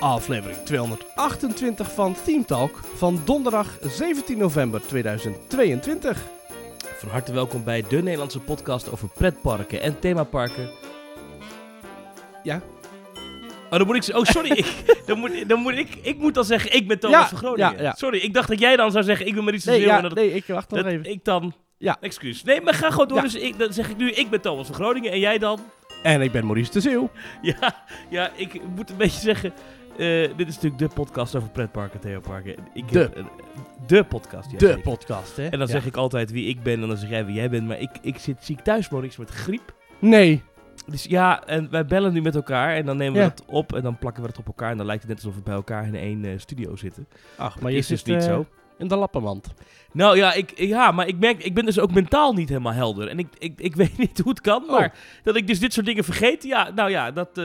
aflevering 228 van Team Talk van donderdag 17 november 2022. Van harte welkom bij de Nederlandse podcast over pretparken en themaparken. Ja. Oh, dan moet ik... Oh, sorry. ik, dan moet, dan moet ik... Ik moet dan zeggen, ik ben Thomas Ja, van Groningen. ja, ja. Sorry, ik dacht dat jij dan zou zeggen, ik ben Maurice de Nee, ja, dat, nee, ik wacht nog even. ik dan... Ja. Excuus. Nee, maar ga gewoon door. Dus ik, dan zeg ik nu, ik ben Thomas van Groningen en jij dan? En ik ben Maurice de Zeeuw. Ja, ja ik moet een beetje zeggen... eh, dit is natuurlijk de podcast over pretparken, theoparken. Ik De. heb een- de podcast, ja, De zeker. podcast, hè? En dan Ja. zeg ik altijd wie ik ben en dan zeg jij wie jij bent. Maar ik, ik zit ziek thuis, Maurice, met griep. Nee. Dus ja, en wij bellen nu met elkaar en dan nemen we het op en dan plakken we het op elkaar. En dan lijkt het net alsof we bij elkaar in één eh, studio zitten. Ach, maar je is dus niet eh, zo. in de lappenmand. Nou ja, ik, ja, maar ik merk, ik ben dus ook mentaal niet helemaal helder. En ik, ik, ik weet niet hoe het kan, Oh. maar dat ik dus dit soort dingen vergeet, ja, nou ja, dat...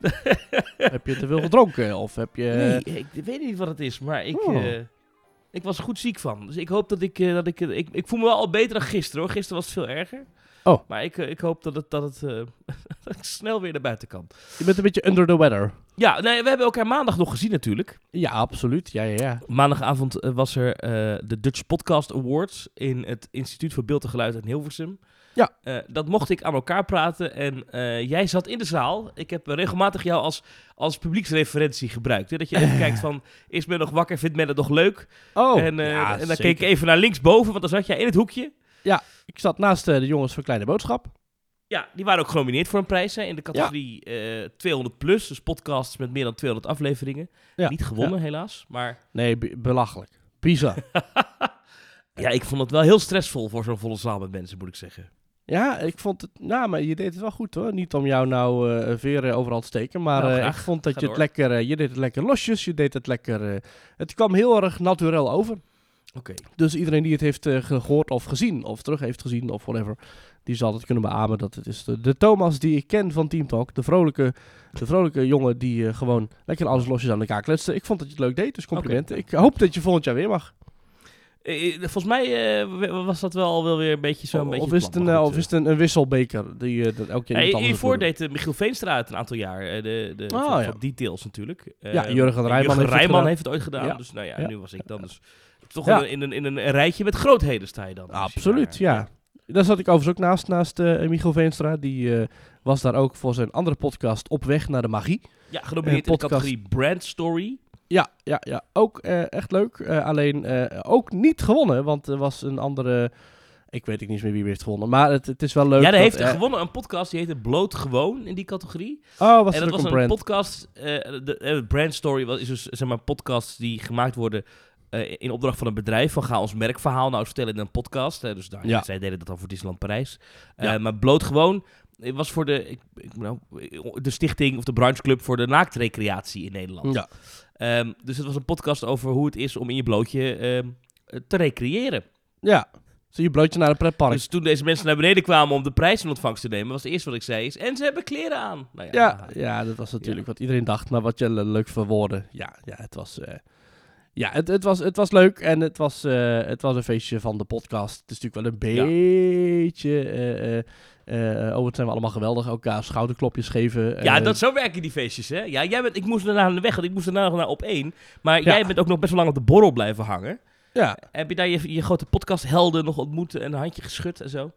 heb je te veel gedronken? Of heb je... nee, ik weet niet wat het is, maar ik, Oh. eh, ik was er goed ziek van. Dus ik hoop dat ik, eh, dat ik, eh, ik... Ik voel me wel al beter dan gisteren hoor. Gisteren was het veel erger. Oh. Maar ik, ik hoop dat, het, dat, het, dat ik snel weer naar buiten kan. Je bent een beetje under the weather. Ja, nee, we hebben elkaar maandag nog gezien natuurlijk. Ja, absoluut. Ja, ja, ja. Maandagavond was er de Dutch Podcast Awards in het Instituut voor Beeld en Geluid in Hilversum. Ja. Eh, dat mocht ik aan elkaar praten en eh, jij zat in de zaal. Ik heb regelmatig jou als, als publieksreferentie gebruikt. Hè? Dat je even kijkt van, is men nog wakker, vindt men het nog leuk? Oh, en, ja, en dan zeker. keek ik even naar linksboven, want dan zat jij in het hoekje. Ik zat naast de jongens van Kleine Boodschap. Ja, die waren ook genomineerd voor een prijs hè, in de categorie eh 200 plus. Dus podcasts met meer dan 200 afleveringen. Ja, Niet gewonnen helaas, maar... Nee, be- belachelijk. Bizar. Ja, ik vond het wel heel stressvol voor zo'n volle zaal met mensen, moet ik zeggen. Ja, ik vond het... Nou, maar je deed het wel goed hoor. Niet om jou nou eh veren overal te steken. Maar Nou, eh, ik vond dat Ga je het lekker... eh, je deed het lekker losjes. Je deed het lekker... eh, het kwam heel erg naturel over. Oké. Dus iedereen die het heeft eh, gehoord of gezien... Of terug heeft gezien of whatever... Die zal het kunnen beamen dat het is de, de Thomas die ik ken van Team Talk. De vrolijke, de vrolijke jongen die eh, gewoon lekker alles losjes aan elkaar kletste. Ik vond dat je het leuk deed, dus complimenten. Ik hoop dat je volgend jaar weer mag. Eh, eh, volgens mij eh, was dat wel, wel weer een beetje zo'n beetje... of is het, een, of is het een, een wisselbeker die eh, dat elke keer Hey, hiervoor deed Michiel Veenstra uit een aantal jaar. de, de, Oh, van, ja. van Details natuurlijk. Ja, Jurgen Rijman Jurgen heeft het Rijman gedaan. heeft het ooit gedaan. Ja. Dus nou ja, nu was ik dan dus... Toch in, een, in, een, in een rijtje met grootheden sta je dan. je Absoluut, ja. Daar zat ik overigens ook naast, naast eh Michiel Veenstra. Die was daar ook voor zijn andere podcast Op Weg naar de Magie. Ja, genomineerd in de podcast. categorie Brand Story. Ja, ja, ja. Ook eh, echt leuk. Eh, alleen eh, ook niet gewonnen, want er was een andere... Ik weet ook niet meer wie heeft gewonnen. Maar het, het is wel leuk. ja, hij heeft gewonnen een podcast die heette Bloot Gewoon in die categorie. Oh, was en dat was een brand? podcast. de brand story was, is dus zeg maar podcasts die gemaakt worden in opdracht van een bedrijf. Van ga ons merkverhaal nou vertellen in een podcast. Dus daar, Ja. zij deden dat dan voor Disneyland Parijs. Ja. Maar bloot gewoon. Het was voor de, ik, ik, nou, de stichting of de brancheclub voor de naaktrecreatie in Nederland. Ja. Ehm, dus het was een podcast over hoe het is om in je blootje ehm, te recreëren. Ja. Zie je blootje naar een pretpark. Dus toen deze mensen naar beneden kwamen om de prijs in ontvangst te nemen, was het eerste wat ik zei is, en ze hebben kleren aan. Nou ja, ja, dat was natuurlijk wat iedereen dacht. Maar wat je le- leuk verwoorden. Ja, ja, het was... eh, ja, het, het, was, het was leuk en het was, eh, het was een feestje van de podcast. Het is natuurlijk wel een beetje... eh, oh, wat zijn we allemaal geweldig. Elkaar schouderklopjes geven. Ja, eh, dat, zo werken die feestjes, hè? Ja, jij bent, ik moest daarna aan de weg, want ik moest daarna nog naar op één. Maar Ja. jij bent ook nog best wel lang op de borrel blijven hangen. Ja, Heb je daar je, je grote podcasthelden nog ontmoet en een handje geschud en zo?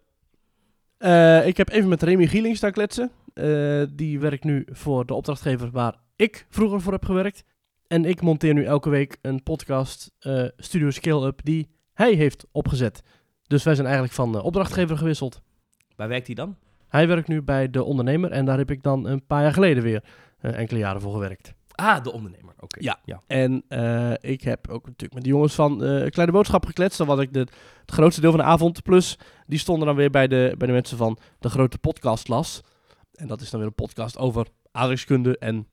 Eh, ik heb even met Remy Gieling staan kletsen. Eh, die werkt nu voor de opdrachtgever waar ik vroeger voor heb gewerkt. En ik monteer nu elke week een podcast, eh, Studio Scale Up, die hij heeft opgezet. Dus wij zijn eigenlijk van eh, opdrachtgever gewisseld. Waar werkt hij dan? Hij werkt nu bij De Ondernemer en daar heb ik dan een paar jaar geleden weer eh, enkele jaren voor gewerkt. Ah, de ondernemer. Oké. Ja. ja. En eh, ik heb ook natuurlijk met de jongens van eh, Kleine Boodschap gekletst. Dan was ik de, het grootste deel van de avond. Plus, die stonden dan weer bij de, bij de mensen van de grote podcastlas. En dat is dan weer een podcast over aardrijkskunde en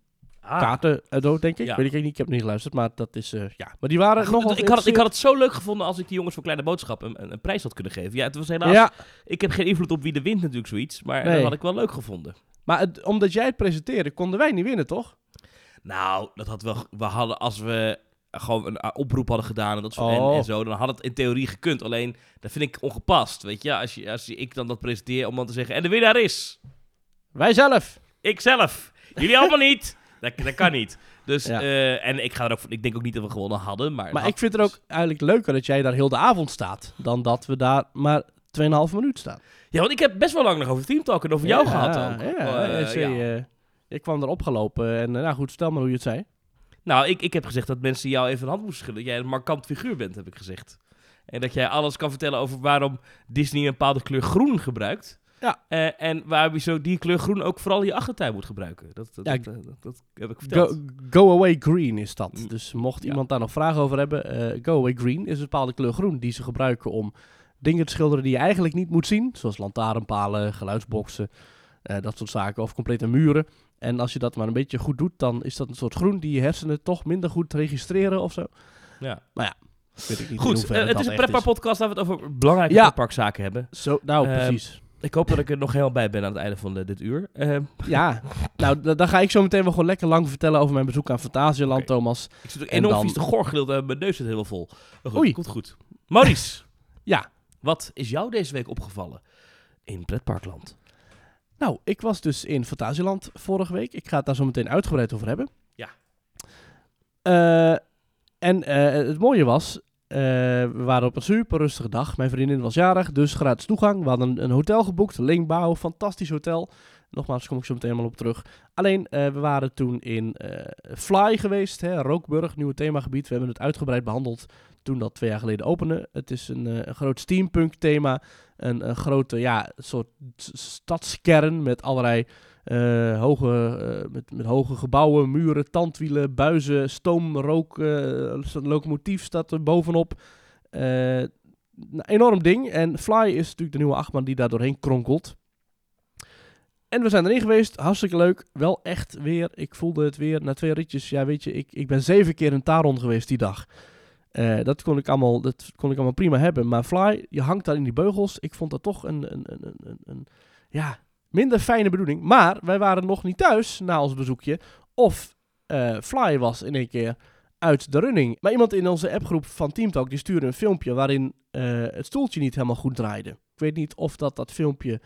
Ah. kaarten en zo, denk ik. Ja. Weet ik niet, ik heb niet geluisterd, maar dat is, eh, ja. Maar die waren nogal ik, had, het- ik had het zo leuk gevonden als ik die jongens van Kleine Boodschap een, een, een prijs had kunnen geven. Ja, het was helaas... Ja, Ik heb geen invloed op wie er wint natuurlijk zoiets, maar Nee. dat had ik wel leuk gevonden. maar het- omdat jij het presenteerde, konden wij niet winnen, toch? Nou, dat had wel... We hadden, als we gewoon een uh, oproep hadden gedaan en, dat soort, en, Oh. en zo, dan had het in theorie gekund. Alleen, dat vind ik ongepast, weet je. Als, je, als je, ik dan dat presenteer om dan te zeggen... En de winnaar is... Wij zelf. Ikzelf. Jullie allemaal niet. Dat, dat kan niet. Dus, Ja. eh, en ik, ga er ook, ik denk ook niet dat we gewonnen hadden. Maar, Maar had- ik vind het ook eigenlijk leuker dat jij daar heel de avond staat, dan dat we daar maar 2,5 minuut staan. Ja, want ik heb best wel lang nog over Teamtalk en over jou gehad. Ja, Eh, ja, zei, ja. eh, ik kwam erop gelopen en eh, nou goed, stel maar hoe je het zei. Nou, ik, ik heb gezegd dat mensen jou even een hand moesten schudden. Dat jij een markant figuur bent, heb ik gezegd. En dat jij alles kan vertellen over waarom Disney een bepaalde kleur groen gebruikt. Ja. Eh, en waarom je zo die kleur groen ook vooral in je achtertuin moet gebruiken. Dat, dat, Ja, dat, dat- dat heb ik verteld. Go, go Away Green is dat. Mm. Dus mocht Ja. iemand daar nog vragen over hebben, eh, Go Away Green is een bepaalde kleur groen die ze gebruiken om dingen te schilderen die je eigenlijk niet moet zien. Zoals lantaarnpalen, geluidsboxen, eh, dat soort zaken. Of complete muren. En als je dat maar een beetje goed doet, dan is dat een soort groen die je hersenen toch minder goed registreren of zo. Ja. Weet ik niet Goed, het dat is een echt pretpark-podcast. Laten we het over belangrijke Ja. hebben. Zo, nou, Ehm, precies. Ik hoop dat ik er nog helemaal bij ben aan het einde van de- dit uur. Eh, Ja, nou, da- dan ga ik zo meteen wel gewoon lekker lang vertellen over mijn bezoek aan Fantasieland. Thomas. ik zit ook En enorm dan- vies te gorgelen. en Mijn neus zit helemaal vol. Goed, Oei. komt goed. Maurice. Ja. Wat is jou deze week opgevallen in pretparkland? Nou, ik was dus in Fantasieland vorige week. Ik ga het daar zo meteen uitgebreid over hebben. Ja. Eh, en eh, het mooie was, eh, we waren op een super rustige dag. Mijn vriendin was jarig, dus gratis toegang. We hadden een, hotel geboekt, Lingbouw, fantastisch hotel. Nogmaals, kom ik zo meteen helemaal op terug. Alleen, eh, we waren toen in eh, Fly geweest, hè, Rookburg, nieuwe themagebied. We hebben het uitgebreid behandeld toen dat twee jaar geleden opende. Het is een, groot steampunk thema. Een, een grote, ja, soort stadskern met allerlei eh, hoge, eh, met, met hoge gebouwen, muren, tandwielen, buizen, stoom, rook, eh, een locomotief staat er bovenop. Eh, een enorm ding. En Fly is natuurlijk de nieuwe achtbaan die daar doorheen kronkelt. En we zijn erin geweest, hartstikke leuk. Wel echt weer, ik voelde het weer na twee ritjes. Ja, weet je, ik, ik ben zeven keer in Taron geweest die dag. Eh, dat, kon ik allemaal, dat kon ik allemaal prima hebben. Maar Fly, je hangt daar in die beugels. Ik vond dat toch een, een, een, een, een ja, minder fijne bedoeling. Maar wij waren nog niet thuis na ons bezoekje. Of eh, Fly was in één keer uit de running. Maar iemand in onze appgroep van Teamtalk die stuurde een filmpje waarin eh, het stoeltje niet helemaal goed draaide. Ik weet niet of dat dat filmpje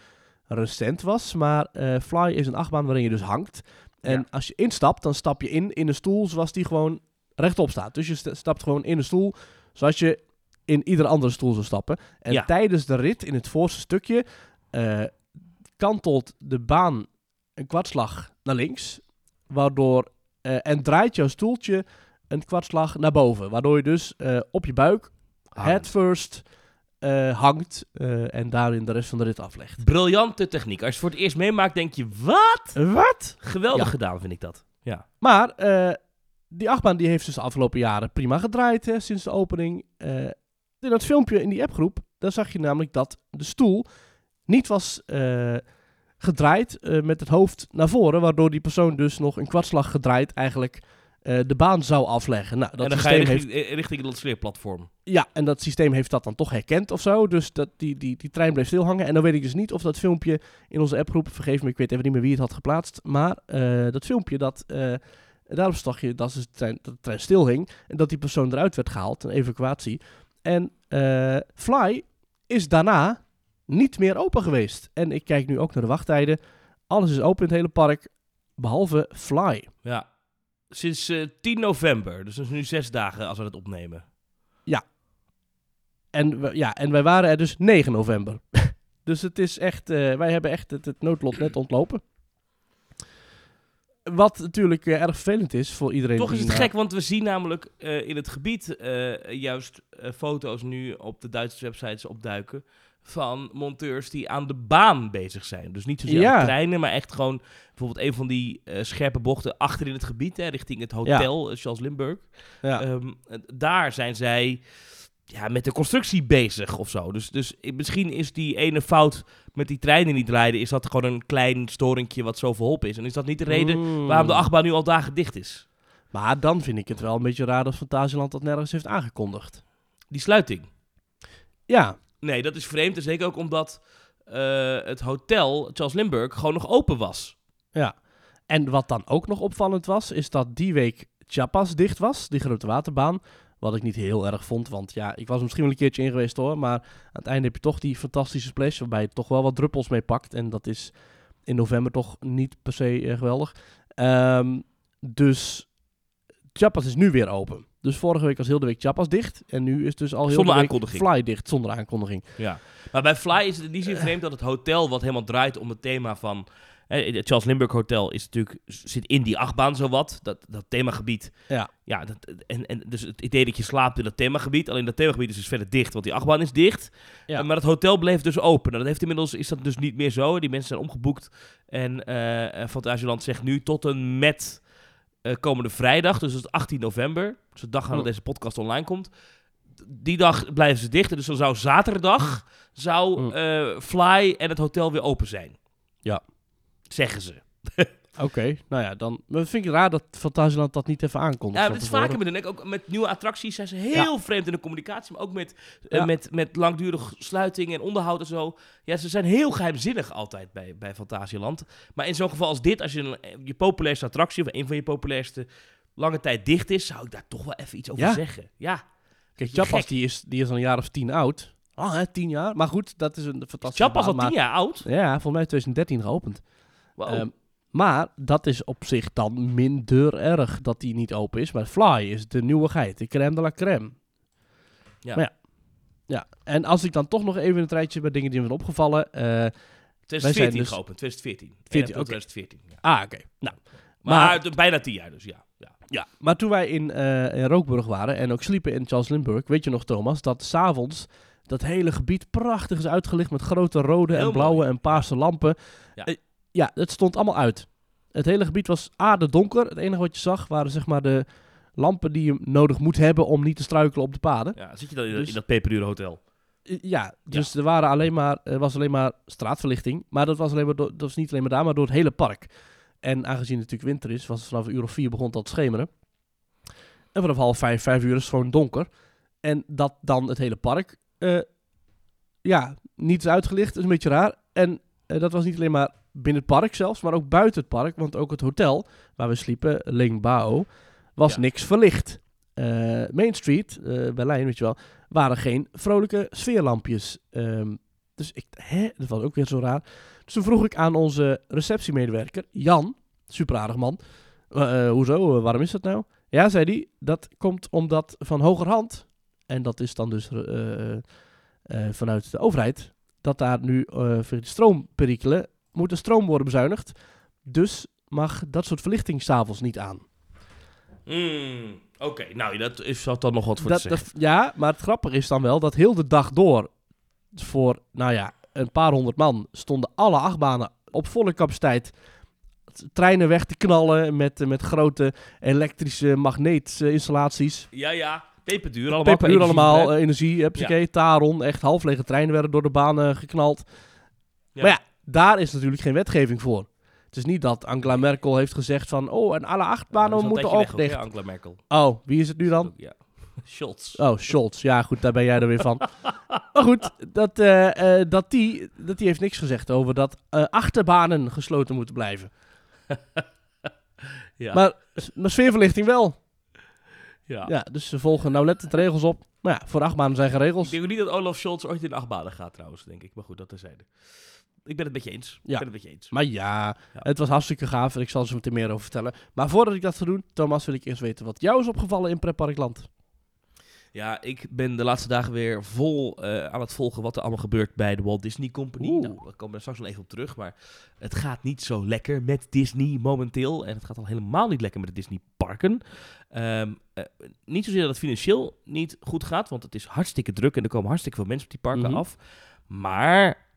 recent was, maar eh, Fly is een achtbaan waarin je dus hangt. En Ja. als je instapt, dan stap je in in een stoel zoals die gewoon rechtop staat. Dus je st- stapt gewoon in een stoel zoals je in iedere andere stoel zou stappen. En Ja. tijdens de rit in het voorste stukje kantelt de baan een kwartslag naar links, waardoor eh, en draait jouw stoeltje een kwartslag naar boven, waardoor je dus eh, op je buik head first eh, hangt eh, en daarin de rest van de rit aflegt. Briljante techniek. Als je het voor het eerst meemaakt, denk je, wat? Wat? Geweldig Ja. gedaan, vind ik dat. Ja. Maar die achtbaan die heeft dus de afgelopen jaren prima gedraaid hè, sinds de opening. In dat filmpje in die appgroep, daar zag je namelijk dat de stoel niet was eh, gedraaid eh, met het hoofd naar voren, waardoor die persoon dus nog een kwartslag gedraaid eigenlijk eh, de baan zou afleggen. Nou, dat en dan ga je systeem richting, heeft, richting het lanceerplatform. ja, en dat systeem heeft dat dan toch herkend of zo. Dus dat, die, die, die trein bleef stilhangen. En dan weet ik dus niet of dat filmpje in onze appgroep, vergeef me, ik weet even niet meer wie het had geplaatst. Maar dat filmpje, dat, eh, daarop zag je dat, dus de trein, dat de trein stilhing. En dat die persoon eruit werd gehaald, een evacuatie. En Fly is daarna niet meer open geweest. En ik kijk nu ook naar de wachttijden. Alles is open in het hele park, behalve Fly. Ja. Sinds eh, 10 november. Dus dat is nu zes dagen als we het opnemen. En, we- ja, en wij waren er dus 9 november. dus het is echt, eh, wij hebben echt het, het noodlot net ontlopen. Wat natuurlijk eh, erg vervelend is voor iedereen. Toch is het gek, want we zien namelijk eh, in het gebied eh, juist eh, foto's nu op de Duitse websites opduiken van monteurs die aan de baan bezig zijn. Dus niet zozeer Ja. aan treinen, maar echt gewoon bijvoorbeeld een van die eh, scherpe bochten achter in het gebied, hè, richting het hotel eh, Charles Lindbergh. Ja. Ehm, eh, daar zijn zij ja, met de constructie bezig of zo. Dus, dus misschien is die ene fout met die treinen niet rijden, is dat gewoon een klein storingje wat zo verholpen is. En is dat niet de reden Mm. waarom de achtbaan nu al dagen dicht is? Maar dan vind ik het wel een beetje raar dat Fantasieland dat nergens heeft aangekondigd. Die sluiting. Ja, Nee, dat is vreemd. En zeker ook omdat eh, het hotel Charles Lindbergh gewoon nog open was. ja. En wat dan ook nog opvallend was, is dat die week Chiapas dicht was, die grote waterbaan. Wat ik niet heel erg vond, want ja, ik was er misschien wel een keertje in geweest hoor. Maar aan het einde heb je toch die fantastische splash, waarbij je toch wel wat druppels mee pakt. En dat is in november toch niet per se eh, geweldig. Ehm, dus Chiapas is nu weer open. Dus vorige week was heel de week Chiapas dicht. En nu is dus al heel Zonder de week. Fly dicht, zonder aankondiging. Ja. Maar bij Fly is het in die Eh. zin vreemd dat het hotel, wat helemaal draait om het thema van. hè, het Charles Lindbergh Hotel is natuurlijk, zit in die achtbaan zowat, dat, dat themagebied. Ja. Ja, dat, en, en dus het idee dat je slaapt in dat themagebied, alleen dat themagebied is dus verder dicht, want die achtbaan is dicht. Ja. Eh, Maar het hotel bleef dus open. Nou, dat heeft inmiddels, is dat dus niet meer zo. Die mensen zijn omgeboekt. En eh Fantasieland zegt nu tot en met eh, komende vrijdag, dus dat is 18 november, dus de dag dat Oh. deze podcast online komt. Die dag blijven ze dicht. Dus dan zou zaterdag zou Mm. eh, Fly en het hotel weer open zijn. Ja. Zeggen ze. Oké, nou ja, dan maar vind ik het raar dat Fantasieland dat niet even aankondigt. Ja, het is vaker met, hun, ook met nieuwe attracties zijn ze heel vreemd in de communicatie. Maar ook met, eh, met, met langdurig sluiting en onderhoud en zo. Ja, ze zijn heel geheimzinnig altijd bij, bij Fantasieland. Maar in zo'n geval als dit, als je een, eh, je populairste attractie... of een van je populairste lange tijd dicht is... zou ik daar toch wel even iets over Ja? zeggen. Ja. Kijk, Gek. Chapas die is, die is al een jaar of tien oud. Oh, hè, tien jaar. Maar goed, dat is een fantastische Chap was al tien jaar oud. Ja, volgens mij 2013 geopend. Wow. Maar dat is op zich dan minder erg dat die niet open is. Maar Fly is de nieuwigheid, de crème de la crème. Ja. Maar ja. ja. En als ik dan toch nog even een rijtje bij dingen die me zijn opgevallen. eh, 2014 dus- geopend, 2014. 14, 14, oké. 2014. Ja. ah, oké. Nou, Maar, bijna tien jaar dus, ja. ja. ja. Maar toen wij in, eh, in Rookburg waren en ook sliepen in Charles Lindbergh, weet je nog Thomas, dat s'avonds dat hele gebied prachtig is uitgelicht met grote rode Heel en blauwe mooi. en paarse lampen. Ja. Ja, het stond allemaal uit. Het hele gebied was aardedonker. Het enige wat je zag waren zeg maar de lampen die je nodig moet hebben om niet te struikelen op de paden. ja. Zit je dan in, Dus- in dat peperduur hotel? Ja, dus er waren alleen maar, er was alleen maar straatverlichting. Maar dat was, alleen maar door- dat was niet alleen maar daar, maar door het hele park. En aangezien het natuurlijk winter is, was het vanaf een uur of vier begon te schemeren. En vanaf half vijf, vijf uur is het gewoon donker. En dat dan het hele park, eh, ja, niet is uitgelicht, is een beetje raar. En eh, dat was niet alleen maar binnen het park zelfs, maar ook buiten het park. Want ook het hotel waar we sliepen, Ling Bao, was Ja. niks verlicht. Eh, Main Street, eh, Berlijn, weet je wel, waren geen vrolijke sfeerlampjes. Ehm, dus ik, hè, dat was ook weer zo raar. Dus toen vroeg ik aan onze receptiemedewerker, Jan, super aardig man, eh, hoezo, waarom is dat nou? Ja, zei hij, dat komt omdat van hogerhand, en dat is dan dus vanuit de overheid, dat daar nu de stroomperikelen moet de stroom worden bezuinigd. Dus mag dat soort verlichting s'avonds niet aan. Mm, Oké, nou, dat is zat dan nog wat voor Dat, te zeggen. dat- ja, maar het grappige is dan wel dat heel de dag door voor, nou ja, een paar honderd man stonden alle achtbanen op volle capaciteit treinen weg te knallen met, eh, met grote elektrische magneetinstallaties. Ja, ja. Peperduur allemaal. Peperduur allemaal, eh, energie, heb Taron, echt half lege treinen werden door de banen geknald. Ja. Maar ja, daar is natuurlijk geen wetgeving voor. Het is niet dat Angela Merkel heeft gezegd van, oh, en alle achtbanen moeten ook dicht. Angela Merkel. Oh, wie is het nu dan? Ja. Scholz. Oh, Scholz. Ja, goed, daar ben jij er weer van. maar goed, dat, eh, eh, dat, die, dat die heeft niks gezegd over dat eh, achterbanen gesloten moeten blijven. Ja. Maar, maar sfeerverlichting wel. ja. Ja, dus ze volgen nauwlettend regels op. Maar ja, voor achtbanen zijn geen Ik regels. denk ook niet dat Olaf Scholz ooit in achtbanen gaat trouwens, denk ik. Maar goed, dat terzijde. Ik ben het met je eens. Ja. Ik ben het met je eens. Maar ja, Ja. het was hartstikke gaaf en ik zal er zo meteen meer over vertellen. Maar voordat ik dat ga doen, Thomas, wil ik eerst weten wat jou is opgevallen in Pretparkland. Ja, ik ben de laatste dagen weer vol eh, aan het volgen wat er allemaal gebeurt bij de Walt Disney Company. Oeh. Nou, daar komen we straks nog even op terug. Maar het gaat niet zo lekker met Disney momenteel. En het gaat al helemaal niet lekker met de Disney parken. Ehm, eh, niet zozeer dat het financieel niet goed gaat, want het is hartstikke druk en er komen hartstikke veel mensen op die parken Mhm. af. Maar,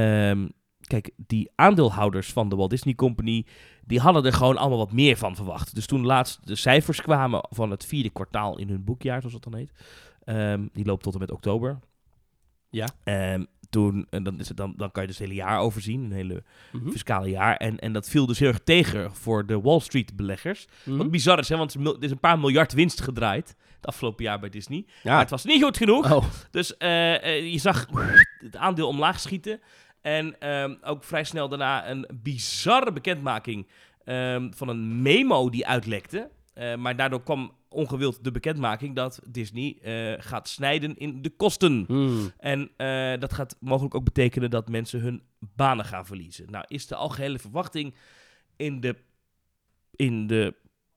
ehm, kijk, die aandeelhouders van de Walt Disney Company, die hadden er gewoon allemaal wat meer van verwacht. Dus toen laatst de cijfers kwamen van het vierde kwartaal in hun boekjaar, zoals dat dan heet. ehm, die loopt tot en met oktober. Ja. Ehm, toen, en dan, is het dan, dan kan je dus het hele jaar overzien, een hele Mhm. fiscale jaar. En, en dat viel dus heel erg tegen voor de Wall Street beleggers. Mhm. Wat bizar is, hè, want er is een paar miljard winst gedraaid het afgelopen jaar bij Disney. Maar Ja. het was niet goed genoeg. Oh, Dus eh, eh, je zag het aandeel omlaag schieten. En ehm, ook vrij snel daarna een bizarre bekendmaking ehm, van een memo die uitlekte. Eh, maar daardoor kwam ongewild de bekendmaking dat Disney eh, gaat snijden in de kosten. Hmm. En eh, dat gaat mogelijk ook betekenen dat mensen hun banen gaan verliezen. Nou is de algehele verwachting in de, in de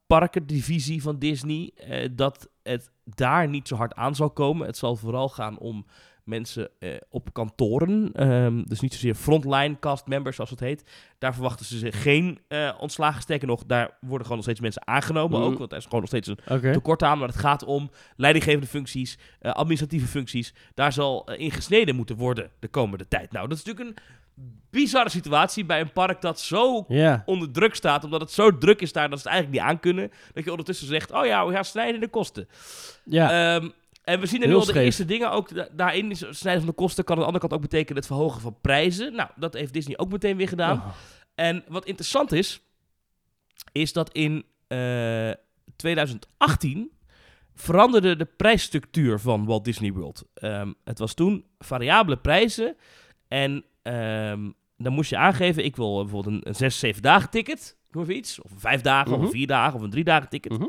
parkendivisie van Disney, dat het daar niet zo hard aan zal komen. Het zal vooral gaan om mensen eh, op kantoren. Ehm, dus niet zozeer frontline cast members, zoals het heet. Daar verwachten ze zich geen eh, ontslagen. Sterker nog, daar worden gewoon nog steeds mensen aangenomen Mhm. ook. Want er is gewoon nog steeds een tekort aan. Maar het gaat om leidinggevende functies, eh, administratieve functies. Daar zal eh, in gesneden moeten worden de komende tijd. Nou, dat is natuurlijk een bizarre situatie bij een park dat zo onder druk staat. Omdat het zo druk is daar dat ze het eigenlijk niet aan kunnen. Dat je ondertussen zegt, oh ja, we gaan snijden in de kosten. Ja. Ehm, en we zien er nu al de eerste dingen ook da- daarin. is Snijden van de kosten kan aan de andere kant ook betekenen het verhogen van prijzen. Nou, dat heeft Disney ook meteen weer gedaan. Oh. En wat interessant is, is dat in eh, 2018 veranderde de prijsstructuur van Walt Disney World. Ehm, het was toen variabele prijzen en ehm, dan moest je aangeven, ik wil bijvoorbeeld een, een 6, 7 dagen ticket, noem even iets, of een 5 dagen, of Mhm. een 4 dagen, of een 3 dagen ticket. Mhm.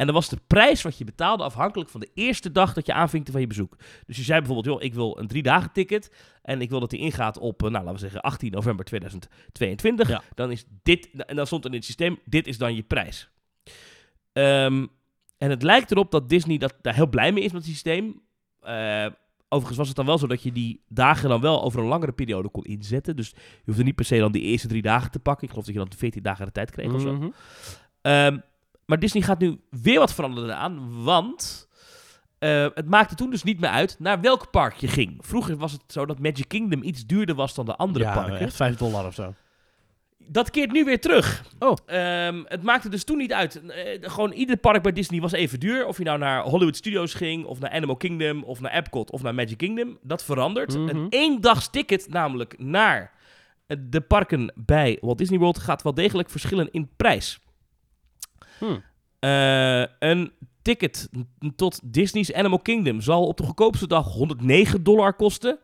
En dan was de prijs wat je betaalde afhankelijk van de eerste dag dat je aanvinkte van je bezoek. Dus je zei bijvoorbeeld, joh, ik wil een drie dagen ticket. En ik wil dat die ingaat op, eh, nou laten we zeggen, 18 november 2022. Ja. Dan is dit, en dan stond er in het systeem, dit is dan je prijs. Ehm, en het lijkt erop dat Disney dat, daar heel blij mee is met het systeem. Eh, overigens was het dan wel zo dat je die dagen dan wel over een langere periode kon inzetten. Dus je hoefde niet per se dan die eerste drie dagen te pakken. Ik geloof dat je dan 14 dagen de tijd kreeg of zo. Mhm. Maar Disney gaat nu weer wat veranderen aan, want eh, het maakte toen dus niet meer uit naar welk park je ging. Vroeger was het zo dat Magic Kingdom iets duurder was dan de andere ja, parken. echt 5 dollar of zo. Dat keert nu weer terug. Oh. Ehm, het maakte dus toen niet uit. Eh, gewoon ieder park bij Disney was even duur. Of je nou naar Hollywood Studios ging, of naar Animal Kingdom, of naar Epcot, of naar Magic Kingdom. Dat verandert. Mhm. Een eendags ticket, namelijk naar eh, de parken bij Walt Disney World, gaat wel degelijk verschillen in prijs. Hmm. Eh, een ticket tot Disney's Animal Kingdom zal op de goedkoopste dag 109 dollar kosten.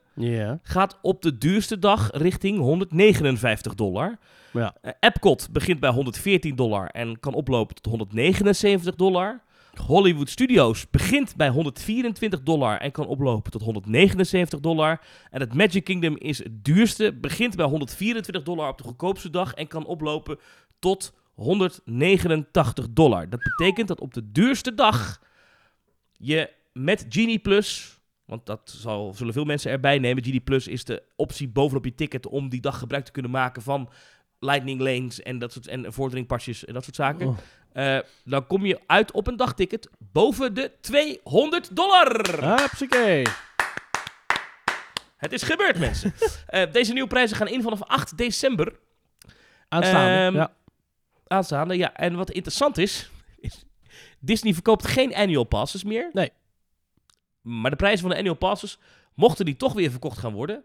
Gaat op de duurste dag richting 159 dollar. Ja. Eh, Epcot begint bij 114 dollar en kan oplopen tot 179 dollar. Hollywood Studios begint bij 124 dollar en kan oplopen tot 179 dollar. En het Magic Kingdom is het duurste, begint bij 124 dollar op de goedkoopste dag en kan oplopen tot 189 dollar. Dat betekent dat op de duurste dag je met Genie Plus, want dat zal, zullen veel mensen erbij nemen. Genie Plus is de optie bovenop je ticket om die dag gebruik te kunnen maken van lightning lanes en dat soort en vorderingpasjes en dat soort zaken. Oh. Eh, dan kom je uit op een dagticket boven de 200 dollar. Hupsakee. Het is gebeurd, mensen. Eh, deze nieuwe prijzen gaan in vanaf 8 december Aanstaande. Ehm, ja. Aanstaande. Ja, en wat interessant is, is Disney verkoopt geen annual passes meer. Nee. Maar de prijzen van de annual passes, mochten die toch weer verkocht gaan worden,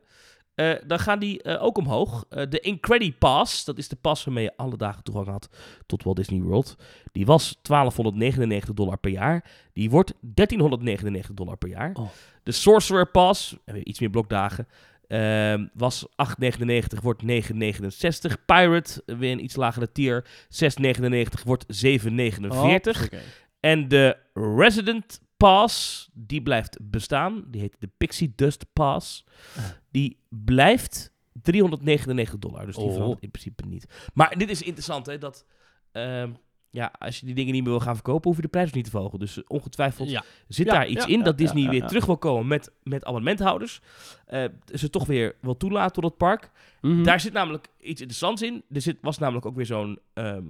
eh, dan gaan die eh, ook omhoog. Eh, de Incredi Pass, dat is de pas waarmee je alle dagen toegang had tot Walt Disney World. Die was 1299 dollar per jaar. Die wordt 1399 dollar per jaar. Oh. De Sorcerer Pass, iets meer blokdagen, ehm, was 8,99, wordt 9,69. Pirate, weer een iets lagere tier, 6,99, wordt 7,49. Hupsakee. En de Resident Pass, die blijft bestaan. Die heet de Pixie Dust Pass. Ah. Die blijft 399 dollar. Dus die Oh. verandert in principe niet. Maar dit is interessant, hè. Dat, ehm, ja, als je die dingen niet meer wil gaan verkopen, hoef je de prijs niet te verhogen. Dus eh, ongetwijfeld Ja. zit Ja, daar iets ja, in dat Disney weer terug wil komen met, met abonnementhouders. Eh, ze toch weer wil toelaten tot het park. Mhm. Daar zit namelijk iets interessants in. Er zit, was namelijk ook weer zo'n ehm,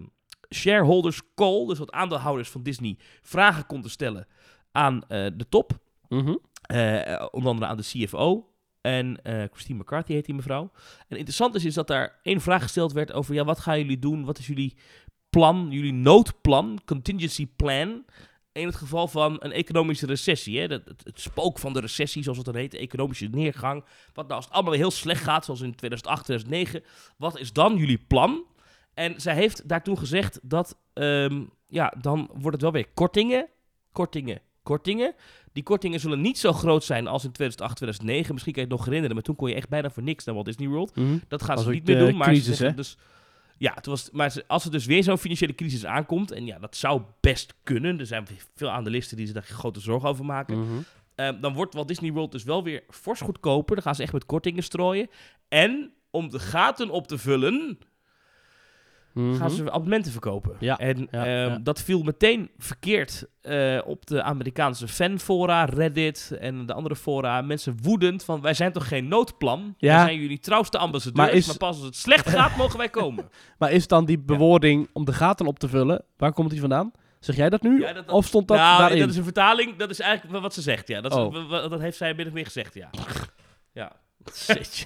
shareholders call. Dus wat aandeelhouders van Disney vragen konden stellen aan eh, de top. Mhm. Onder andere aan de CFO. En Christine McCarthy heet die mevrouw. En interessant is, is dat daar één vraag gesteld werd over... ja, wat gaan jullie doen? Wat is jullie plan, jullie noodplan, contingency plan... in het geval van een economische recessie? Hè? Dat, het, het spook van de recessie, zoals het dan heet, de economische neergang. Wat nou als het allemaal heel slecht gaat, zoals in 2008, 2009... wat is dan jullie plan? En zij heeft daar toen gezegd dat... ehm, ja, dan wordt het wel weer kortingen, kortingen, kortingen... Die kortingen zullen niet zo groot zijn als in 2008, 2009. Misschien kan je het nog herinneren, maar toen kon je echt bijna voor niks naar Walt Disney World. Mhm. Dat gaan ze niet meer de doen. Maar ze crisis, hè? Ja, het was, maar als er dus weer zo'n financiële crisis aankomt, en ja, dat zou best kunnen. Er zijn veel analisten die zich daar grote zorgen over maken. Mhm. Eh, dan wordt Walt Disney World dus wel weer fors goedkoper. Dan gaan ze echt met kortingen strooien. En om de gaten op te vullen, Mhm. gaan ze abonnementen verkopen. Ja, En ja, ehm, ja. dat viel meteen verkeerd eh, op de Amerikaanse fanfora, Reddit en de andere fora. Mensen woedend van, wij zijn toch geen noodplan? Ja. Wij zijn jullie trouwste ambassadeurs, Maar maar, is- pas als het slecht gaat, mogen wij komen. Maar is dan die bewoording om de gaten op te vullen, waar komt die vandaan? Zeg jij dat nu? Ja, dat- dat- of stond dat nou, daarin? dat is een vertaling, dat is eigenlijk wat ze zegt, ja. Dat, Oh. dat heeft zij min of meer gezegd, ja. ja. Jeetje.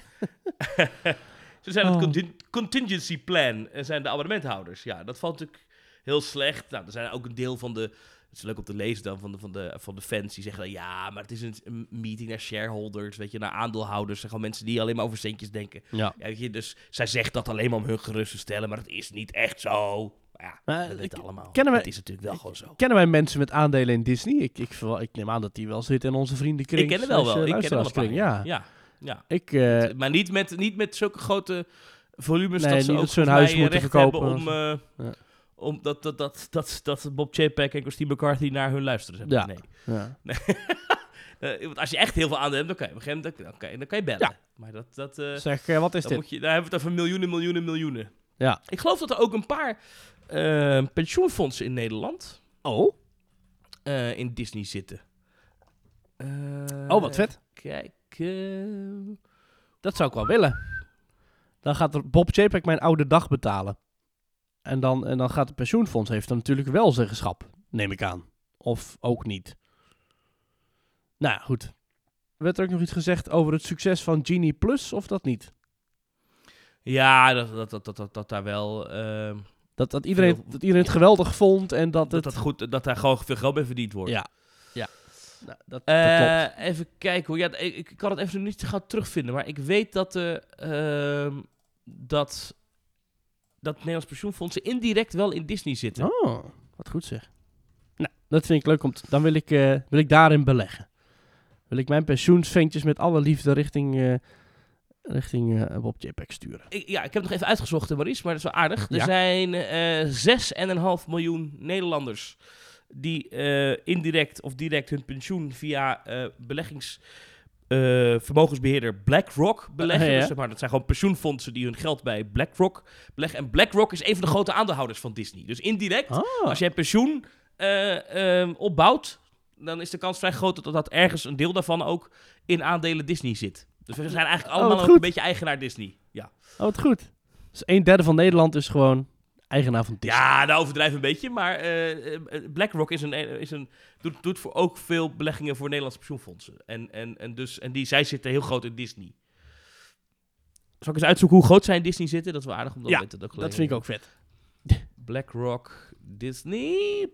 Ze zijn het Oh. contin- contingency plan en zijn de abonnementhouders. Ja, dat valt natuurlijk heel slecht. Nou, er zijn ook een deel van de... Het is leuk om te lezen dan van de, van de, van de fans die zeggen dan... Ja, maar het is een, meeting naar shareholders, weet je, naar aandeelhouders. Gewoon mensen die alleen maar over centjes denken. Ja. Ja, weet je, dus zij zegt dat alleen maar om hun gerust te stellen, maar het is niet echt zo. Maar ja, dat ik- weten allemaal. kennen we- het is natuurlijk wel gewoon zo. Kennen wij mensen met aandelen in Disney? Ik, ik, verwa- ik neem aan dat die wel zitten in onze vriendenkring. Ik ken er wel wel. eh, Ik ken er wel een paar. Ja. ja. Ja. Ik, eh, maar niet met, niet met zulke grote volumes Nee, dat ze ook hun huis mij moeten verkopen om, eh, Ja. om dat, dat, dat, dat, dat Bob Chapek en Christine McCarthy naar hun luisteren. Zeg maar. Ja. Nee. ja. Eh, want als je echt heel veel aandelen hebt, dan kan je, op een gegeven moment- dan kan je, dan kan je bellen. Ja. Maar dat, dat, eh, Zeg, eh, wat is dan, dit? moet je, daar hebben we het over miljoenen, miljoenen, miljoenen. Ja. Ik geloof dat er ook een paar eh, pensioenfondsen in Nederland Oh? eh, in Disney zitten. Eh, Oh, wat vet. Kijk. Eh, Dat zou ik wel willen. Dan gaat Bob Chapek mijn oude dag betalen. En dan, en dan gaat het pensioenfonds heeft dan natuurlijk wel zeggenschap, neem ik aan. Of ook niet. Nou ja, goed. Werd er ook nog iets gezegd over het succes van Genie Plus, of dat niet? ja, dat, dat, dat, dat, dat, daar wel... eh, Dat, dat, iedereen, dat iedereen het geweldig vond en dat dat, het... dat, goed, dat daar gewoon veel geld mee verdiend wordt. Ja, ja. Nou, dat, dat Eh, klopt. even kijken hoor. Ja, ik, ik kan het even niet gaan terugvinden. Maar ik weet dat, de, ehm, dat, dat Nederlands pensioenfondsen indirect wel in Disney zitten. Oh, wat goed zeg. Nou, dat vind ik leuk om te, Dan wil ik, eh, wil ik daarin beleggen. Wil ik mijn pensioensventjes met alle liefde richting, eh, richting eh, Bob Chapek sturen. Ik, ja, ik heb het nog even uitgezocht, Maurice, maar dat is wel aardig. Er Ja. zijn eh 6,5 miljoen Nederlanders die eh, indirect of direct hun pensioen via eh beleggings... eh, vermogensbeheerder BlackRock beleggen. Ja. Dus zeg maar, dat zijn gewoon pensioenfondsen die hun geld bij BlackRock beleggen. En BlackRock is een van de grote aandeelhouders van Disney. Dus indirect Ah, Als jij een pensioen eh, ehm, opbouwt, dan is de kans vrij groot dat, dat ergens een deel daarvan ook in aandelen Disney zit. Dus we zijn eigenlijk Oh, allemaal een beetje eigenaar Disney. Ja, oh, wat goed. Dus een derde van Nederland is gewoon eigenaar van Disney. ja nou overdrijf een beetje, maar eh, BlackRock is een, is een, doet, doet voor ook veel beleggingen voor Nederlandse pensioenfondsen. En, en, en, dus, en die, zij zitten heel groot in Disney. Zal ik eens uitzoeken hoe groot zij in Disney zitten? Dat is wel aardig om dat Ja, te weten. dat vind ik ook vet. BlackRock, Disney...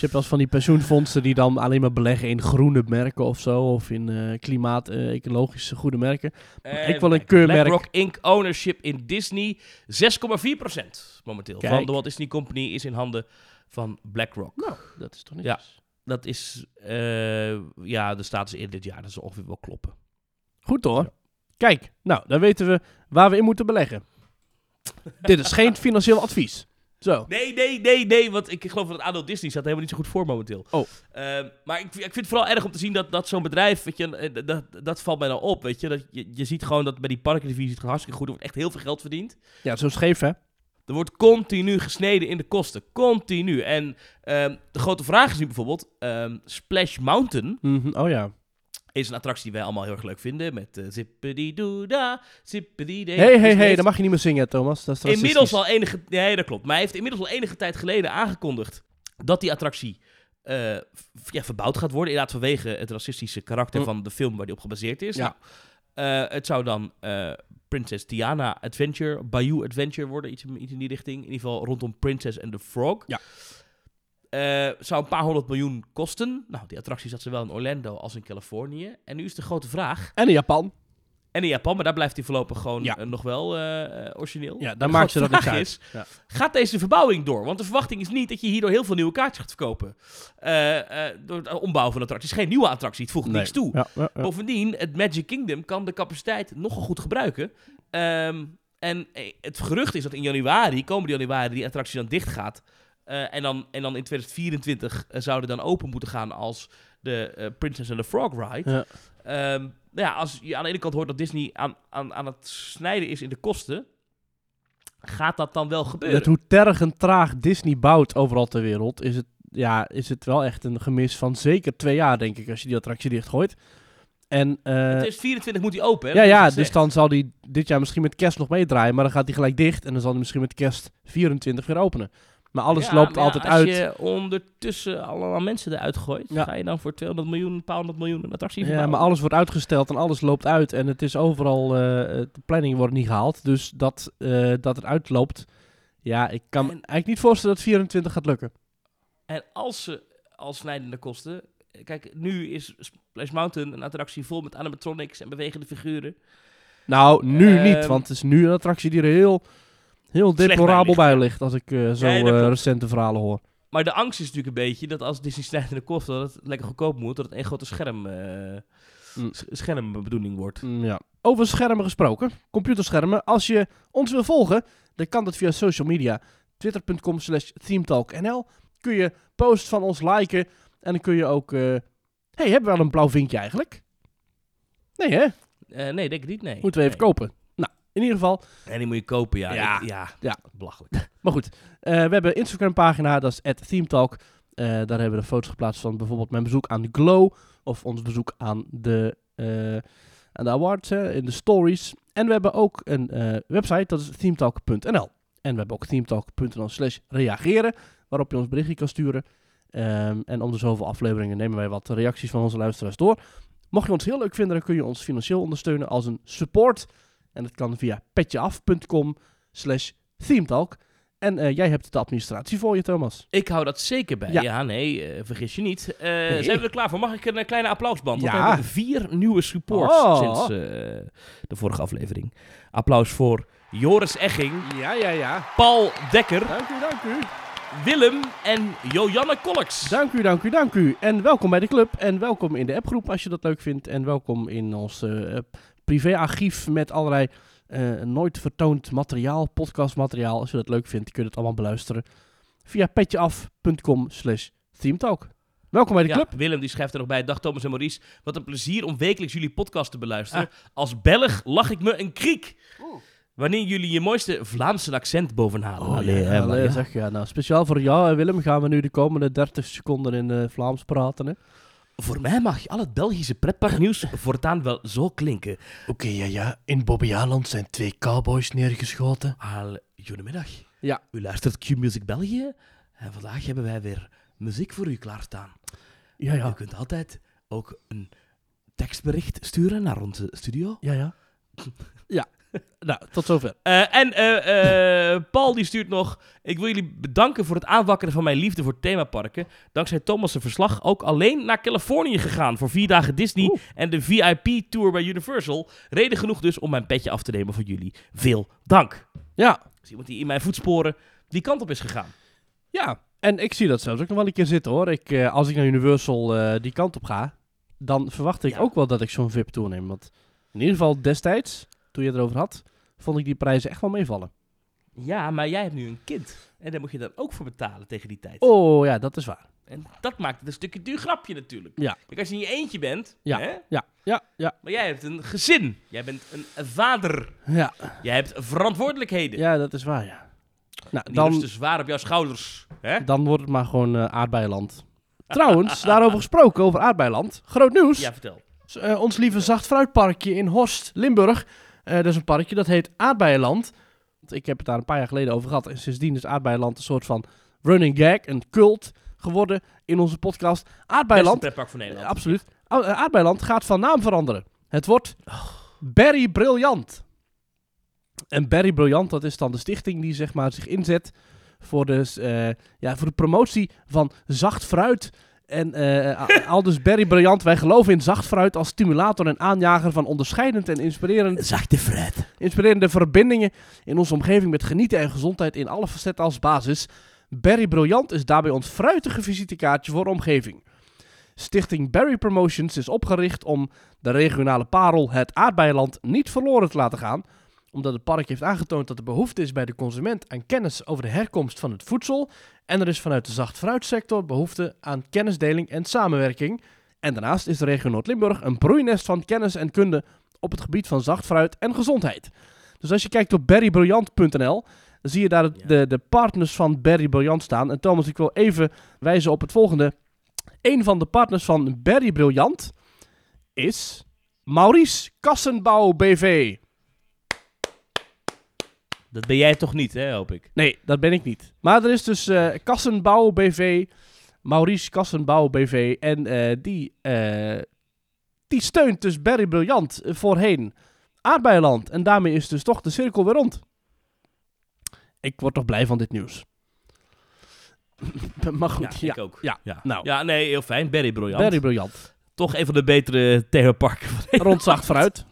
je hebt eens van die pensioenfondsen die dan alleen maar beleggen in groene merken of zo. Of in eh, klimaat-ecologische goede merken. Eh, ik wil een keurmerk. BlackRock Inc. ownership in Disney 6,4% momenteel. Kijk. Van de Walt Disney Company is in handen van BlackRock. Nou, dat is toch niet Ja. Dat is, eh, ja, de status in dit jaar. Dat zal ongeveer wel kloppen. Goed hoor. Kijk, nou, dan weten we waar we in moeten beleggen. Dit is geen financieel advies. Zo. Nee, nee, nee, nee, want ik geloof dat aandeel Disney staat helemaal niet zo goed voor momenteel. Oh. Ehm, maar ik, ik vind het vooral erg om te zien dat, dat zo'n bedrijf, weet je, eh, dat, dat valt mij dan op, weet je. Dat je, je ziet gewoon dat bij die parkendivisie het hartstikke goed, er wordt echt heel veel geld verdiend. Ja, zo scheef hè. Er wordt continu gesneden in de kosten. Continu. En ehm, de grote vraag is nu bijvoorbeeld... ehm, Splash Mountain Mhm, Oh ja. Is een attractie die wij allemaal heel erg leuk vinden. Met uh, zippity-dee. Hé, hé, Disney hé, heeft dat mag je niet meer zingen, Thomas. Dat is Inmiddels al enige... Nee, dat klopt. Maar hij heeft inmiddels al enige tijd geleden aangekondigd... dat die attractie eh, ja, verbouwd gaat worden. Inderdaad vanwege het racistische karakter Hm. van de film waar die op gebaseerd is. Ja. Eh, het zou dan eh, Princess Diana Adventure, Bayou Adventure worden, iets, in- iets in die richting. In ieder geval rondom Princess and the Frog. Ja. Eh, zou een paar honderd miljoen kosten. Nou, die attractie zat zowel in Orlando als in Californië. En nu is de grote vraag. En in Japan. En in Japan, maar daar blijft hij voorlopig gewoon Ja. eh, nog wel eh, origineel. Ja, daar maakt ze dat vraag uit. is, Ja. Gaat deze verbouwing door? Want de verwachting is niet dat je hierdoor heel veel nieuwe kaartjes gaat verkopen. Door het ombouwen van de attractie. Het is geen nieuwe attractie, het voegt Nee. niks toe. Ja. Bovendien, het Magic Kingdom kan de capaciteit nogal goed gebruiken. Ehm, en het gerucht is dat in januari, komende januari, die attractie dan dicht gaat. Eh, en, dan, en dan in 2024 eh, zouden dan open moeten gaan als de eh, Princess and the Frog ride. Ja. Ehm, nou ja, als je aan de ene kant hoort dat Disney aan, aan, aan het snijden is in de kosten. gaat dat dan wel gebeuren? Met hoe tergend traag Disney bouwt overal ter wereld, is het, ja, is het wel echt een gemis van zeker twee jaar, denk ik, als je die attractie dichtgooit. En, eh, 2024 moet hij open, hè? ja, ja, dus dan zal die dit jaar misschien met kerst nog meedraaien, maar dan gaat hij gelijk dicht en dan zal hij misschien met kerst 24 weer openen. Maar alles Ja, loopt maar altijd als uit. je ondertussen allemaal mensen eruit gooit, Ja. ga je dan voor 200 miljoen, een paar honderd miljoen een attractie Ja, maar alles wordt uitgesteld en alles loopt uit. En het is overal, eh, de planning wordt niet gehaald. Dus dat, eh, dat het uitloopt, ja, ik kan me En- eigenlijk niet voorstellen dat 24 gaat lukken. En als ze al snijdende kosten... Kijk, nu is Splash Mountain een attractie vol met animatronics en bewegende figuren. Nou, nu Ehm, niet, want het is nu een attractie die er heel, heel deplorabel bij ligt, als ik eh, zo eh, recente verhalen hoor. Maar de angst is natuurlijk een beetje dat als Disney snijdende kosten, dat het lekker goedkoop moet, dat het een grote scherm, eh, Mm. schermbedoeling wordt. Mm, ja. Over schermen gesproken, computerschermen. Als je ons wil volgen, dan kan dat via social media. Twitter.com slash themetalknl. Kun je post van ons liken. En dan kun je ook... eh hey, hebben we wel een blauw vinkje eigenlijk? Nee hè? Nee, denk ik niet, nee. Moeten we even Nee. kopen. In ieder geval. En die moet je kopen, ja. Ja. Ik- ja, Ja. belachelijk. Maar goed, eh, we hebben een Instagram pagina, dat is @themetalk. Eh daar hebben we de foto's geplaatst van bijvoorbeeld mijn bezoek aan de Glow. Of ons bezoek aan de, eh, aan de awards, in de stories. En we hebben ook een website, dat is themetalk.nl. En we hebben ook themetalk.nl slash reageren, waarop je ons berichtje kan sturen. Ehm, en om de zoveel afleveringen nemen wij wat reacties van onze luisteraars door. Mocht je ons heel leuk vinden, dan kun je ons financieel ondersteunen als een support. En dat kan via petjeaf.com slash themetalk. En eh, jij hebt de administratie voor je, Thomas. Ik hou dat zeker bij. Ja. Ja, nee, eh, vergis je niet. Eh, Zijn we er klaar voor? Mag ik een kleine applausband? Want Ja. we hebben vier nieuwe supports Oh. sinds de vorige aflevering. Applaus voor Joris Egging, Ja, ja, ja. Paul Dekker, Dank u, dank u. Willem en Jojanne Kolks. Dank u, dank u, dank u. En welkom bij de club. En welkom in de appgroep als je dat leuk vindt. En welkom in ons eh, privéarchief met allerlei eh, nooit vertoond materiaal, podcastmateriaal. Als je dat leuk vindt, kun je het allemaal beluisteren via petjeaf.com slash themetalk. Welkom bij de Ja, club. Willem die schrijft er nog bij. Dag Thomas en Maurice. Wat een plezier om wekelijks jullie podcast te beluisteren. Als Belg lach ik me een kriek. Wanneer jullie je mooiste Vlaamse accent bovenhalen. Allee, Oh, ja, maar allee, ja. zeg, ja, nou, speciaal voor jou, hè, Willem, gaan we nu de komende 30 seconden in eh, Vlaams praten. Hè? Voor mij mag al het Belgische pretparknieuws voortaan wel zo klinken. Oké, ja, ja. In Bobbejaanland zijn twee cowboys neergeschoten. Al, goedemiddag. Ja. U luistert Q-Music België. En vandaag hebben wij weer muziek voor u klaarstaan. Ja, U ja. kunt altijd ook een tekstbericht sturen naar onze studio. Ja, ja. ja. Nou, tot zover. Eh, en eh, eh, Paul die stuurt nog... Ik wil jullie bedanken voor het aanwakkeren van mijn liefde voor themaparken. Dankzij Thomas' verslag ook alleen naar Californië gegaan... voor vier dagen Disney Oeh. en de VIP-tour bij Universal. Reden genoeg dus om mijn petje af te nemen voor jullie. Veel dank. Ja. Dus iemand die in mijn voetsporen die kant op is gegaan. Ja. En ik zie dat zelfs ook nog wel een keer zitten, hoor. Ik, als ik naar Universal die kant op ga, dan verwacht ik Ja. ook wel dat ik zo'n VIP-tour neem. Want in ieder geval destijds, toen je het erover had, vond ik die prijzen echt wel meevallen. Ja, maar jij hebt nu een kind. En daar moet je dan ook voor betalen tegen die tijd. Oh, ja, dat is waar. En dat maakt het een stukje duur grapje natuurlijk. Ja. Kijk, als je in je eentje bent... Ja. Hè, Ja, ja, ja. maar jij hebt een gezin. Jij bent een vader. Ja, Jij hebt verantwoordelijkheden. ja dat is waar, ja. Nou, die dan, rusten zwaar op jouw schouders. Hè? dan wordt het maar gewoon eh aardbeiland. Trouwens, daarover gesproken, over aardbeiland. Groot nieuws. Ja, vertel. Eh, ons lieve zachtfruitparkje in Horst, Limburg. Eh, dat is een parkje dat heet Aardbeienland. Ik heb het daar een paar jaar geleden over gehad. En sindsdien is Aardbeienland een soort van running gag, een cult geworden in onze podcast. Aardbeienland, pretpark van Nederland. eh, absoluut. Eh, Aardbeienland gaat van naam veranderen. Het wordt Berry Briljant. En Berry Briljant, dat is dan de stichting die zeg maar, zich inzet voor de, ja, voor de promotie van zacht fruit. En eh, a- al dus Berry Briljant, wij geloven in zacht fruit als stimulator en aanjager van onderscheidend en inspirerend, Zachte fruit. inspirerende verbindingen in onze omgeving met genieten en gezondheid in alle facetten als basis. Berry Briljant is daarbij ons fruitige visitekaartje voor de omgeving. Stichting Berry Promotions is opgericht om de regionale parel het aardbeienland niet verloren te laten gaan, omdat het park heeft aangetoond dat er behoefte is bij de consument aan kennis over de herkomst van het voedsel en er is vanuit de zachtfruitsector behoefte aan kennisdeling en samenwerking. En daarnaast is de regio Noord-Limburg een broeinest van kennis en kunde op het gebied van zacht fruit en gezondheid. Dus als je kijkt op berrybriljant.nl, zie je daar Ja. de, de partners van Barry Brilliant staan. En Thomas, ik wil even wijzen op het volgende. Een van de partners van Barry Brilliant is Maurice Kassenbouw BV. Dat ben jij toch niet, hè, hoop ik. Nee, dat ben ik niet. Maar er is dus eh Kassenbouw BV, Maurice Kassenbouw BV. En eh, die, eh, die steunt dus Barry Brilliant eh, voorheen Aardbeienland. En daarmee is dus toch de cirkel weer rond. Ik word toch blij van dit nieuws. maar goed, ja. ik ook. Ja, ja. nou. ja, nee, heel fijn. Barry briljant. Barry Brilliant. Toch een van de betere themaparken van Nederland. Rond zacht fruit.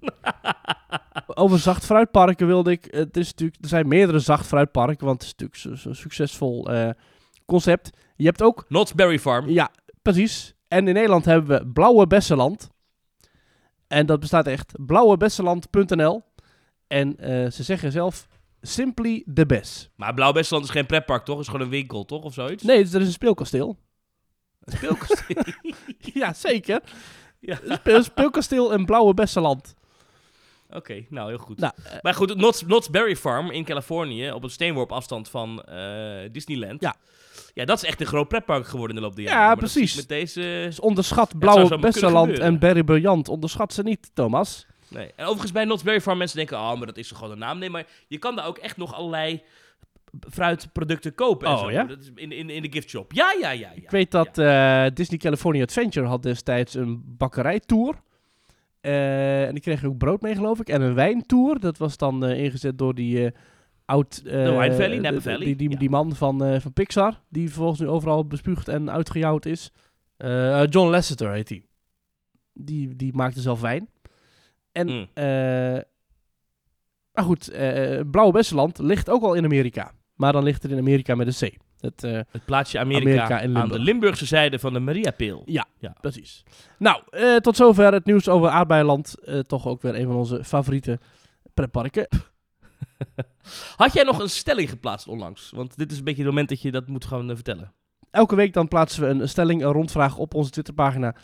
Over zacht fruitparken wilde ik. Het is natuurlijk, er zijn meerdere zacht fruitparken, want het is natuurlijk zo'n zo succesvol eh, concept. Je hebt ook Knott's Berry Farm. Ja, precies. En in Nederland hebben we Blauwe Besseland. En dat bestaat echt blauwebesseland.nl. En eh, ze zeggen zelf simply the best. Maar Blauw Besteland is geen pretpark, toch? Het is gewoon een winkel, toch? Of zoiets? Nee, er is een speelkasteel. Een speelkasteel. ja, zeker. Ja. Speel- speelkasteel in Blauwe Besseland. Oké, nou heel goed. Nou, eh, Maar goed, Knott's, Knott's Berry Farm in Californië, op een steenworp afstand van eh, Disneyland. Ja. Ja, dat is echt een groot pretpark geworden in de loop der Ja, jaren. Maar dat precies. Met deze... dus onderschat Blauwe Besseland en Berry Brilliant. Onderschat ze niet, Thomas. Nee. En overigens bij Knott's Berry Farm, mensen denken, oh, maar dat is toch gewoon een naam. Nee, maar je kan daar ook echt nog allerlei fruitproducten kopen. en Oh, zo. ja? Dat is in, in, in de gift shop. Ja, ja, ja. ja. Ik weet dat eh, Disney California Adventure had destijds een bakkerijtour. Eh, en die kreeg ook brood mee, geloof ik. En een wijntour. Dat was dan eh, ingezet door die eh, oud... De Wine Valley, Napa Valley, Die, die, ja. die man van, eh, van Pixar. Die vervolgens nu overal bespuugd en uitgejouwd is. Eh, John Lasseter heet hij. Die, die maakte zelf wijn. En... Mm. eh, maar goed, eh, Blauwe Besseland ligt ook al in Amerika. Maar dan ligt het in Amerika met een C. Het, eh, Het plaatsje Amerika, Amerika en aan de Limburgse zijde van de Mariapeel. Precies. Nou, eh, tot zover het nieuws over Aardbeienland. Eh, toch ook weer een van onze favoriete pretparken. Had jij nog een stelling geplaatst onlangs? Want dit is een beetje het moment dat je dat moet gaan vertellen. Elke week dan plaatsen we een stelling, een rondvraag op onze Twitterpagina.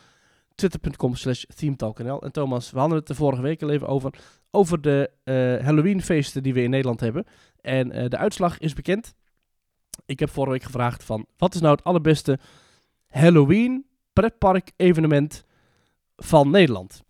Twitter.com slash themetalknl. En Thomas, we hadden het de vorige week al even over. Over de Halloween-feesten die we in Nederland hebben. En de uitslag is bekend. Ik heb vorige week gevraagd van... Wat is nou het allerbeste Halloween pretpark evenement van Nederland?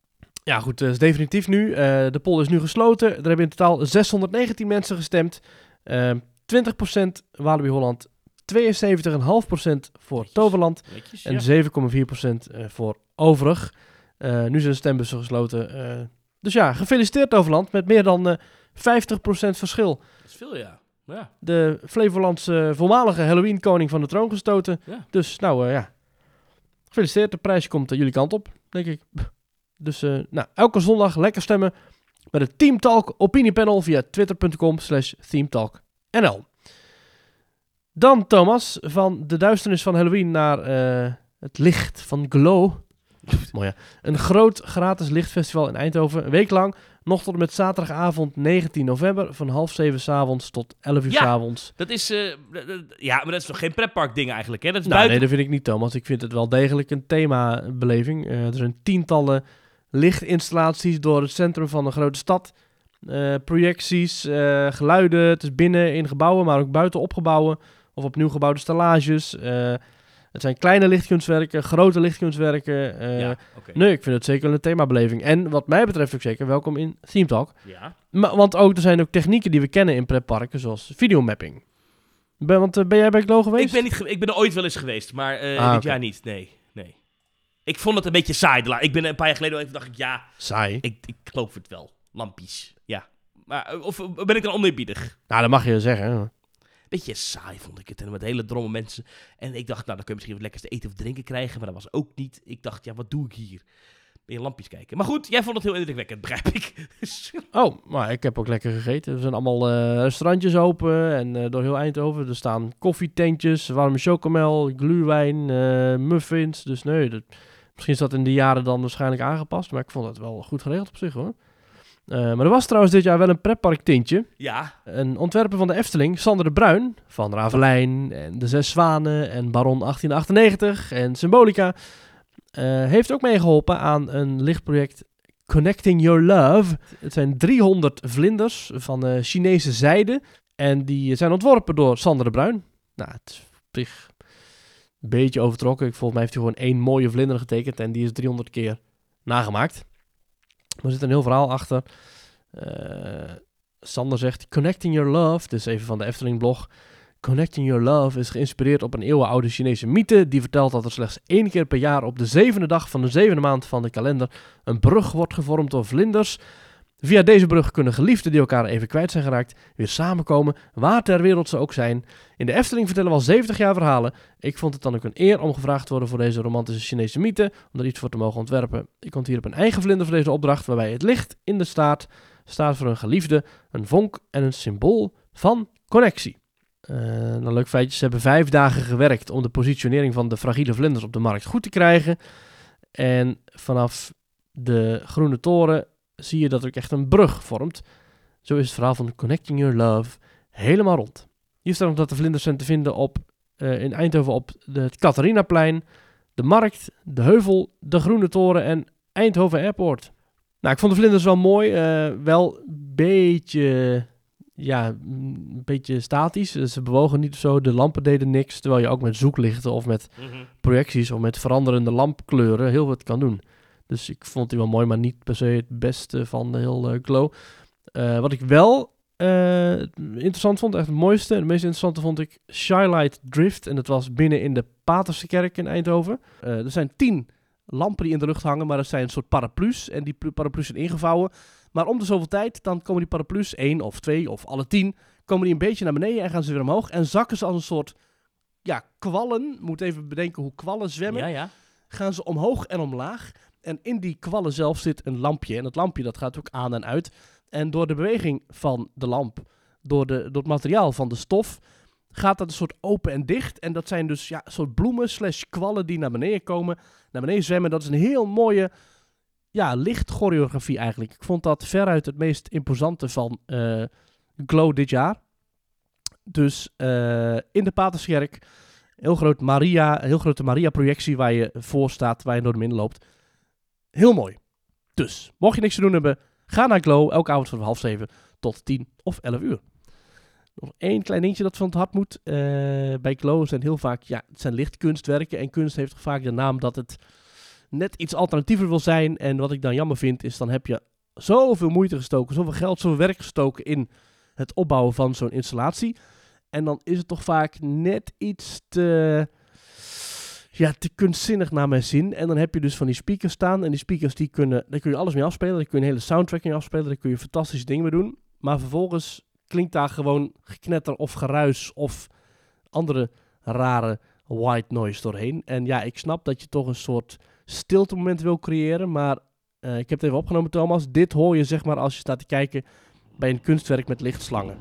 Ja goed, dat is definitief nu. Eh, de poll is nu gesloten. Er hebben in totaal 619 mensen gestemd. Eh 20% Walibi Holland. 72,5% voor. Toverland. En ja. 7,4% eh, voor overig. Eh, nu zijn de stembussen gesloten. eh, dus ja, gefeliciteerd Toverland met meer dan eh 50% verschil. Dat is veel, ja. Ja, De Flevolandse voormalige Halloween-koning van de troon gestoten. Ja. Dus nou eh, ja, gefeliciteerd. De prijs komt eh, jullie kant op, denk ik. Dus eh, nou, elke zondag lekker stemmen met het Team Talk opiniepanel via twitter.com slash themetalknl. Dan Thomas, van de duisternis van Halloween naar het licht van Glow. Mooi ja. Een groot gratis lichtfestival in Eindhoven. Een week lang. Nog tot en met zaterdagavond 19 november. Van half zeven s'avonds tot 11 uur Ja. s'avonds. dat is... d- ja, maar dat is toch geen pretpark ding eigenlijk, hè? Dat is Nou, buiten... nee, dat vind ik niet, Thomas. Ik vind het wel degelijk een themabeleving. Eh er zijn tientallen lichtinstallaties door het centrum van een grote stad. Eh, projecties, geluiden. Het is binnen in gebouwen, maar ook buiten op gebouwen. Of opnieuw gebouwde stellages. Het zijn kleine lichtkunstwerken, grote lichtkunstwerken. Eh, ja. Nee, ik vind het zeker een themabeleving. En wat mij betreft ook zeker welkom in Theme Talk. Ja. Maar, want ook, er zijn ook technieken die we kennen in pretparken, zoals videomapping. Ben, want eh, ben jij bij Glow geweest? Ik ben, niet ik ben er ooit wel eens geweest, maar Ah, dit jaar niet. Nee, nee. Ik vond het een beetje saai. de la- Ik ben een paar jaar geleden even dacht ik, ja, Saai. ik, ik geloof het wel. Lampjes, ja. Maar, of ben ik dan oneerbiedig? Nou, dat mag je zeggen. Beetje saai vond ik het. En met hele dromme mensen. En ik dacht, nou, dan kun je misschien wat lekkers te eten of drinken krijgen. Maar dat was ook niet. Ik dacht, ja, wat doe ik hier? Je lampjes kijken. Maar goed, jij vond het heel indrukwekkend, begrijp ik. Oh, maar ik heb ook lekker gegeten. Er zijn allemaal eh, restaurantjes open en eh, door heel Eindhoven. Er staan koffietentjes, warme chocomel, gluwijn, eh, muffins. Dus nee, dat, misschien is dat in de jaren dan waarschijnlijk aangepast. Maar ik vond het wel goed geregeld op zich hoor. Eh, maar er was trouwens dit jaar wel een pretpark tintje. ja, Een ontwerper van de Efteling, Sander de Bruin, van Ravelijn en De Zes Zwanen en Baron 1898 en Symbolica, eh, heeft ook meegeholpen aan een lichtproject Connecting Your Love. Het zijn 300 vlinders van eh, Chinese zijde En die zijn ontworpen door Sander de Bruin. Nou, het is op zich een beetje overtrokken. Ik- Volgens mij heeft hij gewoon één mooie vlinder getekend en die is 300 keer nagemaakt. Er zit een heel verhaal achter. Eh, Sander zegt, Connecting Your Love, dus even van de Efteling blog. Connecting Your Love is geïnspireerd op een eeuwenoude Chinese mythe die vertelt dat er slechts één keer per jaar op de zevende dag van de zevende maand van de kalender een brug wordt gevormd door vlinders. Via deze brug kunnen geliefden die elkaar even kwijt zijn geraakt weer samenkomen, waar ter wereld ze ook zijn. In de Efteling vertellen we al 70 jaar verhalen. Ik vond het dan ook een eer om gevraagd te worden voor deze romantische Chinese mythe, om er iets voor te mogen ontwerpen. Ik ontwierp een eigen vlinder voor deze opdracht, waarbij het licht in de staart staat voor een geliefde, een vonk en een symbool van connectie. Eh nou, leuk feitje, ze hebben vijf dagen gewerkt om de positionering van de fragiele vlinders op de markt goed te krijgen. En vanaf de Groene Toren zie je dat er ook echt een brug vormt. Zo is het verhaal van Connecting Your Love helemaal rond. Hier staat nog dat de vlinders zijn te vinden op, eh, in Eindhoven op de- het Catharinaplein, de Markt, de Heuvel, de Groene Toren en Eindhoven Airport. Nou, ik vond de vlinders wel mooi. eh, wel een beetje, ja, een beetje statisch. Ze bewogen niet zo. De lampen deden niks. Terwijl je ook met zoeklichten of met projecties of met veranderende lampkleuren heel wat kan doen. Dus ik vond die wel mooi, maar niet per se het beste van de heel Glow. Eh, wat ik wel eh, interessant vond, echt het mooiste, en het meest interessante vond ik Shylight Drift. En dat was binnen in de Paterse kerk in Eindhoven. Eh, er zijn tien lampen die in de lucht hangen, maar dat zijn een soort paraplu's. En die plu- paraplu's zijn ingevouwen. Maar om de zoveel tijd, dan komen die paraplu's, één of twee of alle tien, komen die een beetje naar beneden en gaan ze weer omhoog. En zakken ze als een soort, ja, kwallen. Moet even bedenken hoe kwallen zwemmen Ja, ja. gaan ze omhoog en omlaag. En in die kwallen zelf zit een lampje. En dat lampje dat gaat ook aan en uit. En door de beweging van de lamp, door, de, door het materiaal van de stof, gaat dat een soort open en dicht. En dat zijn dus ja, soort bloemen slash kwallen die naar beneden komen, naar beneden zwemmen. Dat is een heel mooie ja, lichtchoreografie eigenlijk. Ik vond dat veruit het meest imposante van eh, Glow dit jaar. Dus eh, in de Paterskerk, heel groot Maria, heel grote Maria-projectie waar je voor staat, waar je door de midden loopt. Heel mooi. Dus, mocht je niks te doen hebben, ga naar Glow, elke avond van half zeven tot tien of elf uur. Nog één klein dingetje dat van het hart moet. Eh, bij Glow zijn heel vaak, ja, het zijn lichtkunstwerken. En kunst heeft vaak de naam dat het net iets alternatiever wil zijn. En wat ik dan jammer vind, is dan heb je zoveel moeite gestoken, zoveel geld, zoveel werk gestoken in het opbouwen van zo'n installatie. En dan is het toch vaak net iets te, ja, te kunstzinnig naar mijn zin. En dan heb je dus van die speakers staan. En die speakers, die kunnen, daar kun je alles mee afspelen. Daar kun je een hele soundtrack mee afspelen. Daar kun je fantastische dingen mee doen. Maar vervolgens klinkt daar gewoon geknetter of geruis of andere rare white noise doorheen. En ja, ik snap dat je toch een soort stilte moment wil creëren. Maar eh, ik heb het even opgenomen, Thomas. Dit hoor je zeg maar als je staat te kijken bij een kunstwerk met lichtslangen.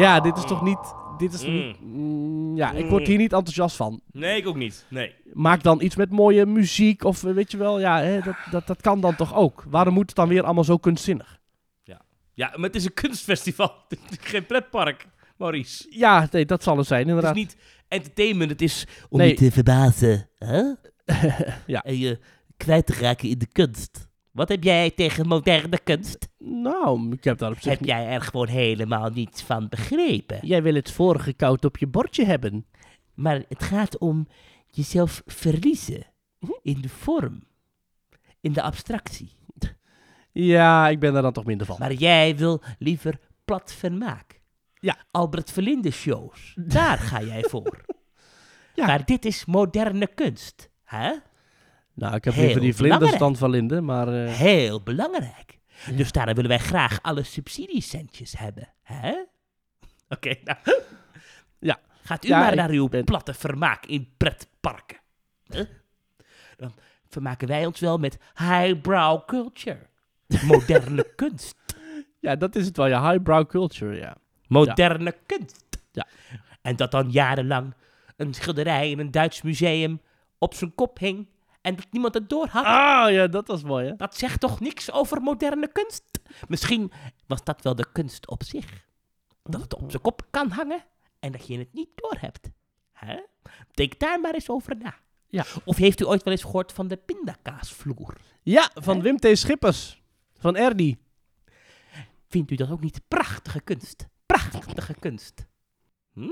Ja, dit is toch niet... Dit is Mm. niet... mm, ja, ik word hier niet enthousiast van. Nee, ik ook niet. Nee. Maak dan iets met mooie muziek of eh, weet je wel, ja, hè, dat, dat, dat kan dan toch ook. Waarom moet het dan weer allemaal zo kunstzinnig? Ja, maar het is een kunstfestival. Het geen pretpark, Maurice. Ja, nee, dat zal het zijn, Het inderdaad. is niet entertainment, het is om Nee. je te verbazen. Hè? Ja. En je kwijt te raken in de kunst. Wat heb jij tegen moderne kunst? Nou, ik heb daar op zich Heb jij er gewoon helemaal niets van begrepen? Jij wil het vorige koud op je bordje hebben. Maar het gaat om jezelf verliezen Mhm. in de vorm, in de abstractie. Ja, ik ben daar dan toch minder van. Maar jij wil liever plat vermaak. Ja. Albert Verlinde shows, daar ga jij voor. Ja. Maar dit is moderne kunst. Hè? Nou, ik heb Heel liever die vlinders belangrijk. dan van Linde, maar... eh, Heel belangrijk. Dus daarom willen wij graag alle subsidiecentjes hebben. Hè? Oké, nou. Ja. Gaat u Ja, maar naar uw ben- platte vermaak in pretparken. Dan vermaken wij ons wel met highbrow culture. Moderne kunst. ja, dat is het wel, ja. Highbrow culture, ja. Moderne kunst. Ja. En dat dan jarenlang een schilderij in een Duits museum op zijn kop hing en dat niemand het door had. Ah, ja, dat was mooi, hè? Dat zegt toch niks over moderne kunst? Misschien was dat wel de kunst op zich. Dat het op zijn kop kan hangen en dat je het niet doorhebt. Hè? Denk daar maar eens over na. Ja. Of heeft u ooit wel eens gehoord van de pindakaasvloer? Ja, van Wim T. Schippers. Van Erdi. Vindt u dat ook niet prachtige kunst? Prachtige kunst. Hm?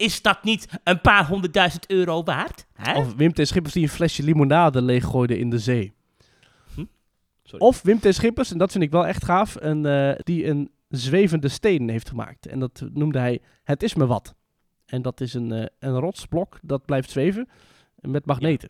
Is dat niet een paar honderdduizend euro waard? Hè? Of Wim T. Schippers die een flesje limonade leeggooide in de zee. Hm? Sorry. Of Wim T. Schippers, en dat vind ik wel echt gaaf, een, eh, die een zwevende steen heeft gemaakt. En dat noemde hij Het is me wat. En dat is een, eh, een rotsblok dat blijft zweven met magneten.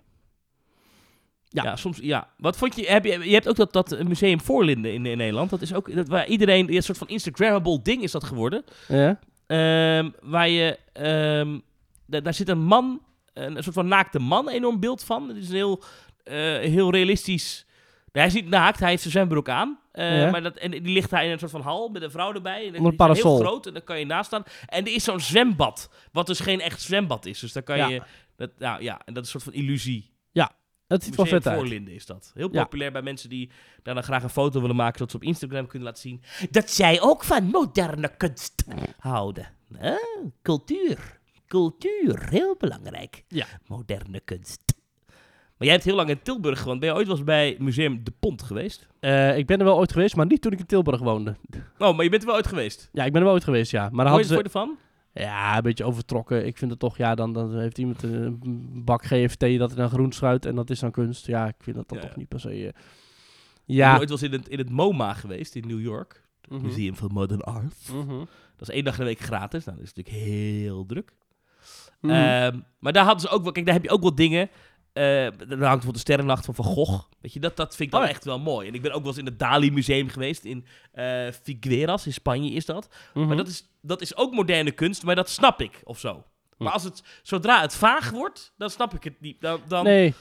Ja. Ja. soms. Ja. Wat vond je? Heb je, je hebt ook dat, dat museum Voorlinden in, in Nederland. Dat is ook dat, waar iedereen een soort van Instagrammable ding is dat geworden. Ja? Ehm, waar je ehm, da- daar zit een man, een, soort van naakte man, een enorm beeld van. Het is een heel, eh, heel realistisch. Hij is niet naakt, hij heeft zijn zwembroek aan. Eh, Ja. maar dat, en die ligt daar in een soort van hal met een vrouw erbij. En een parasol. Heel groot en daar kan je naast staan. En er is zo'n zwembad, wat dus geen echt zwembad is. Dus daar kan Ja. je, dat, nou, ja, en dat is een soort van illusie. Het ziet wel vet uit. Voorlinden is dat. Heel Ja. populair bij mensen die daar dan graag een foto willen maken, zodat ze op Instagram kunnen laten zien dat zij ook van moderne kunst houden. Cultuur. Cultuur, heel belangrijk. Ja. Moderne kunst. Maar jij hebt heel lang in Tilburg gewoond. Ben je ooit wel eens bij Museum De Pont geweest? Eh, ik ben er wel ooit geweest, maar niet toen ik in Tilburg woonde. Oh, maar je bent er wel ooit geweest. Ja, ik ben er wel ooit geweest, ja. Maar Hoe je ze... voor ervan? Ja, een beetje overtrokken. Ik vind het toch, ja, dan, dan heeft iemand een bak GFT dat er dan groen schuit en dat is dan kunst. Ja, ik vind dat dan Ja, toch niet per se... eh, Ik ja. ooit wel eens in het, in het MoMA geweest in New York. Mhm. Museum for Modern Art. Mhm. Dat is één dag in de week gratis. Nou, dat is natuurlijk heel druk. Mhm. Ehm, maar daar hadden ze ook wel, kijk, daar heb je ook wel dingen. Eh daar hangt bijvoorbeeld de Sterrennacht van Van Gogh. Weet je, dat, dat vind ik dan Oh echt wel mooi. En ik ben ook wel eens in het Dali Museum geweest in eh Figueras, in Spanje is dat. Mhm. Maar dat is, dat is ook moderne kunst, maar dat snap ik, of zo. Maar als het, zodra het vaag wordt, dan snap ik het niet. Dan, dan, Nee,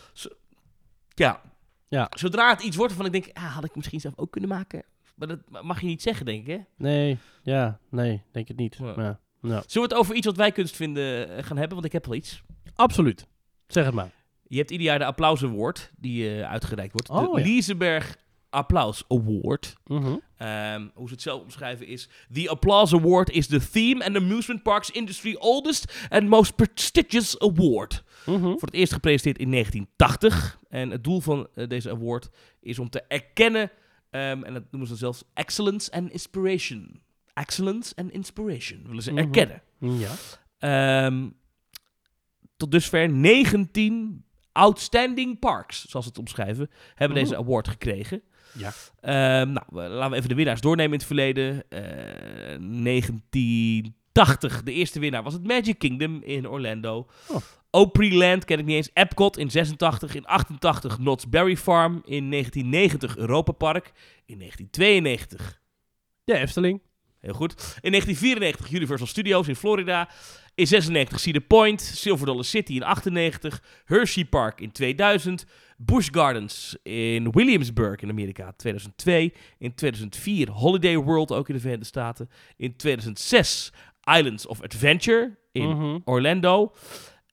ja. Ja. Zodra het iets wordt waarvan ik denk, ah, had ik misschien zelf ook kunnen maken. Maar dat mag je niet zeggen, denk ik, hè? nee, ja, nee, denk het niet. Ja. Ja. Ja. Zullen we het over iets wat wij kunst vinden eh, gaan hebben? Want ik heb wel iets. Absoluut. Zeg het maar. Je hebt ieder jaar de Applaus Award, die eh, uitgereikt wordt. Oh, de ja. Liseberg Applaus Award. Mhm. Ehm, hoe ze het zelf omschrijven is... The Applause Award is the theme and amusement parks industry oldest and most prestigious award. Mhm. Voor het eerst gepresenteerd in 1980. En het doel van eh, deze award is om te erkennen... ehm, en dat noemen ze zelfs excellence and inspiration. Excellence and inspiration willen ze Mhm. erkennen. Ja. Ehm, tot dusver 19 outstanding parks, zoals ze het omschrijven, hebben deze award gekregen. Ja. Ehm, nou, laten we even de winnaars doornemen in het verleden. Eh 1980, de eerste winnaar was het Magic Kingdom in Orlando. Oh. Opryland ken ik niet eens. Epcot in 86, in 88 Knott's Berry Farm, in 1990 Europa Park, in 1992 De Efteling. Heel goed. In 1994 Universal Studios in Florida. In 96 Cedar Point. Silver Dollar City in 98. Hershey Park in 2000. Busch Gardens in Williamsburg in Amerika 2002. In 2004 Holiday World ook in de Verenigde Staten. In 2006 Islands of Adventure in Mhm. Orlando.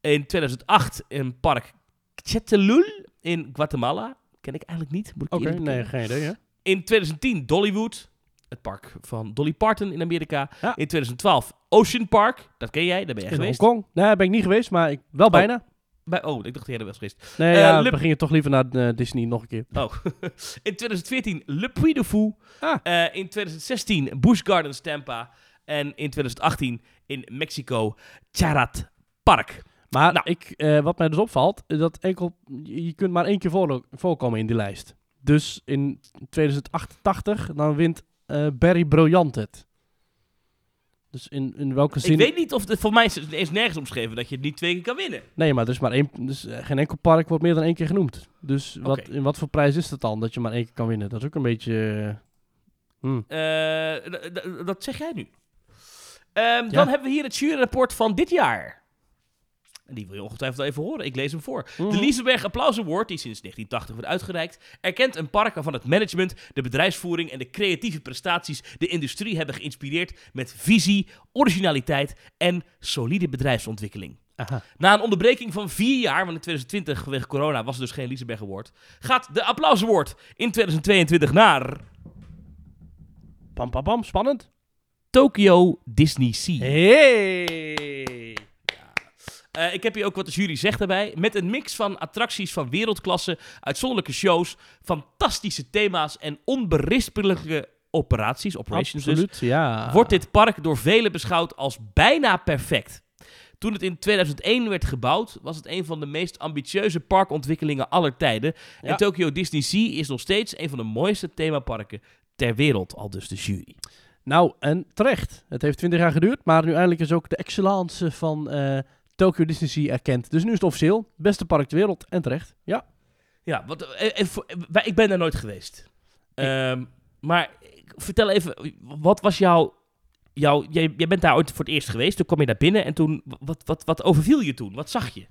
In 2008 een park Chetelul in Guatemala. Ken ik eigenlijk niet. Moet ik Oké, eerlijk nee, geen idee, hè? In 2010 Dollywood, het park van Dolly Parton in Amerika. Ja. In 2012 Ocean Park, dat ken jij, daar ben jij In geweest. Hongkong. Nee, daar ben ik niet geweest, maar ik, wel bijna. Bij, oh, ik dacht dat jij er was geweest. Nee, Eh, ja, we gingen toch liever naar eh, Disney nog een keer. Oh. in 2014 Le Puy de Fou. Ah. Eh, in 2016 Busch Gardens Tampa. En in 2018 in Mexico Charat Park. Maar Nou. ik, wat mij dus opvalt, dat enkel, je kunt maar één keer voor, voorkomen in die lijst. Dus in 2088, dan wint Barry Brilliant het. Dus in, in welke zin... Ik weet niet of het, voor mij is het is nergens omschreven dat je het niet twee keer kan winnen. Nee, maar dus maar één, dus geen enkel park wordt meer dan één keer genoemd. Dus wat, in wat voor prijs is dat dan, dat je maar één keer kan winnen? Dat is ook een beetje... eh, hmm. Eh, dat zeg jij nu. Ehm, Dan hebben we hier het juryrapport van dit jaar. En die wil je ongetwijfeld even horen. Ik lees hem voor. Mhm. De Liseberg Applaus Award, die sinds 1980 wordt uitgereikt, erkent een park waarvan het management, de bedrijfsvoering en de creatieve prestaties de industrie hebben geïnspireerd met visie, originaliteit en solide bedrijfsontwikkeling. Aha. Na een onderbreking van vier jaar, want in 2020 vanwege corona was er dus geen Liseberg Award, gaat de Applaus Award in 2022 naar Pam, pam, pam. Spannend. Tokyo Disney Sea. Hey. Eh, ik heb hier ook wat de jury zegt daarbij. Met een mix van attracties van wereldklasse, uitzonderlijke shows, fantastische thema's en onberispelijke operaties, operations dus, Absoluut, ja. wordt dit park door velen beschouwd als bijna perfect. Toen het in 2001 werd gebouwd, was het een van de meest ambitieuze parkontwikkelingen aller tijden. Ja. En Tokyo Disney Sea is nog steeds een van de mooiste themaparken ter wereld, al dus de jury. Nou, en terecht. Het heeft 20 jaar geduurd, maar nu eindelijk is ook de excellence van eh Tokyo Disney Sea erkend. Dus nu is het officieel. Beste park ter wereld. En terecht. Ja. Ja, wat, eh, eh, eh, ik ben daar nooit geweest. Ehm, maar vertel even, wat was jouw... jouw jij, jij bent daar ooit voor het eerst geweest, toen kwam je daar binnen en toen... Wat, wat, wat overviel je toen? Wat zag je?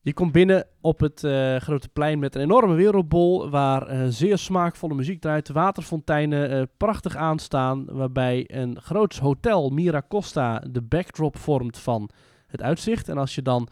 Je komt binnen op het eh, grote plein met een enorme wereldbol waar zeer smaakvolle muziek draait, waterfonteinen prachtig aanstaan, waarbij een groot hotel, Miracosta, de backdrop vormt van het uitzicht. En als je dan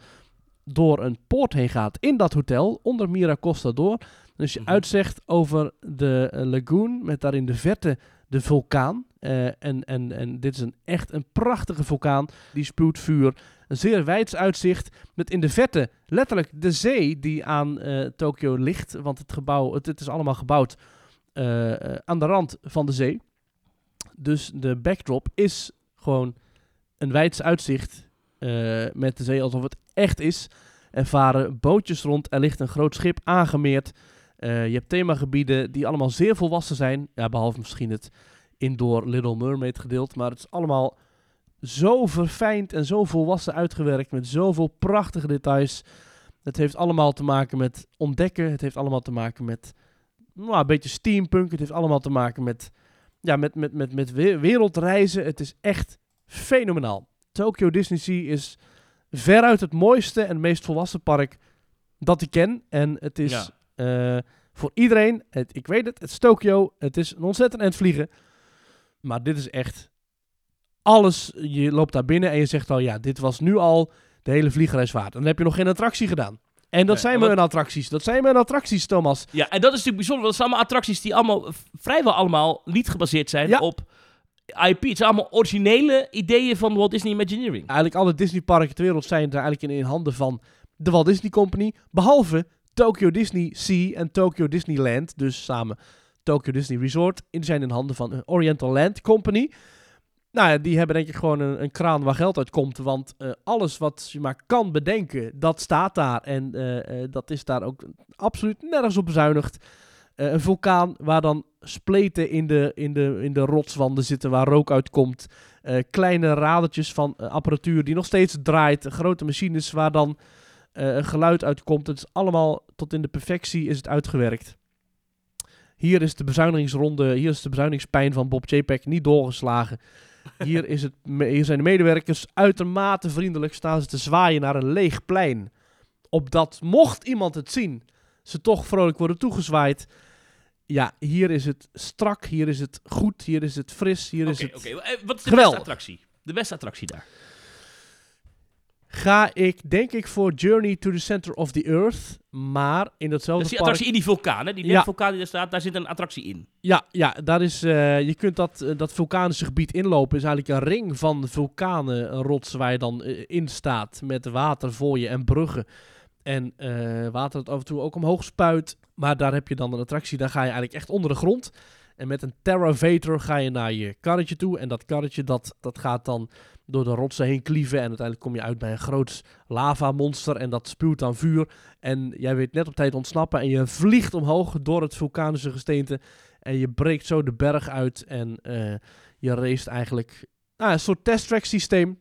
door een poort heen gaat in dat hotel, onder Miracosta door, dan is je Mhm. uitzicht over de eh, lagoon met daar in de verte de vulkaan. Eh, en, en, en dit is een, echt een prachtige vulkaan, die spuwt vuur. Een zeer wijds uitzicht met in de verte letterlijk de zee die aan eh Tokio ligt. Want het gebouw, het, het is allemaal gebouwd aan de rand van de zee. Dus de backdrop is gewoon een wijds uitzicht eh, met de zee alsof het echt is. Er varen bootjes rond, er ligt een groot schip aangemeerd. Eh, je hebt themagebieden die allemaal zeer volwassen zijn. Ja, behalve misschien het indoor Little Mermaid gedeelte. Maar het is allemaal zo verfijnd en zo volwassen uitgewerkt met zoveel prachtige details. Het heeft allemaal te maken met ontdekken. Het heeft allemaal te maken met nou, een beetje steampunk. Het heeft allemaal te maken met, ja, met, met, met, met we- wereldreizen. Het is echt fenomenaal. Tokyo Disney Sea is veruit het mooiste en meest volwassen park dat ik ken. En het is eh, voor iedereen, het, ik weet het, het is Tokyo. Het is een ontzettend eind vliegen. Maar dit is echt alles. Je loopt daar binnen en je zegt al, ja, dit was nu al de hele vliegreis waard. En dan heb je nog geen attractie gedaan. En dat Nee, zijn en mijn attracties. Dat zijn mijn attracties, Thomas. Ja, en dat is natuurlijk bijzonder, want het zijn allemaal attracties die allemaal, vrijwel allemaal, niet gebaseerd zijn Ja. op IP. Het zijn allemaal originele ideeën van Walt Disney Imagineering. Eigenlijk alle Disneyparken ter wereld zijn er eigenlijk in, in handen van de Walt Disney Company. Behalve Tokyo Disney Sea en Tokyo Disneyland. Dus samen Tokyo Disney Resort. Die zijn in handen van Oriental Land Company. Nou ja, die hebben denk ik gewoon een, een kraan waar geld uit komt. Want eh, alles wat je maar kan bedenken, dat staat daar. En eh, eh, dat is daar ook absoluut nergens op bezuinigd. Eh, een vulkaan waar dan spleten in de, in, de, in de rotswanden zitten waar rook uitkomt. Eh, kleine radertjes van eh, apparatuur die nog steeds draait. Grote machines waar dan geluid uitkomt. Het is allemaal tot in de perfectie is het uitgewerkt. Hier is de bezuinigingsronde, hier is de bezuinigingspijn van Bob JPEG niet doorgeslagen. Hier, is het, hier zijn de medewerkers uitermate vriendelijk. Staan ze te zwaaien naar een leeg plein. Opdat, mocht iemand het zien, ze toch vrolijk worden toegezwaaid. Ja, hier is het strak, hier is het goed, hier is het fris, hier is het... oké. Eh, Wat is de Geweldig. beste attractie? De beste attractie daar. Ga ik, denk ik, voor Journey to the Center of the Earth. Maar in datzelfde Dat is die park... attractie in die vulkaan, hè? Die Ja. vulkaan die daar staat, daar zit een attractie in. Ja, ja daar is, eh, je kunt dat, eh, dat vulkanische gebied inlopen. is eigenlijk een ring van vulkanen, een rots waar je dan in staat. Met water voor je en bruggen. En eh, water dat af en toe ook omhoog spuit. Maar daar heb je dan een attractie, daar ga je eigenlijk echt onder de grond. En met een Terravator ga je naar je karretje toe. En dat karretje dat, dat gaat dan door de rotsen heen klieven. En uiteindelijk kom je uit bij een groot lavamonster. En dat spuwt dan vuur. En jij weet net op tijd ontsnappen. En je vliegt omhoog door het vulkanische gesteente. En je breekt zo de berg uit. En eh, je race eigenlijk nou, een soort testtrack systeem.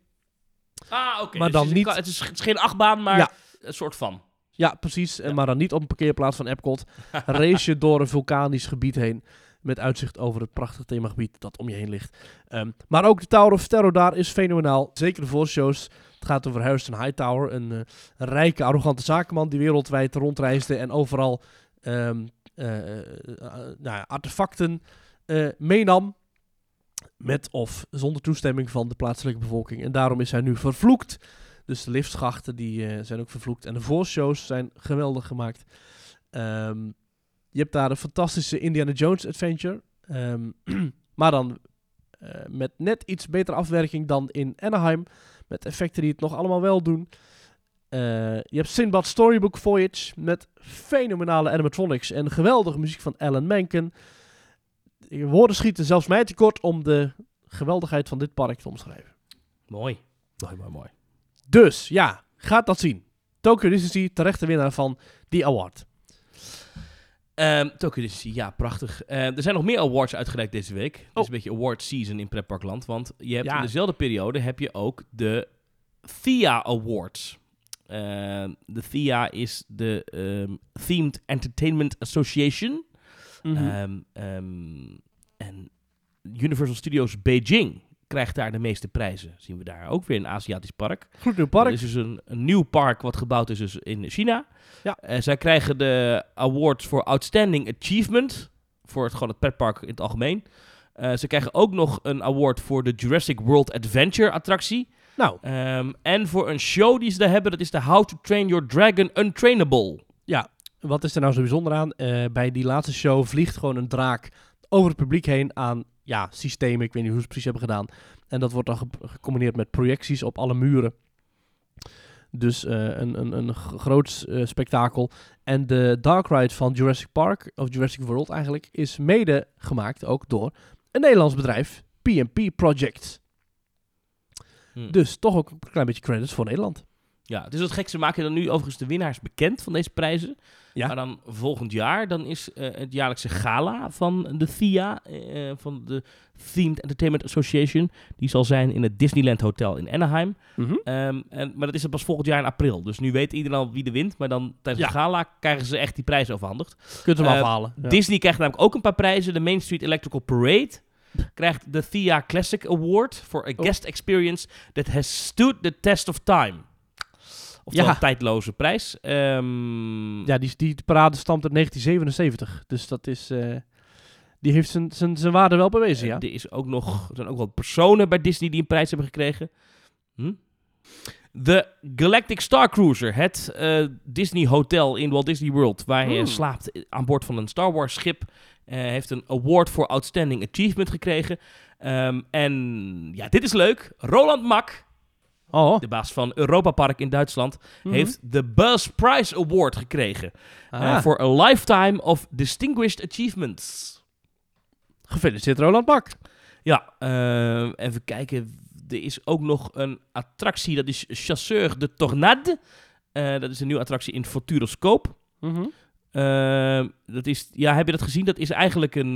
Ah, oké. Maar Dus dan het een niet- Het is, het is geen achtbaan, maar Ja. Een soort van. Ja, precies. Ja. Maar dan niet op een parkeerplaats van Epcot. race je door een vulkanisch gebied heen. Met uitzicht over het prachtige themagebied dat om je heen ligt. Ehm, maar ook de Tower of Terror daar is fenomenaal. Zeker de voorshows. Het gaat over Harrison Hightower. Een, eh, rijke, arrogante zakenman die wereldwijd rondreisde. En overal ehm, eh, eh, eh, nou artefacten eh, meenam. Met of zonder toestemming van de plaatselijke bevolking. En daarom is hij nu vervloekt. Dus de liftschachten die, eh, zijn ook vervloekt. En de voorshows zijn geweldig gemaakt. Ehm, je hebt daar een fantastische Indiana Jones adventure. Ehm, maar dan eh, met net iets betere afwerking dan in Anaheim. Met effecten die het nog allemaal wel doen. Eh, je hebt Sinbad Storybook Voyage met fenomenale animatronics en geweldige muziek van Alan Menken. Woorden schieten zelfs mij tekort om de geweldigheid van dit park te omschrijven. Mooi. Mooi, mooi, mooi. Dus ja, gaat dat zien. Tokyo Disney terechte winnaar van die award. Ehm Tokyo Disney, ja, prachtig. Eh, er zijn nog meer awards uitgereikt deze week. Het is Oh. een beetje award season in pretparkland. Want je hebt Ja. in dezelfde periode heb je ook de THEA Awards. Ehm, de THEA is de ehm, Themed Entertainment Association. Mhm. Ehm, ehm, en Universal Studios Beijing krijgt daar de meeste prijzen. Zien we daar ook weer een Aziatisch park. Gloednieuw park. Er is dus een, een nieuw park wat gebouwd is dus in China. Ja. Eh, zij krijgen de awards voor Outstanding Achievement. Voor het, gewoon het pretpark in het algemeen. Eh, ze krijgen ook nog een award voor de Jurassic World Adventure attractie. Nou, Ehm, en voor een show die ze daar hebben, dat is de How to Train Your Dragon Untrainable. wat is er nou zo bijzonder aan? Eh, bij die laatste show vliegt gewoon een draak over het publiek heen aan ja, systemen. Ik weet niet hoe ze het precies hebben gedaan. En dat wordt dan ge- gecombineerd met projecties op alle muren. Dus eh, een, een, een groot eh, spektakel. En de Dark Ride van Jurassic Park, of Jurassic World eigenlijk, is mede gemaakt ook door een Nederlands bedrijf, PMP Project. Hm. Dus toch ook een klein beetje credits voor Nederland. Ja, het is wat gek. Ze maken dan nu overigens de winnaars bekend van deze prijzen. Ja. Maar dan volgend jaar, dan is eh, het jaarlijkse gala van de THEA, eh, van de Themed Entertainment Association. Die zal zijn in het Disneyland Hotel in Anaheim. Mhm. Ehm, en, maar dat is pas volgend jaar in april. Dus nu weet iedereen al wie er wint. Maar dan tijdens Ja. de gala krijgen ze echt die prijzen overhandigd. Kunt hem Eh, afhalen. Ja. Disney krijgt namelijk ook een paar prijzen. De Main Street Electrical Parade krijgt de THEA Classic Award for a Oh. guest experience that has stood the test of time. Oftewel Ja. een tijdloze prijs. Ehm, Ja, die, die parade stamt uit 1977. Dus dat is. eh, die heeft zijn, zijn, zijn waarde wel bewezen, ja. Er is ook nog, er zijn ook wel personen bij Disney die een prijs hebben gekregen. Hm? De Galactic Star Cruiser, het eh, Disney Hotel in Walt Disney World, waar je Hmm. slaapt aan boord van een Star Wars schip, eh, heeft een award voor Outstanding Achievement gekregen. Ehm, en ja, dit is leuk. Roland Mak, Oh, de baas van Europa Park in Duitsland, mhm. heeft de Buzz Prize Award gekregen. eh, Ah, Voor a lifetime of distinguished achievements. Gefeliciteerd, Roland Bak. Ja, eh, even kijken. Er is ook nog een attractie, dat is Chasseur de Tornade. Eh, dat is een nieuwe attractie in Futuroscope. Mhm. Dat is, ja, heb je dat gezien? Dat is eigenlijk een,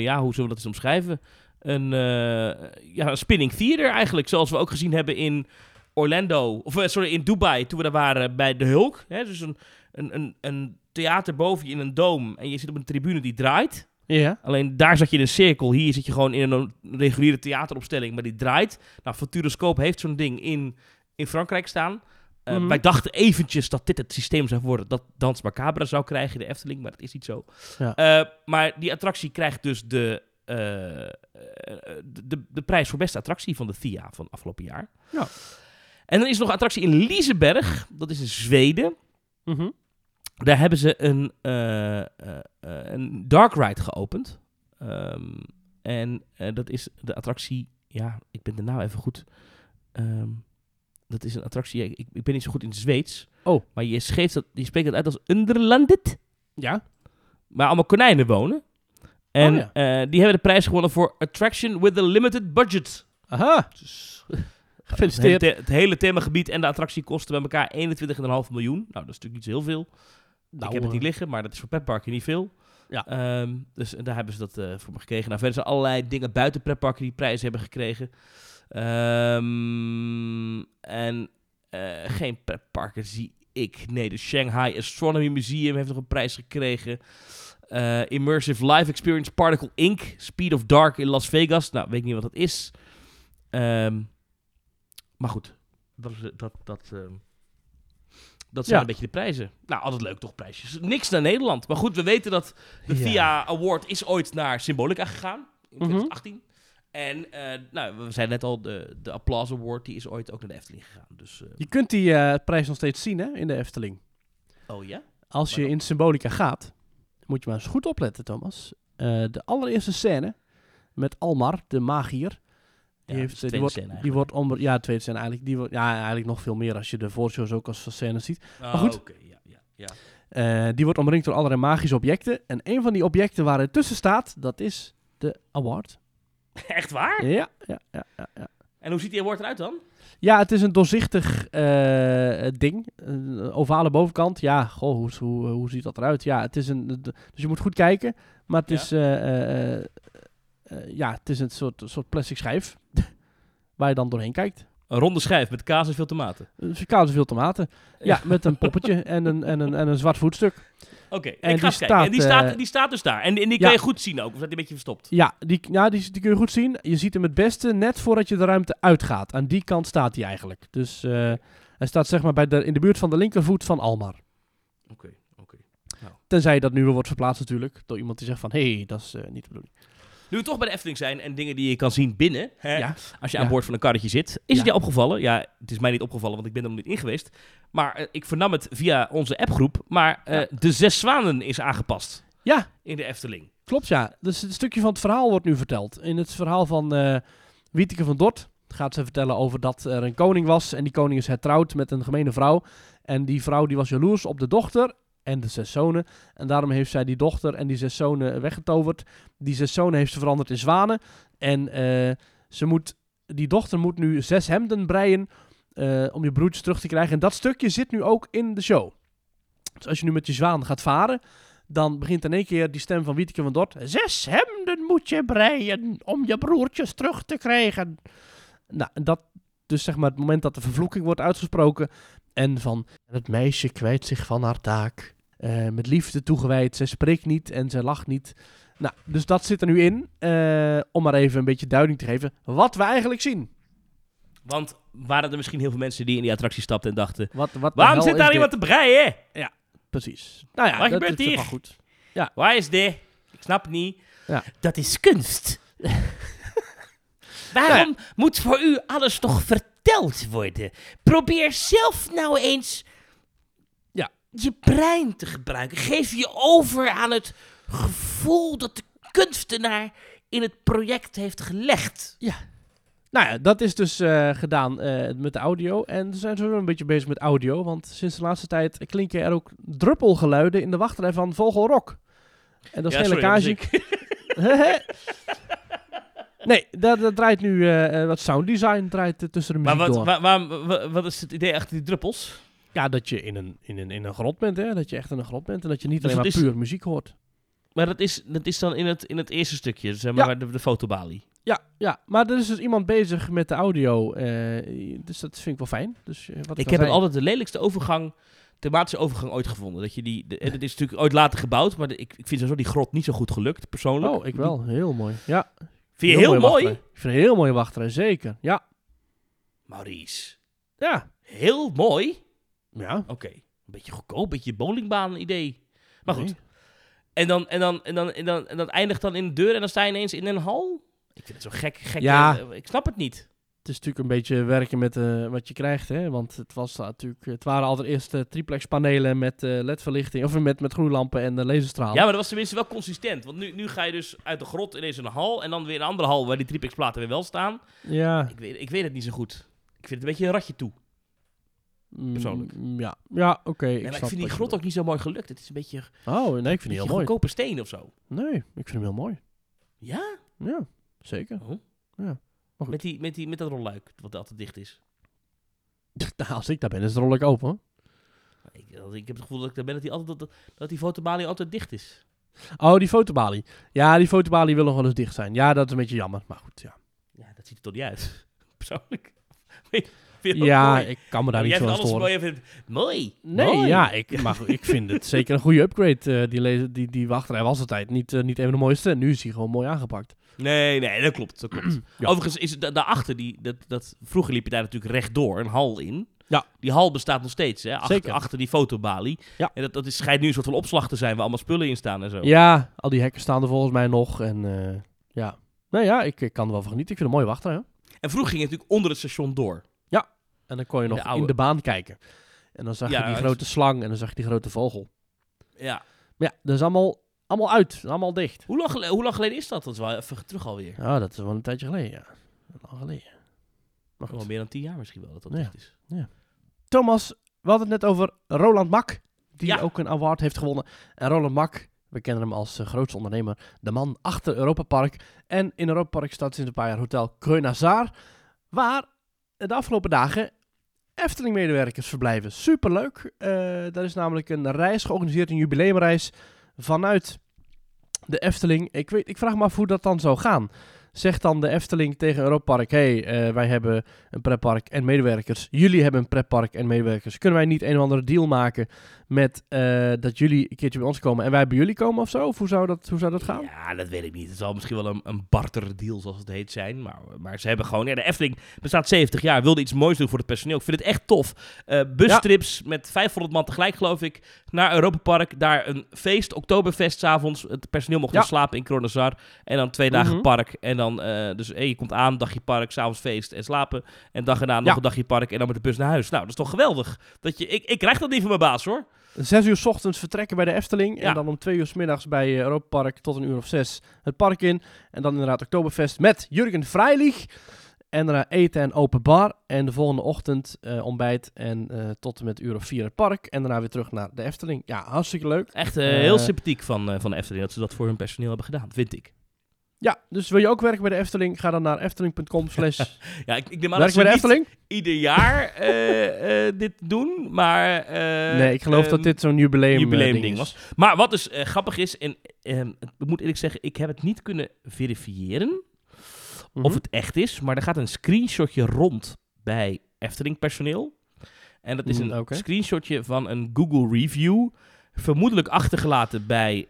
ja, hoe zullen we dat eens omschrijven? Een, eh, ja, een spinning theater eigenlijk, zoals we ook gezien hebben in Orlando, of eh, sorry, in Dubai, toen we daar waren bij de Hulk. Hè? Dus een, een, een, een theater boven je in een doom en je zit op een tribune die draait. Ja. Alleen daar zat je in een cirkel. Hier zit je gewoon in een reguliere theateropstelling, maar die draait. Nou, Futuroscope heeft zo'n ding in, in Frankrijk staan. Eh, Mhm. Wij dachten eventjes dat dit het systeem zou worden dat Dans Macabre zou krijgen, de Efteling, maar dat is niet zo. Ja. Maar die attractie krijgt dus de, de, de prijs voor beste attractie van de THEA van afgelopen jaar. Ja. En dan is er nog een attractie in Liseberg, dat is in Zweden. Mhm. Daar hebben ze een, eh, eh, eh, een dark ride geopend. Ehm, en eh, dat is de attractie... Ja, ik ben de naam even goed. Ehm, dat is een attractie... Ik, ik ben niet zo goed in het Zweeds. Oh. Maar je, dat, je spreekt het uit als Underlandet. Ja. Waar allemaal konijnen wonen. En Oh, ja. eh, die hebben de prijs gewonnen voor Attraction with a Limited Budget. Aha. Dus, Gefeliciteerd. Het, hele, the- het hele themagebied en de attractie kosten bij elkaar 21,5 miljoen. Nou, dat is natuurlijk niet zo heel veel. Nou, ik heb het eh, niet liggen, maar dat is voor pretparken niet veel. Ja. Ehm, dus daar hebben ze dat eh, voor me gekregen. Nou, verder zijn allerlei dingen buiten pretparken die prijzen hebben gekregen. Ehm, en geen pretparken zie ik. Nee, de Shanghai Astronomy Museum heeft nog een prijs gekregen. Eh, Immersive Live Experience Particle Inc. Speed of Dark in Las Vegas. Nou, weet ik niet wat dat is. Ehm, maar goed, dat, eh, dat, dat, ehm, dat zijn Ja. een beetje de prijzen. Nou, altijd leuk toch, prijsjes. Niks naar Nederland. Maar goed, we weten dat de Ja. VIA Award is ooit naar Symbolica gegaan. In Mhm. 2018. En eh, nou, we zeiden net al, de, de Applause Award die is ooit ook naar de Efteling gegaan. Dus, Je kunt die prijs nog steeds zien hè, in de Efteling. oh ja? Als je in Symbolica gaat, moet je maar eens goed opletten, Thomas. Eh, de allereerste scène met Almar, de magier. Die, Ja, heeft, die, wordt, tweede scène die wordt onder. Ja, de tweede scène eigenlijk. Die wordt, ja, eigenlijk nog veel meer als je de voorshows ook als scènes ziet. Maar goed. oké, ja, ja, ja. Eh, die wordt omringd door allerlei magische objecten. En een van die objecten waar het tussen staat, dat is de award. Echt waar? Ja, ja, ja, ja. Ja, En hoe ziet die award eruit dan? ja het is een doorzichtig eh, ding. Een ovale bovenkant. Ja, goh, hoe, hoe, hoe ziet dat eruit? Ja, het is een. Dus je moet goed kijken. Maar het Ja. is. eh, eh, ja, het is een soort, soort plastic schijf. waar je dan doorheen kijkt. Een ronde schijf met kaas en veel tomaten. Dus koud veel tomaten. Ja, met een poppetje en een, en een, en een zwart voetstuk. Oké, En ik ga die eens kijken. En die staat, eh, die staat dus daar. En, en die ja. kan je goed zien ook. Of dat een beetje verstopt? Ja, die, ja die, die kun je goed zien. Je ziet hem het beste net voordat je de ruimte uitgaat. Aan die kant staat hij eigenlijk. Dus eh, hij staat zeg maar bij de, in de buurt van de linkervoet van Almar. Oké, oké. Tenzij dat nu weer wordt verplaatst natuurlijk. Door iemand die zegt van, hé, hey, dat is eh, niet de bedoeling. Nu we toch bij de Efteling zijn en dingen die je kan zien binnen. Hè, Ja. Als je aan boord van een karretje zit. Is het jou opgevallen? Ja, het is mij niet opgevallen, want ik ben er nog niet in geweest. Maar eh, ik vernam het via onze appgroep. Maar eh, de Zes Zwanen is aangepast Ja, in de Efteling. klopt ja. Dus een stukje van het verhaal wordt nu verteld. In het verhaal van Wieteke van Dort gaat ze vertellen over dat er een koning was. En die koning is hertrouwd met een gemene vrouw. En die vrouw die was jaloers op de dochter en de zes zonen. En daarom heeft zij die dochter en die zes zonen weggetoverd. Die zes zonen heeft ze veranderd in zwanen. En eh, ze moet, die dochter moet nu zes hemden breien eh, om je broertjes terug te krijgen. En dat stukje zit nu ook in de show. Dus als je nu met je zwaan gaat varen, dan begint in één keer die stem van Wieteke van Dort. Zes hemden moet je breien om je broertjes terug te krijgen. Nou, dat dus zeg maar het moment dat de vervloeking wordt uitgesproken. En van het meisje kwijt zich van haar taak. eh, met liefde toegewijd. Zij spreekt niet en zij lacht niet. Nou, dus dat zit er nu in. eh, om maar even een beetje duiding te geven wat we eigenlijk zien. Want waren er misschien heel veel mensen die in die attractie stapten en dachten... Wat, wat Waarom zit daar dit? iemand te breien? Precies. Nou ja, Wat dat gebeurt is hier? goed. Waar is dit? Ik snap het niet. Ja. Dat is kunst. Waarom moet voor u alles toch verteld worden? Probeer zelf nou eens Ja. je brein te gebruiken. Geef je over aan het gevoel dat de kunstenaar in het project heeft gelegd. Nou ja, dat is dus eh, gedaan eh, met de audio. En we zijn zo een beetje bezig met audio. Want sinds de laatste tijd klinken er ook druppelgeluiden in de wachtrij van Vogelrok. En dat is Ja, geen sorry, dat lekkage. nee, dat, dat draait nu eh, wat sounddesign draait eh, tussen de Maar muziek wat, door. wa- wat is het idee achter die druppels? Ja, dat je in een, in, een, in een grot bent, hè. Dat je echt in een grot bent en dat je niet Dus alleen maar is- puur muziek hoort. Maar dat is, dat is dan in het, in het eerste stukje, zeg Ja. maar, de, de fotobalie. Ja, ja, maar er is dus iemand bezig met de audio. dus dat vind ik wel fijn. Dus, wat Ik heb zei. altijd de lelijkste overgang, thematische overgang ooit gevonden. Dat je die, de, en het is natuurlijk ooit later gebouwd, maar de- ik, ik vind sowieso die grot niet zo goed gelukt, persoonlijk. Oh, ik wel. Heel mooi. Ja. Vind je heel, mooi? Ik vind een heel mooie wachtrij, zeker. Ja. Maurice, Ja. heel mooi? Ja. Oké, een beetje goedkoop, een beetje bowlingbaan idee. Maar goed, Nee. en, dan, en, dan, en, dan, en, dan, en dat eindigt dan in de deur en dan sta je ineens in een hal? Ik vind het zo gek, gek. Ja. eh, ik snap het niet. Het is natuurlijk een beetje werken met eh, wat je krijgt, hè. Want het, was natuurlijk, het waren allereerst eh, triplex panelen met eh ledverlichting, of met, met gloeilampen en uh, laserstraal. Ja, maar dat was tenminste wel consistent. Want nu, nu ga je dus uit de grot ineens een hal en dan weer een andere hal waar die triplex platen weer wel staan. Ja. Ik weet, ik weet het niet zo goed. Ik vind het een beetje een ratje toe. Mm, persoonlijk. Ja, ja oké. Nee, ik vind die grot ook niet zo mooi gelukt. Het is een beetje. Oh, nee, ik vind die heel mooi. goedkope steen of zo. Nee, ik vind hem heel mooi. Ja? Ja, zeker. Oh. Ja. Goed. Met, die, met, die, met dat rolluik, wat altijd dicht is. Nou, als ik daar ben, is het rol ik open. hoor. Ik, ik heb het gevoel dat ik daar ben dat die, altijd, dat, dat die fotobalie altijd dicht is. Oh, die fotobalie. Ja, die fotobalie wil nog wel eens dicht zijn. Ja, dat is een beetje jammer. Maar goed, ja. Ja, dat ziet er toch niet uit. Persoonlijk. Ja, mooi? ik kan me daar niet zo aan storen. mooi. vindt- Mooi. Nee, mooi. ja, ik, maar ik vind het zeker een goede upgrade. eh, die, die, die wachtrij was altijd niet, eh, niet even de mooiste. Nu is hij gewoon mooi aangepakt. Nee, nee, dat klopt. Dat klopt. Ja. Overigens is da- daarachter, die, dat, dat, vroeger liep je daar natuurlijk rechtdoor, een hal in. Ja. Die hal bestaat nog steeds, hè? Achter, Zeker. achter die fotobalie. Ja. En dat, dat is, schijnt nu een soort van opslag te zijn waar allemaal spullen in staan en zo. Ja, al die hekken staan er volgens mij nog. En eh, ja, nou ja, ik, ik kan er wel van genieten. Ik vind het een mooie wachtrij. hoor. En vroeger ging het natuurlijk onder het station door. En dan kon je De nog oude. in de baan kijken. En dan zag Ja, je die grote slang en dan zag je die grote vogel. Ja. Maar ja, dat is allemaal, allemaal uit. Allemaal dicht. Hoe lang, gele- hoe lang geleden is dat? Dat is wel even terug alweer. Ja, dat is wel een tijdje geleden, ja. Lang geleden. Maar goed. Wel meer dan tien jaar misschien wel dat dat Ja. dicht is. Thomas, we hadden het net over Roland Mak, die Ja. ook een award heeft gewonnen. En Roland Mak, we kennen hem als eh, grootste ondernemer, de man achter Europa Park. En in Europa Park staat sinds een paar jaar Hotel Kreunazar, waar de afgelopen dagen Efteling-medewerkers verblijven. Superleuk. Eh daar is namelijk een reis georganiseerd, een jubileumreis vanuit de Efteling. Ik, weet, ik vraag me af hoe dat dan zou gaan. Zegt dan de Efteling tegen Europa Park: hey, eh, wij hebben een pretpark en medewerkers. Jullie hebben een pretpark en medewerkers. Kunnen wij niet een of andere deal maken met eh, dat jullie een keertje bij ons komen en wij bij jullie komen of zo? Of hoe zou dat, hoe zou dat gaan? Ja, dat weet ik niet. Het zal misschien wel een, een barterdeal, zoals het heet, zijn. Maar, maar ze hebben gewoon... Ja, de Efteling bestaat 70 jaar. Wilde iets moois doen voor het personeel. Ik vind het echt tof. Eh bustrips met 500 man tegelijk, geloof ik, naar Europa Park. Daar een feest, Oktoberfest, avonds. Het personeel mocht Ja. dan slapen in Kronazar. En dan twee dagen Mhm. park. En dan, eh, dus hey, je komt aan, dagje park, s'avonds feest en slapen. En dag erna nog Ja. een dagje park en dan met de bus naar huis. Nou, dat is toch geweldig. Dat je, ik, ik krijg dat niet van mijn baas, hoor. Zes uur 's ochtends vertrekken bij de Efteling. Ja. En dan om twee uur 's middags bij eh, Europa Park tot een uur of zes het park in. En dan inderdaad Oktoberfest met Jurgen Freilich. En daarna eten en open bar. En de volgende ochtend eh, ontbijt en eh, tot en met uur of vier het park. En daarna weer terug naar de Efteling. Ja, hartstikke leuk. Echt eh, Eh, heel sympathiek van, eh, van de Efteling dat ze dat voor hun personeel hebben gedaan, vind ik. Ja, dus wil je ook werken bij de Efteling? Ga dan naar efteling.com slash Ja, ik, ik neem aan werk dat bij ze de niet Efteling. ieder jaar eh, eh, dit doen, maar... eh, nee, ik geloof dat ehm, dit zo'n jubileum, jubileumding ding was. Maar wat dus grappig is, en ehm, ik moet eerlijk zeggen, ik heb het niet kunnen verifiëren Mhm. of het echt is, maar er gaat een screenshotje rond bij Efteling personeel. En dat is Mm, een screenshotje van een Google review, vermoedelijk achtergelaten bij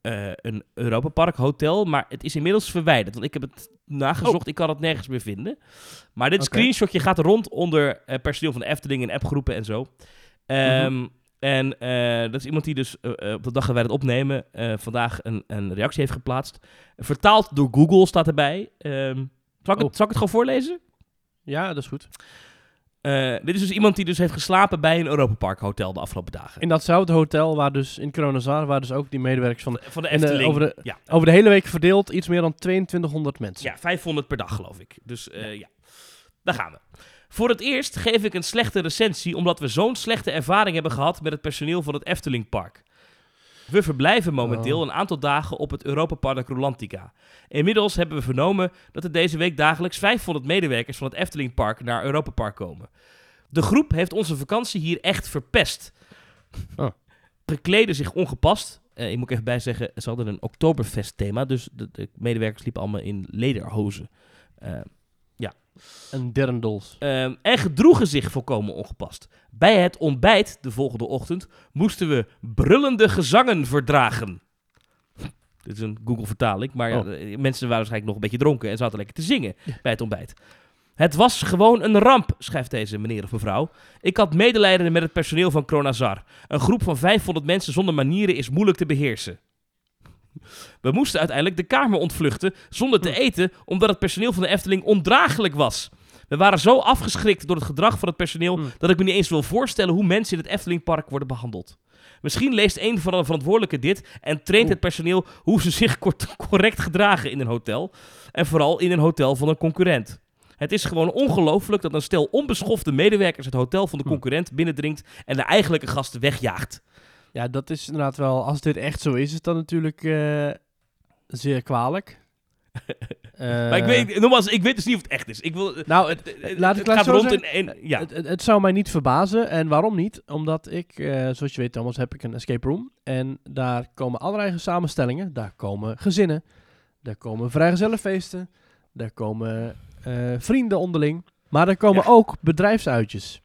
eh, een Europa Park hotel, maar het is inmiddels verwijderd, want ik heb het nagezocht, ik kan het nergens meer vinden. Maar dit Oh. Screenshotje gaat rond onder eh, personeel van de Efteling en appgroepen en zo. Ehm, En eh, dat is iemand die dus op de dag dat wij het opnemen vandaag een, een reactie heeft geplaatst. Vertaald door Google staat erbij. Ehm, zal, ik het, Oh. zal ik het gewoon voorlezen? Ja, dat is goed. Eh, dit is dus iemand die dus heeft geslapen bij een Europa Park hotel de afgelopen dagen. In datzelfde hotel waar dus in Coronazar, waar dus ook die medewerkers van Van de En, eh, Efteling. over de- ja, over de hele week verdeeld iets meer dan 2200 mensen. ja, 500 per dag geloof ik. Dus eh, ja, daar gaan we. Voor het eerst geef ik een slechte recensie omdat we zo'n slechte ervaring hebben gehad met het personeel van het Efteling Park. We verblijven momenteel Oh. een aantal dagen op het Europa Park Rolantica. Inmiddels hebben we vernomen dat er deze week dagelijks 500 medewerkers van het Efteling Park naar Europa Park komen. De groep heeft onze vakantie hier echt verpest. Oh. Ze kleden zich ongepast. Eh, ik moet even bij zeggen, ze hadden een Oktoberfest thema, dus de, de medewerkers liepen allemaal in lederhozen. Eh, En derndels. Ehm, en gedroegen zich volkomen ongepast. Bij het ontbijt de volgende ochtend moesten we brullende gezangen verdragen. Dit is een Google-vertaling, maar Oh. de- mensen waren waarschijnlijk nog een beetje dronken en zaten lekker te zingen bij het ontbijt. Het was gewoon een ramp, schrijft deze meneer of mevrouw. Ik had medelijden met het personeel van Kronazar. Een groep van 500 mensen zonder manieren is moeilijk te beheersen. We moesten uiteindelijk de kamer ontvluchten zonder te eten, omdat het personeel van de Efteling ondraaglijk was. We waren zo afgeschrikt door het gedrag van het personeel Hmm. dat ik me niet eens wil voorstellen hoe mensen in het Eftelingpark worden behandeld. Misschien leest een van de verantwoordelijken dit en traint het personeel hoe ze zich correct gedragen in een hotel. En vooral in een hotel van een concurrent. Het is gewoon ongelooflijk dat een stel onbeschofte medewerkers het hotel van de Hmm. concurrent binnendringt en de eigenlijke gasten wegjaagt. Ja, dat is inderdaad wel, als dit echt zo is, is het dan natuurlijk eh, zeer kwalijk. Eh, maar ik weet, nogmaals, ik weet dus niet of het echt is. Ik wil, Nou, het, het, laat ik het gaat zo rond zeggen, in, in- ja. het, het, het zou mij niet verbazen. En waarom niet? Omdat ik, eh, zoals je weet Thomas, heb ik een escape room. En daar komen allerlei samenstellingen. Daar komen gezinnen. Daar komen vrijgezellenfeesten. Daar komen eh, vrienden onderling. Maar er komen Ja. ook bedrijfsuitjes.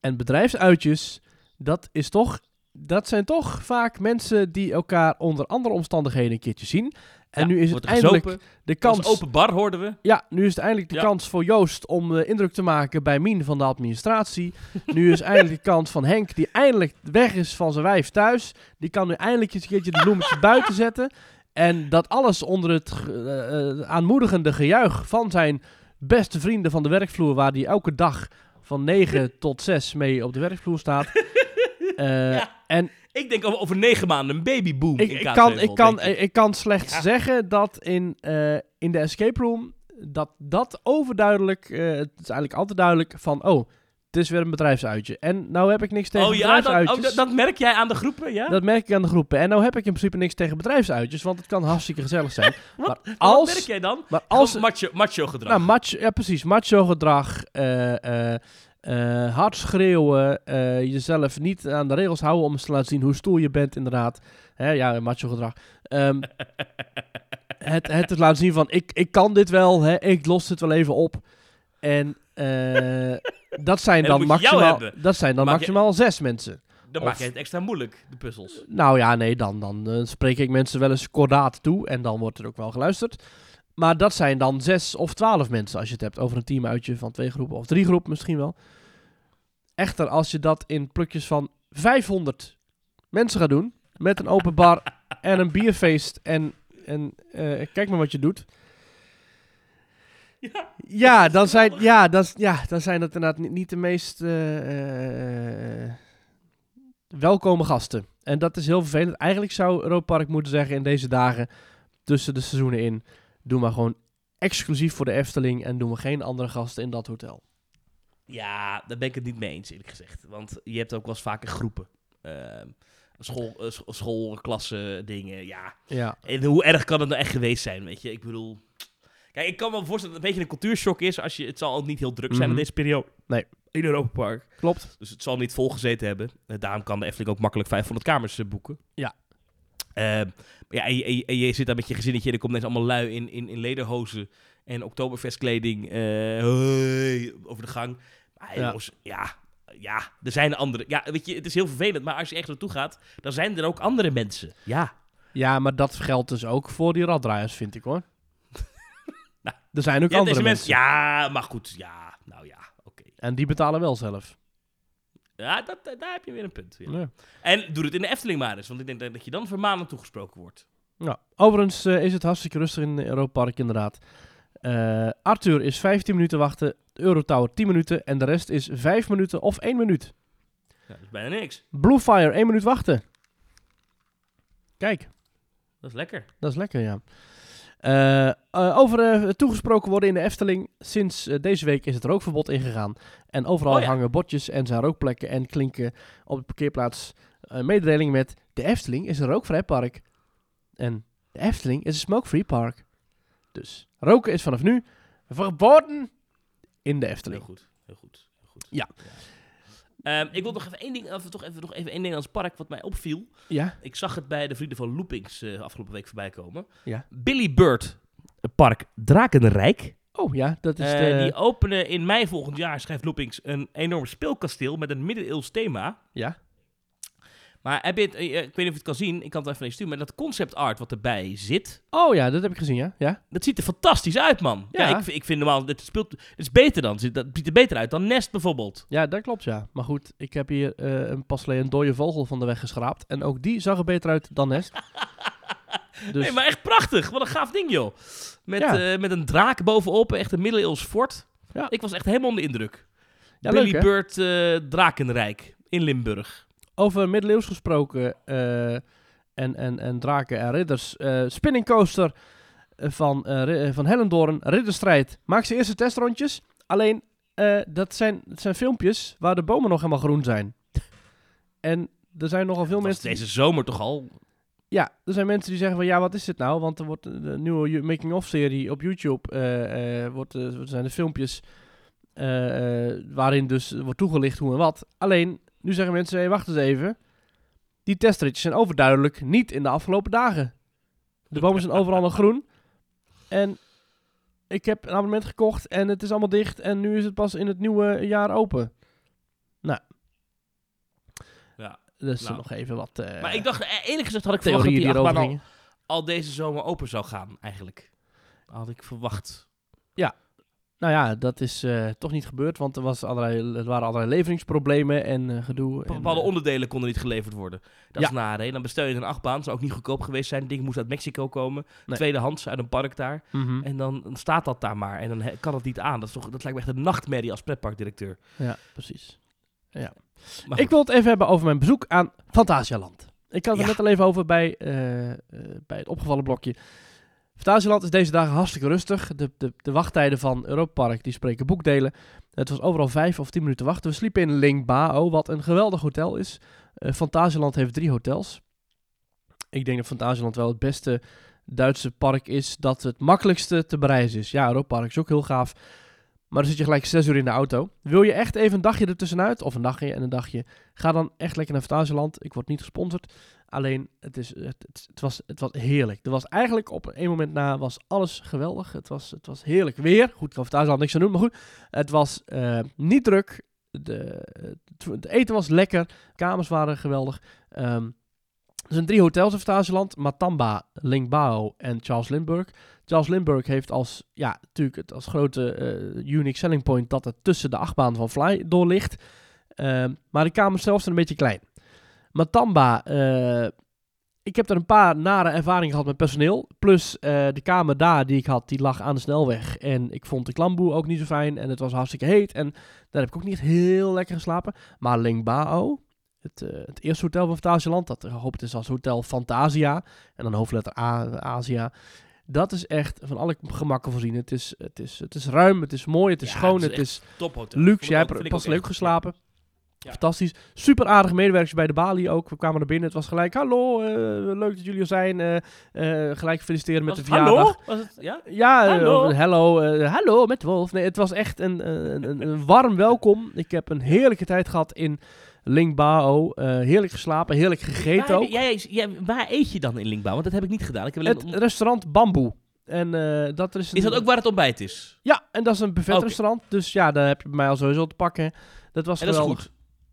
En bedrijfsuitjes, dat is toch, dat zijn toch vaak mensen die elkaar onder andere omstandigheden een keertje zien. En Ja, nu is het eindelijk gezopen. de Kans. open bar hoorden we. Ja, nu is het eindelijk de Ja. kans voor Joost om eh, indruk te maken bij Mien van de administratie. nu is eindelijk de kans van Henk, die eindelijk weg is van zijn wijf thuis. Die kan nu eindelijk eens een keertje de bloemetjes buiten zetten. En dat alles onder het eh, eh, aanmoedigende gejuich van zijn beste vrienden van de werkvloer, waar die elke dag van 9 tot 6 mee op de werkvloer staat. Ja. En Ik denk over, over negen maanden een babyboom ik, in ik, kan, ik, kan, ik. ik kan slechts Ja. zeggen dat in, eh, in de escape room dat dat overduidelijk, eh, het is eigenlijk altijd duidelijk van, oh, het is weer een bedrijfsuitje. En nou heb ik niks tegen Oh ja, dat, bedrijfsuitjes. oh, dat, dat merk jij aan de groepen, ja? Dat merk ik aan de groepen. En nou heb ik in principe niks tegen bedrijfsuitjes, want het kan hartstschik gezellig zijn. Wat, maar wat als- merk jij dan? Maar Als als, macho, macho gedrag. nou, macho, ja precies, macho gedrag, eh, eh, hard schreeuwen, eh, jezelf niet aan de regels houden om eens te laten zien hoe stoer je bent inderdaad. Hè, ja, macho gedrag. Ehm, het, het te laten zien van, ik, ik kan dit wel, hè, ik los het wel even op. En eh, dat zijn dan maximaal, dat zijn dan Maak je- maximaal zes mensen. dan of- maak je het extra moeilijk, de puzzels. Nou ja, nee, dan, dan spreek ik mensen wel eens kordaat toe en dan wordt er ook wel geluisterd. Maar dat zijn dan zes of twaalf mensen als je het hebt over een teamuitje van twee groepen of drie groepen misschien wel. Echter, als je dat in plukjes van 500 mensen gaat doen, met een open bar en een bierfeest en, en eh, kijk maar wat je doet. Ja, Ja, dan zijn, ja, dan, ja, dan zijn dat inderdaad niet, niet de meest eh, welkome gasten. En dat is heel vervelend. Eigenlijk zou Europa Park moeten zeggen in deze dagen, tussen de seizoenen in, doe maar gewoon exclusief voor de Efteling en doen we geen andere gasten in dat hotel. Ja, daar ben ik het niet mee eens, eerlijk gezegd. Want je hebt ook wel eens vaker groepen. Ehm, school, eh, sch- schoolklassen, dingen, ja. Ja, En hoe erg kan het nou echt geweest zijn, weet je? Ik bedoel... Kijk, ik kan me voorstellen dat het een beetje een cultuurshock is. Als je, het zal ook niet heel druk zijn Mhm. in deze periode. Nee. In Europa Park. klopt. Dus het zal niet volgezeten hebben. Eh, daarom kan de Efteling ook makkelijk 500 kamers eh, boeken. Ja. Ehm, ja, en je, en je- en je zit daar met je gezinnetje en er komt ineens allemaal lui in, in, in lederhozen en oktoberfestkleding eh, over de gang. Maar Ja. jongens, ja, ja, er zijn andere. Ja, weet je, het is heel vervelend, maar als je echt naartoe gaat, dan zijn er ook andere mensen. Ja. Ja, maar dat geldt dus ook voor die raddraaiers, vind ik hoor. Nou, er zijn ook Ja, andere mensen. Ja, maar goed, ja, nou ja, oké. En die betalen wel zelf. Ja, dat, daar heb je weer een punt. Ja. Ja. En doe het in de Efteling maar eens, want ik denk dat- dat je dan vermanend toegesproken wordt. Ja. Overigens eh, is het hartstikke rustig in Europa Park inderdaad. Eh, Arthur is 15 minuten wachten, Eurotower 10 minuten en de rest is 5 minuten of 1 minuut. Ja, dat is bijna niks. Bluefire 1 minuut wachten. Kijk, Dat is lekker. dat is lekker ja. Eh, eh, over eh, toegesproken worden in de Efteling. Sinds deze week is het rookverbod ingegaan. En overal Oh ja. hangen bordjes en zijn rookplekken en klinken op de parkeerplaats mededeling met... De Efteling is een rookvrij park. En de Efteling is een smoke-free park. Dus roken is vanaf nu verboden in de Heel Efteling. goed. Heel goed. Heel goed. Ja. Ehm, ik wil nog even één ding, of toch even, nog even één als park wat mij opviel. Ja, Ik zag het bij de vrienden van Loopings eh, afgelopen week voorbij komen. Ja. Billy Bird Park Drakenrijk. oh ja, dat is Eh, de... Die openen in mei volgend jaar, schrijft Loopings, een enorm speelkasteel met een middeleeuws thema. Ja, Maar heb je het, eh, ik weet niet of je het kan zien, ik kan het even je sturen, maar dat concept art wat erbij zit, oh ja, dat heb ik gezien, ja. ja. dat ziet er fantastisch uit, man. Ja, Ja. ik, ik vind normaal, dit speelt, het is beter dan, dat ziet er beter uit dan Nest bijvoorbeeld. Ja, dat klopt, ja. Maar goed, ik heb hier eh, een pas een dode vogel van de weg geschraapt. En ook die zag er beter uit dan Nest. Dus Nee, maar echt prachtig. Wat een gaaf ding, joh. Met, Ja. eh, met een draak bovenop, echt een middeleeuws fort. Ja. Ik was echt helemaal onder de indruk. Ja, Billy leuk? Bird Drakenrijk in Limburg. Over middeleeuws gesproken eh, en, en, en draken en ridders. eh spinning coaster van, eh, van Hellendoorn, Ridderstrijd. Maakt zijn eerste testrondjes. Alleen, dat, zijn, dat zijn filmpjes waar de bomen nog helemaal groen zijn. En er zijn nogal veel mensen... deze zomer toch al. Ja, er zijn mensen die zeggen van ja, wat is dit nou? Want er wordt een nieuwe Ju- making-of serie op YouTube. wordt, zijn de filmpjes waarin dus wordt toegelicht hoe en wat. Alleen, nu zeggen mensen, hey, wacht eens even. Die testritjes zijn overduidelijk niet in de afgelopen dagen. De bomen zijn overal nog groen. En ik heb een abonnement gekocht en het is allemaal dicht en nu is het pas in het nieuwe jaar open. Nou. Ja. Dus Nou. nog even wat eh maar ik dacht, eh, eerlijk gezegd had ik verwacht dat die achtbaan al, al deze zomer open zou gaan, eigenlijk. Had ik verwacht. Nou ja, dat is eh, toch niet gebeurd, want er, was allerlei, er waren allerlei leveringsproblemen en eh, gedoe. Bepaalde eh, onderdelen konden niet geleverd worden. Dat Ja. is naar. hè. Dan bestel je een achtbaan. Zou ook niet goedkoop geweest zijn. Ding moest uit Mexico komen. Nee. Tweedehands uit een park daar. mhm. En dan, staat dat daar maar. En dan kan het niet aan. Dat, is toch, dat lijkt me echt een nachtmerrie als pretparkdirecteur. Ja, precies. Maar Ik wil het even hebben over mijn bezoek aan Fantasialand. Ik had het Ja. net al even over bij, bij het opgevallen blokje. Fantasialand is deze dagen hartstikke rustig. De, de, de wachttijden van Europa Park die spreken boekdelen. Het was overal vijf of tien minuten wachten. We sliepen in Lingbao, wat een geweldig hotel is. Eh Fantasialand heeft drie hotels. Ik denk dat Fantasialand wel het beste Duitse park is dat het makkelijkste te bereizen is. Ja, Europa Park is ook heel gaaf. Maar dan zit je gelijk zes uur in de auto. Wil je echt even een dagje ertussenuit, of een dagje en een dagje, ga dan echt lekker naar Fantasieland. Ik word niet gesponsord. Alleen, het, is, het, het, was, het was heerlijk. Er was eigenlijk op een moment na was alles geweldig. Het was, het was heerlijk weer. Goed, ik kan Fantasieland niks aan doen, maar goed. Het was eh, niet druk. De, het, het eten was lekker. Kamers waren geweldig. Ehm, er zijn drie hotels in Fantasieland. Matamba, Lingbao en Charles Lindbergh. Charles Lindbergh heeft als, ja, natuurlijk het als grote eh, unique selling point dat het tussen de achtbaan van Fly door ligt. Ehm, maar de kamers zelf zijn een beetje klein. Matamba, eh, ik heb er een paar nare ervaringen gehad met personeel. Plus eh, de kamer daar die ik had, die lag aan de snelweg. En ik vond de klamboe ook niet zo fijn. En het was hartstikke heet. En daar heb ik ook niet heel lekker geslapen. Maar Lingbao, het, het eerste hotel van Fantasieland, dat gehoopt is als Hotel Fantasia. En dan hoofdletter A, Asia. Dat is echt van alle gemakken voorzien. Het is, het is, het is ruim, het is mooi, het is Ja, schoon, het is het is luxe. Jij hebt pas leuk echt. geslapen. Ja. Fantastisch. Super aardige medewerkers bij de balie ook. We kwamen er binnen. Het was gelijk, hallo, eh, leuk dat jullie er zijn. eh, eh, gelijk feliciteren met Was de het verjaardag. Hallo? Was het, ja? Ja, Hallo. hallo, hallo met Wolf. Nee, het was echt een, een, een, een warm welkom. Ik heb een heerlijke tijd gehad in Lingbao. Eh heerlijk geslapen, heerlijk gegeten waar, ook. jij, jij- waar eet je dan in Linkbouw? Want dat heb ik niet gedaan. Ik heb Het om- restaurant Bamboe. En eh, dat is, een, is dat ook waar het ontbijt is? Ja, en dat is een buffetrestaurant. Dus ja, daar heb je bij mij al sowieso te pakken. Dat was En dat is goed.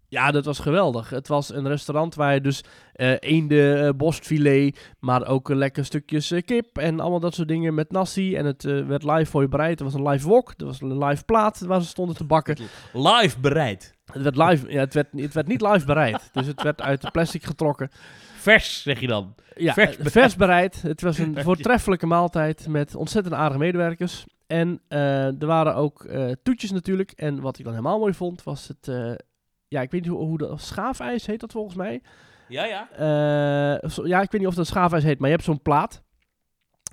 Ja, dat was geweldig. Het was een restaurant waar je dus eh eenden, eh, borstfilet, maar ook eh, lekker stukjes kip en allemaal dat soort dingen met nasi. En het werd live voor je bereid. Er was een live wok, er was een live plaat waar ze stonden te bakken. Live bereid. Het werd live, ja, het werd, het werd niet live bereid. dus het werd uit de plastic getrokken. Vers, zeg je dan. Ja, Vers bereid. vers bereid. Het was een voortreffelijke maaltijd met ontzettend aardige medewerkers. En er waren ook toetjes natuurlijk. En wat ik dan helemaal mooi vond, was het... ja, ik weet niet hoe, hoe dat... Schaafijs heet dat volgens mij. Ja, ja. Eh, ja, ik weet niet of dat schaafijs heet, maar je hebt zo'n plaat.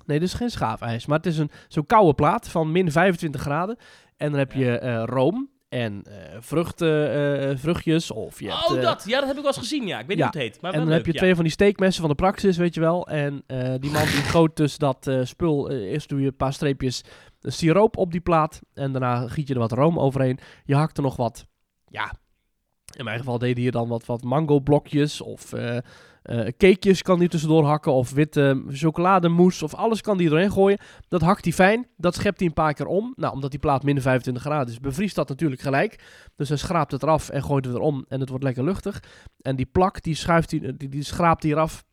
Nee, dit is geen schaafijs, maar het is een zo'n koude plaat van min 25 graden. En dan heb Ja. je eh, room en eh, vruchten, vruchtjes of je hebt... oh, dat. Ja, dat heb ik wel eens gezien, ja. Ik weet ja. niet hoe het heet. Maar en dan heb je ja. twee van die steekmessen van de praxis, weet je wel. En die man die goot dus dat spul. eerst doe je een paar streepjes siroop op die plaat. En daarna giet je er wat room overheen. Je hakt er nog wat, ja. In mijn geval deed hij hier dan wat, wat mango blokjes of eh, cakejes kan hij tussendoor hakken. Of witte chocolademousse of alles kan hij erin gooien. Dat hakt hij fijn. Dat schept hij een paar keer om. Nou, omdat die plaat min 25 graden is, bevriest dat natuurlijk gelijk. Dus hij schraapt het eraf en gooit het erom en het wordt lekker luchtig. En die plak, die, schuift hij, die, die schraapt hij eraf.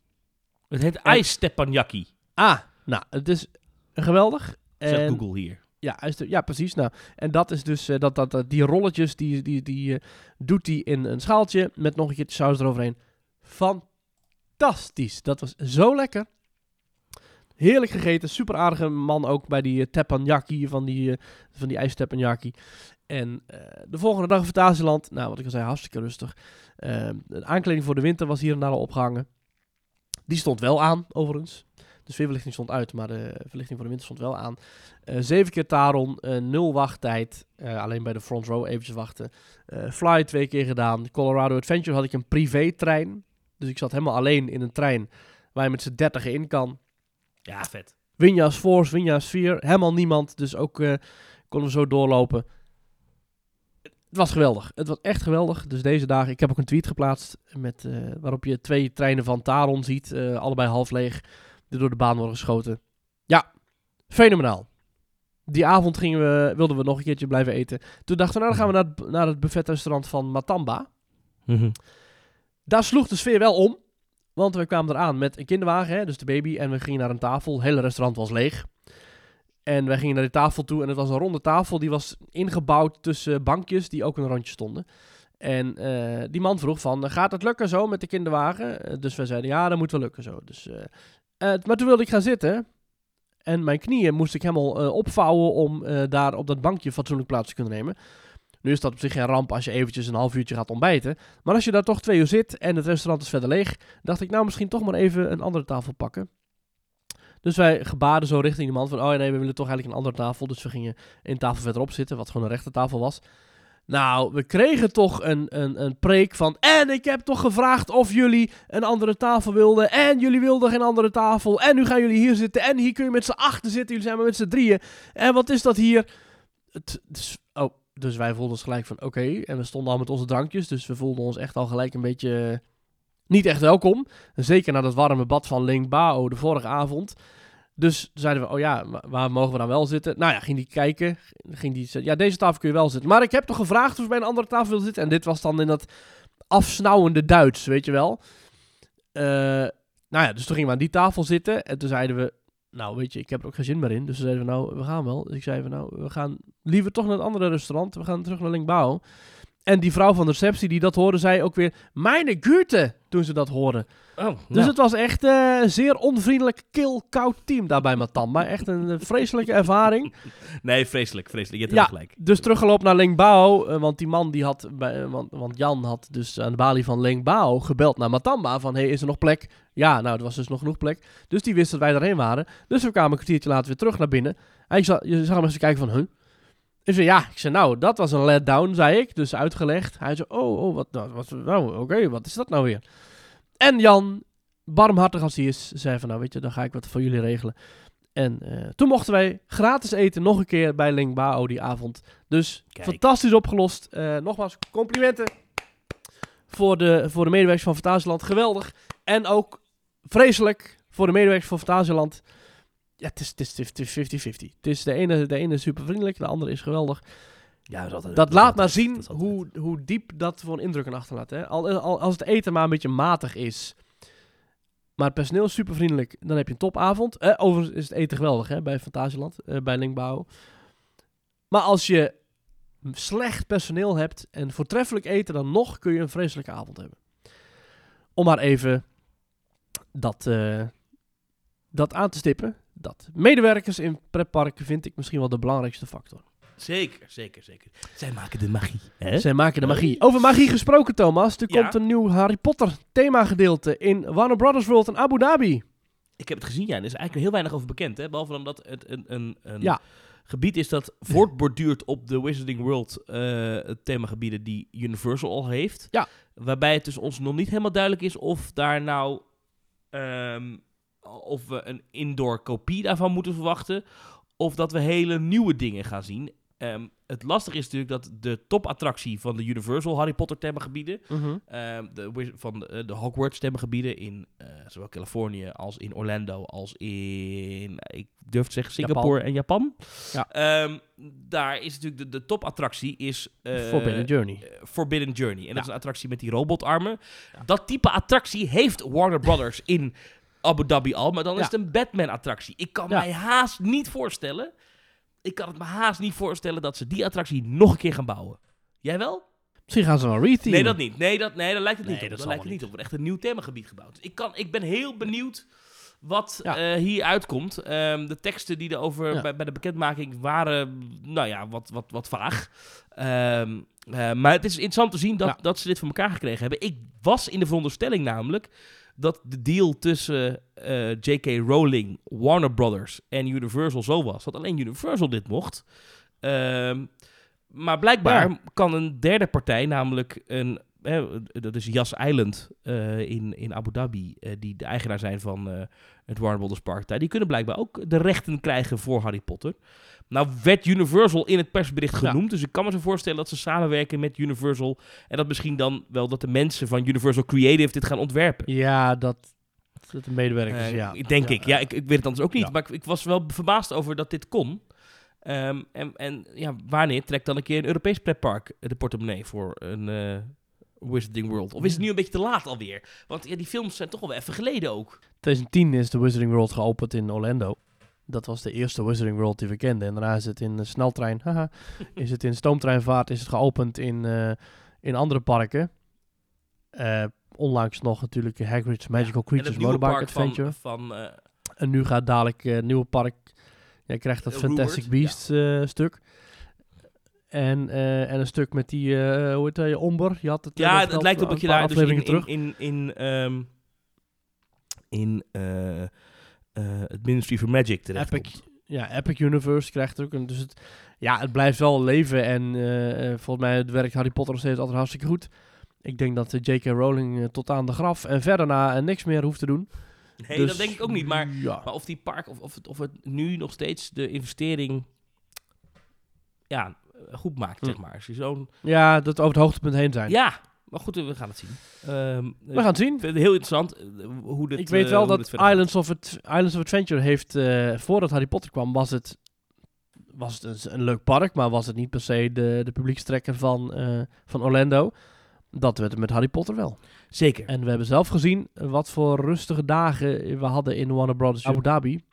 Het heet En-. Ah, nou, het is geweldig. Zet En, Google hier. Ja, ja, precies. Nou, en dat is dus eh, dat, dat, dat, die rolletjes, die, die, die eh, doet hij in een schaaltje met nog een keertje saus eroverheen. Fantastisch. Dat was zo lekker. Heerlijk gegeten. Super aardige man ook bij die eh, teppanyaki, van die, eh, van die ijs teppanyaki. En eh, de volgende dag in Fantasieland, nou wat ik al zei, hartstikke rustig. Eh, de aankleding voor de winter was hier en daar al opgehangen. Die stond wel aan, overigens. De sfeerverlichting stond uit, maar de verlichting voor de winter stond wel aan. Eh, zeven keer Taron, eh, nul wachttijd. Eh, alleen bij de front row eventjes wachten. Fly twee keer gedaan. Colorado Adventure had ik een privé-trein. Dus ik zat helemaal alleen in een trein waar je met z'n dertigen in kan. Ja, vet. Winja's Force, Winja's 4, helemaal niemand. Dus ook eh, konden we zo doorlopen. Het was geweldig. Het was echt geweldig. Dus deze dagen, ik heb ook een tweet geplaatst met, waarop je twee treinen van Taron ziet. allebei half leeg, door de baan worden geschoten. Ja, fenomenaal. Die avond gingen we, wilden we nog een keertje blijven eten. Toen dachten we, nou dan gaan we naar het, naar het buffetrestaurant van Matamba. Mhm. Daar sloeg de sfeer wel om. Want we kwamen eraan met een kinderwagen, hè, dus de baby. En we gingen naar een tafel. Het hele restaurant was leeg. En wij gingen naar die tafel toe. En het was een ronde tafel. Die was ingebouwd tussen bankjes die ook een rondje stonden. En eh, die man vroeg van, gaat het lukken zo met de kinderwagen? Eh, dus wij zeiden, ja, dat moet wel lukken zo. Dus, eh, maar toen wilde ik gaan zitten. En mijn knieën moest ik helemaal opvouwen om daar op dat bankje fatsoenlijk plaats te kunnen nemen. Nu is dat op zich geen ramp als je eventjes een half uurtje gaat ontbijten. Maar als je daar toch twee uur zit en het restaurant is verder leeg, dacht ik nou misschien toch maar even een andere tafel pakken. Dus wij gebaarden zo richting die man van, oh nee, we willen toch eigenlijk een andere tafel. Dus we gingen een tafel verderop zitten, wat gewoon een rechte tafel was. Nou, we kregen toch een, een, een preek van. En ik heb toch gevraagd of jullie een andere tafel wilden. En jullie wilden geen andere tafel. En nu gaan jullie hier zitten. En hier kun je met z'n achten zitten. Jullie zijn maar met z'n drieën. En wat is dat hier? Het, dus, oh, dus wij voelden ons gelijk van oké. En we stonden al met onze drankjes. Dus we voelden ons echt al gelijk een beetje niet echt welkom. Zeker na dat warme bad van Ling Bao de vorige avond. Dus zeiden we, oh ja, wa- waar mogen we dan wel zitten? Nou ja, ging die kijken. Ging die, ja, deze tafel kun je wel zitten. Maar ik heb toch gevraagd of je bij een andere tafel wil zitten. En dit was dan in dat afsnauwende Duits, weet je wel. Eh, nou ja, dus toen gingen we aan die tafel zitten. En toen zeiden we, nou weet je, ik heb er ook geen zin meer in. Dus zeiden we, nou, we gaan wel. Dus ik zei nou, we gaan liever toch naar het andere restaurant. We gaan terug naar Lingbao. En die vrouw van de receptie die dat hoorde, zei ook weer, meine Güte, toen ze dat hoorden. Oh, Dus nou. het was echt eh, een zeer onvriendelijk, kil, koud team daar bij Matamba. Echt een vreselijke ervaring. Nee, vreselijk, vreselijk. Je hebt Ja, gelijk. Dus teruggelopen naar Lengbao, eh, want die man die had, bij, eh, want, want Jan had dus aan de balie van Lengbao gebeld naar Matamba van, hey, is er nog plek? Ja, nou, er was dus nog genoeg plek. Dus die wist dat wij daarheen waren. Dus we kwamen een kwartiertje later weer terug naar binnen. Hij zag, je zag hem eens kijken van, huh? Ik zei, ja, ik zei, nou, dat was een letdown, zei ik. Dus uitgelegd. Hij zei, oh, oh, wat, nou, wat, nou, oké, wat is dat nou weer? En Jan, barmhartig als hij is, zei van, nou, weet je, dan ga ik wat voor jullie regelen. En eh, toen mochten wij gratis eten nog een keer bij Lingbao die avond. Dus Kijk. fantastisch opgelost. Eh, nogmaals, complimenten voor de, voor de medewerkers van Fantasieland. Geweldig. En ook vreselijk voor de medewerkers van Fantasieland. Ja, het is- het is het is 50-50. Het is de ene, de ene is super vriendelijk, de andere is geweldig. Ja, dat, altijd- Dat laat maar zien hoe, hoe diep dat voor een indruk kan achterlaten. Hè? Al, al, als het eten maar een beetje matig is, maar het personeel is super vriendelijk, dan heb je een topavond. Eh, overigens is het eten geweldig hè, bij Fantasieland, eh, bij Linkbouw. Maar als je slecht personeel hebt en voortreffelijk eten, dan nog kun je een vreselijke avond hebben. Om maar even dat, eh, dat aan te stippen. Dat medewerkers in pretparken vind ik misschien wel de belangrijkste factor. Zeker, zeker, zeker. Zij maken de magie. Hè? Zij maken de magie. Over magie gesproken, Thomas. Er Ja. komt een nieuw Harry Potter themagedeelte in Warner Brothers World in Abu Dhabi. Ik heb het gezien, ja. En er is eigenlijk heel weinig over bekend. Hè? Behalve dan dat het een, een, een Ja. gebied is dat voortborduurt op de Wizarding World eh, themagebieden die Universal al heeft. Ja. Waarbij het dus ons nog niet helemaal duidelijk is of daar nou... ehm, of we een indoor kopie daarvan moeten verwachten. Of dat we hele nieuwe dingen gaan zien. Ehm, het lastige is natuurlijk dat de topattractie van de Universal Harry Potter themagebieden... Ehm, de, van de, de Hogwarts stemmengebieden in eh, zowel Californië als in Orlando als in, ik durf te zeggen, Singapore en Japan. Ja. Ehm, daar is natuurlijk de, de topattractie is eh, Forbidden Journey. eh, Forbidden Journey. En Ja. dat is een attractie met die robotarmen. Dat type attractie heeft Warner Brothers in Abu Dhabi al, maar dan is het een Batman-attractie. Ik kan mij haast niet voorstellen, ik kan het me haast niet voorstellen dat ze die attractie nog een keer gaan bouwen. Jij wel? Misschien gaan ze wel reteamen. Nee, dat niet. Nee, dat, nee, daar lijkt het Nee, niet op. dat Dat lijkt het niet op. Er wordt echt een nieuw themagebied gebouwd. Ik, kan, ik ben heel benieuwd wat Ja. eh, hier uitkomt. Ehm, de teksten die er over Ja. bij, bij de bekendmaking waren, nou ja, wat, wat, wat vaag. Ehm, eh, maar het is interessant te zien dat, Ja. dat ze dit voor elkaar gekregen hebben. Ik was in de veronderstelling namelijk dat de deal tussen eh, J.K. Rowling, Warner Brothers en Universal zo was. Dat alleen Universal dit mocht. Ehm, maar blijkbaar Ja. kan een derde partij, namelijk een, dat is Yas Island eh, in, in Abu Dhabi, eh, die de eigenaar zijn van eh, het Warner Brothers Park die kunnen blijkbaar ook de rechten krijgen voor Harry Potter. Nou werd Universal in het persbericht Ja. genoemd, dus ik kan me zo voorstellen dat ze samenwerken met Universal en dat misschien dan wel dat de mensen van Universal Creative dit gaan ontwerpen. Ja, dat, dat de medewerkers, Eh, ja. Denk ik. Ja, ik, ik weet het anders ook niet. Ja. Maar ik, ik was wel verbaasd over dat dit kon. Ehm, en, en ja, wanneer trekt dan een keer een Europees pretpark de portemonnee voor een eh, Wizarding World? Of is het nu een beetje te laat alweer? Want ja, die films zijn toch al wel even geleden ook. 2010 is de Wizarding World geopend in Orlando. Dat was de eerste Wizarding World die we kenden. En daarna is het in de sneltrein, haha, is het in stoomtreinvaart, is het geopend in, eh, in andere parken. Eh, onlangs nog natuurlijk Hagrid's Magical Creatures Motorbike van, Adventure. van eh, En nu gaat dadelijk het nieuwe park. Jij krijgt dat Fantastic Beasts stuk. En, eh, en een stuk met die, eh hoe heet hij, Omber. Je had het, eh, ja, het lijkt op een dat je daar dus in, in, terug. in, in, ehm, in het Ministry for Magic terecht Epic, komt. ja, Epic Universe krijgt ook een. Dus het, ja, het blijft wel leven. En volgens mij werkt Harry Potter nog steeds altijd hartstikke goed. Ik denk dat J.K. Rowling tot aan de graf en verder na niks meer hoeft te doen. Nee, Dus, dat denk ik ook niet. Maar, Ja. maar of die park, of, of, het, of het nu nog steeds de investering ja, goed maakt, Hm. zeg maar. Als je zo'n... ja, dat over het hoogtepunt heen zijn. Ja, maar goed, eh, we gaan het zien. Ehm, We gaan het zien. Ik vind het heel interessant eh, hoe dit ik weet eh, wel dat. Islands of, Islands of Adventure heeft, eh, voordat Harry Potter kwam, was het, was het een, een leuk park, maar was het niet per se de, de publiekstrekker van, eh, van Orlando. Dat werd het met Harry Potter wel. Zeker. En we hebben zelf gezien wat voor rustige dagen we hadden in Warner Brothers Abu Dhabi.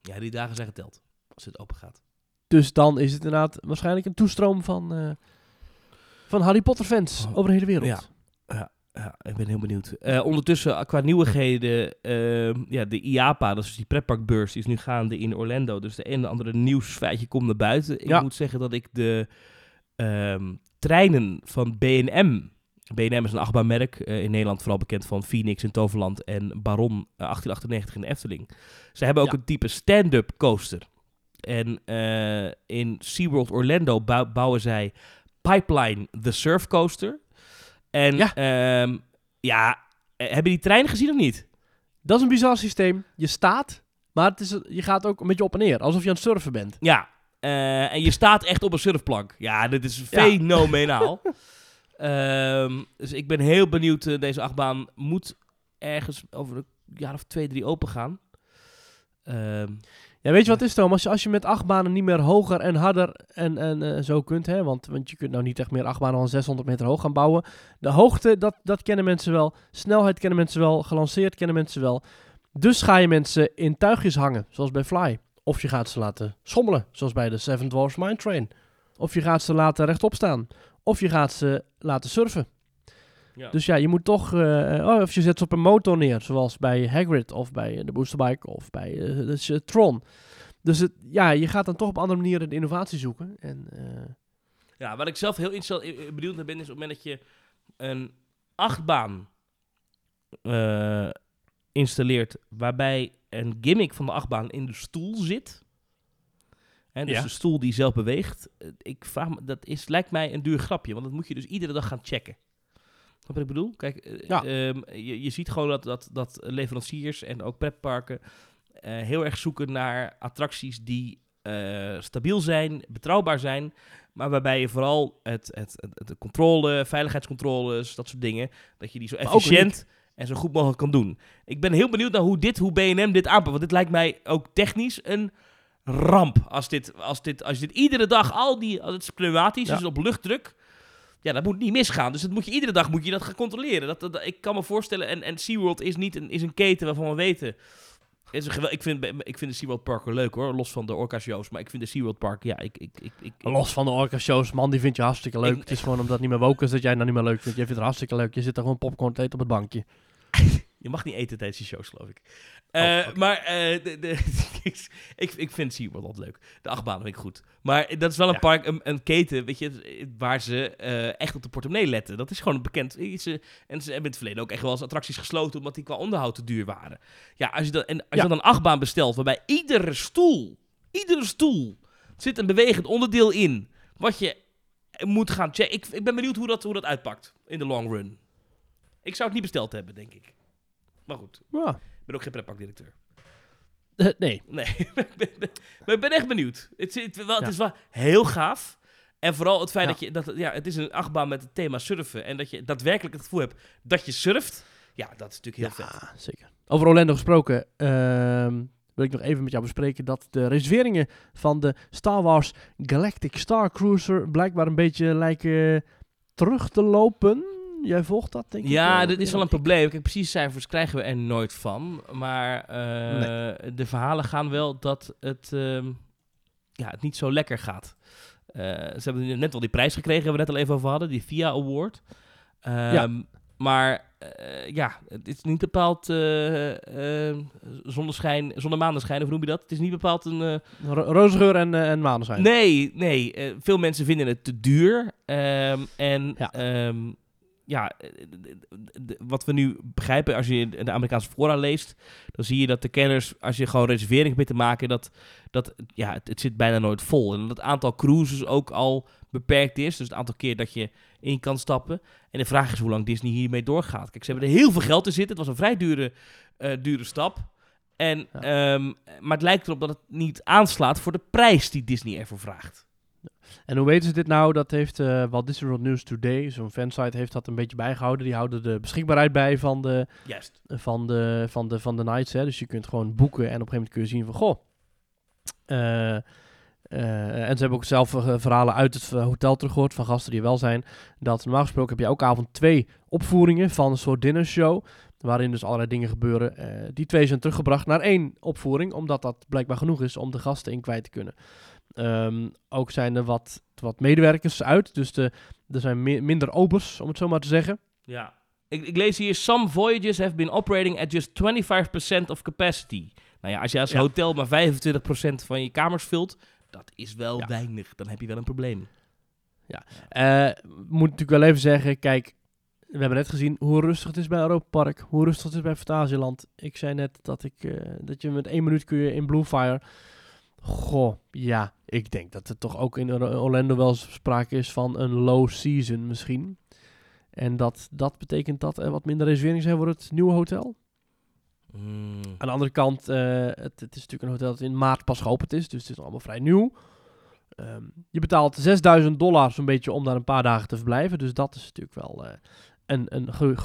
Ja, die dagen zijn geteld. Als het open gaat. Dus dan is het inderdaad waarschijnlijk een toestroom van, eh, van Harry Potter fans Oh, over de hele wereld. Ja. Ja, ik ben heel benieuwd. Eh, ondertussen, eh, qua nieuwigheden, ehm, ja, de IAPA, dat is dus die pretparkbeurs, die is nu gaande in Orlando. Dus de een en andere nieuwsfeitje komt naar buiten. Ik Ja. moet zeggen dat ik de ehm, treinen van B&M... B&M is een achtbaanmerk, eh, in Nederland vooral bekend van Phoenix in Toverland en Baron eh, 1898 in de Efteling. Ze hebben ook Ja. een type stand-up coaster. En eh, in SeaWorld Orlando bou- bouwen zij Pipeline the Surf Coaster. En Ja. ja, ja eh, hebben die trein gezien of niet? Dat is een bizar systeem. Je staat, maar het is, je gaat ook een beetje op en neer. Alsof je aan het surfen bent. Ja. eh, en je staat echt op een surfplank. Ja, dit is Ja. fenomenaal. Ehm, dus ik ben heel benieuwd. deze achtbaan moet ergens over een jaar of twee, drie open gaan. Ehm, Ja, weet je wat is Thomas? Als je, als je met achtbanen niet meer hoger en harder en, en eh, zo kunt, hè, want, want je kunt nou niet echt meer achtbanen van 600 meter hoog gaan bouwen. De hoogte, dat, dat kennen mensen wel. Snelheid kennen mensen wel. Gelanceerd kennen mensen wel. Dus ga je mensen in tuigjes hangen, zoals bij Fly. Of je gaat ze laten schommelen, zoals bij de Seven Dwarfs Mine Train. Of je gaat ze laten rechtop staan. Of je gaat ze laten surfen. Ja. Dus ja, je moet toch... eh, oh, of je zet ze op een motor neer, zoals bij Hagrid of bij eh, de Boosterbike of bij eh, dus, eh, Tron. Dus het, ja, je gaat dan toch op andere manieren de innovatie zoeken. En, eh, Ja, wat ik zelf heel interessant- eh, benieuwd naar ben, is op het moment dat je een achtbaan eh, installeert, waarbij een gimmick van de achtbaan in de stoel zit. En dus Ja. de stoel die zelf beweegt. Eh, Ik vraag me, dat is, lijkt mij een duur grapje, want dat moet je dus iedere dag gaan checken. Snap wat ik bedoel? Kijk, eh, Ja. ehm, je, je ziet gewoon dat, dat, dat leveranciers en ook pretparken eh, heel erg zoeken naar attracties die eh, stabiel zijn, betrouwbaar zijn, maar waarbij je vooral het, het, het, de controle, veiligheidscontroles, dat soort dingen, dat je die zo Maar efficiënt en zo goed mogelijk kan doen. Ik ben heel benieuwd naar hoe dit, hoe B&M dit aanpakt, want dit lijkt mij ook technisch een ramp. Als, dit, als, dit, als je dit iedere dag, al die, als het is pneumatisch, Ja. dus op luchtdruk, ja, dat moet niet misgaan. Dus dat moet je iedere dag moet je dat gaan controleren. Dat, dat, ik kan me voorstellen, en, en SeaWorld is niet een, is een keten waarvan we weten... Is een ik, vind, ik vind de SeaWorld Park wel leuk hoor, los van de orca shows. Maar ik vind de SeaWorld Park, ja, ik... ik, ik, ik los van de orca-shows, man, die vind je hartstikke leuk. Ik- het is gewoon omdat het niet meer woke is dat jij het nou niet meer leuk vindt. Jij vindt het hartstikke leuk. Je zit er gewoon popcorn te eten op het bankje. Je mag niet eten tijdens die shows, geloof ik. Oh, oké. Maar de, de, ik, ik vind SeaWorld altijd leuk. De achtbaan vind ik goed. Maar dat is wel een Ja. park, een, een keten, weet je, waar ze eh, echt op de portemonnee letten. Dat is gewoon een bekend iets. En ze hebben in het verleden ook echt wel eens attracties gesloten, omdat die qua onderhoud te duur waren. Ja, als je dan, en als Ja. je dan een achtbaan bestelt, waarbij iedere stoel, iedere stoel, zit een bewegend onderdeel in, wat je moet gaan checken. Ik, ik ben benieuwd hoe dat, hoe dat uitpakt in de long run. Ik zou het niet besteld hebben, denk ik. Maar goed, Ja. ik ben ook geen pretparkdirecteur. Eh, nee. Nee, ik ben- ben- maar ik ben echt benieuwd. Het, wel, het Ja. is wel heel gaaf. En vooral het feit Ja. dat je... Dat, ja, het is een achtbaan met het thema surfen. En dat je daadwerkelijk het gevoel hebt dat je surft. Ja, dat is natuurlijk heel vet. Ja, zeker. Over Orlando gesproken. ehm, wil ik nog even met jou bespreken dat de reserveringen van de Star Wars Galactic Star Cruiser blijkbaar een beetje lijken terug te lopen. Jij volgt dat, denk ik? Ja, wel. dit is wel een ik- probleem. Kijk, precies cijfers krijgen we er nooit van. Maar eh, de verhalen gaan wel dat het, ehm, ja, het niet zo lekker gaat. Eh, ze hebben net al die prijs gekregen, waar we net al even over hadden, die VIA Award. Ehm, Maar eh, ja, het is niet bepaald eh, eh, zonneschijn, zonnemanenschijn, of hoe noem je dat? Het is niet bepaald een... eh, Ro- Rozengeur en, en maneschijn. Nee, nee. eh, veel mensen vinden het te duur. Ehm, en Ja. ja, ja eh, d- wat we nu begrijpen, als je de Amerikaanse fora leest, dan zie je dat de kenners, als je gewoon reservering bent te maken, dat, dat ja, het, het zit bijna nooit vol. En dat het aantal cruises ook al beperkt is. Dus het aantal keer dat je in kan stappen. En de vraag is hoe lang Disney hiermee doorgaat. Kijk, ze hebben er heel veel geld in zitten. Het was een vrij dure, eh, dure stap. En, ehm, maar het lijkt erop dat het niet aanslaat voor de prijs die Disney ervoor vraagt. En hoe weten ze dit nou? Dat heeft eh Walt Disney World News Today, zo'n fansite, heeft dat een beetje bijgehouden. Die houden de beschikbaarheid bij van de, Juist. van de, van de, van de nights. Hè. Dus je kunt gewoon boeken en op een gegeven moment kun je zien van, goh. eh, eh, en ze hebben ook zelf verhalen uit het hotel teruggehoord van gasten die er wel zijn. Dat normaal gesproken heb je elke avond twee opvoeringen van een soort dinnershow. Waarin dus allerlei dingen gebeuren. Die twee zijn teruggebracht naar één opvoering. Omdat dat blijkbaar genoeg is om de gasten in kwijt te kunnen. Ehm, ook zijn er wat, wat medewerkers uit. Dus de, er zijn mi- minder obers, om het zo maar te zeggen. Ja. Ik, ik lees hier, some voyages have been operating at just 25% of capacity. Nou ja, als je als Ja. hotel maar 25% van je kamers vult, dat is wel Ja. weinig. Dan heb je wel een probleem. Eh, moet natuurlijk wel even zeggen, kijk, we hebben net gezien hoe rustig het is bij Europa Park, hoe rustig het is bij Fantasieland. Ik zei net dat, ik, eh, dat je met één minuut kun je in Bluefire. Goh, ja, ik denk dat er toch ook in Or- Orlando wel sprake is van een low season misschien. En dat, dat betekent dat er wat minder reserveringen zijn voor het nieuwe hotel. Mm. Aan de andere kant, eh, het, het is natuurlijk een hotel dat in maart pas geopend is, dus het is allemaal vrij nieuw. Ehm, je betaalt 6000 dollar zo'n beetje om daar een paar dagen te verblijven, dus dat is natuurlijk wel eh, een, een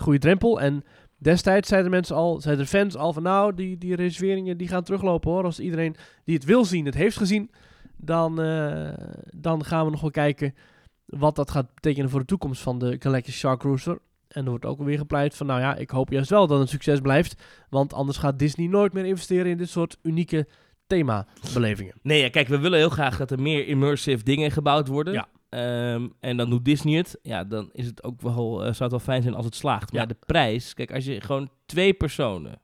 goede drempel. En destijds zeiden mensen al, zeiden de fans al van nou, die, die reserveringen die gaan teruglopen hoor. Als iedereen die het wil zien, het heeft gezien, dan, eh, dan gaan we nog wel kijken wat dat gaat betekenen voor de toekomst van de Galactic Shark Cruiser. En er wordt ook weer gepleit van, nou ja, ik hoop juist wel dat het succes blijft. Want anders gaat Disney nooit meer investeren in dit soort unieke themabelevingen. Nee, ja, kijk, we willen heel graag dat er meer immersive dingen gebouwd worden. Ja. Ehm, en dan doet Disney het. Ja, dan is het ook wel, eh, zou het wel fijn zijn als het slaagt. Maar Ja. de prijs, kijk, als je gewoon twee personen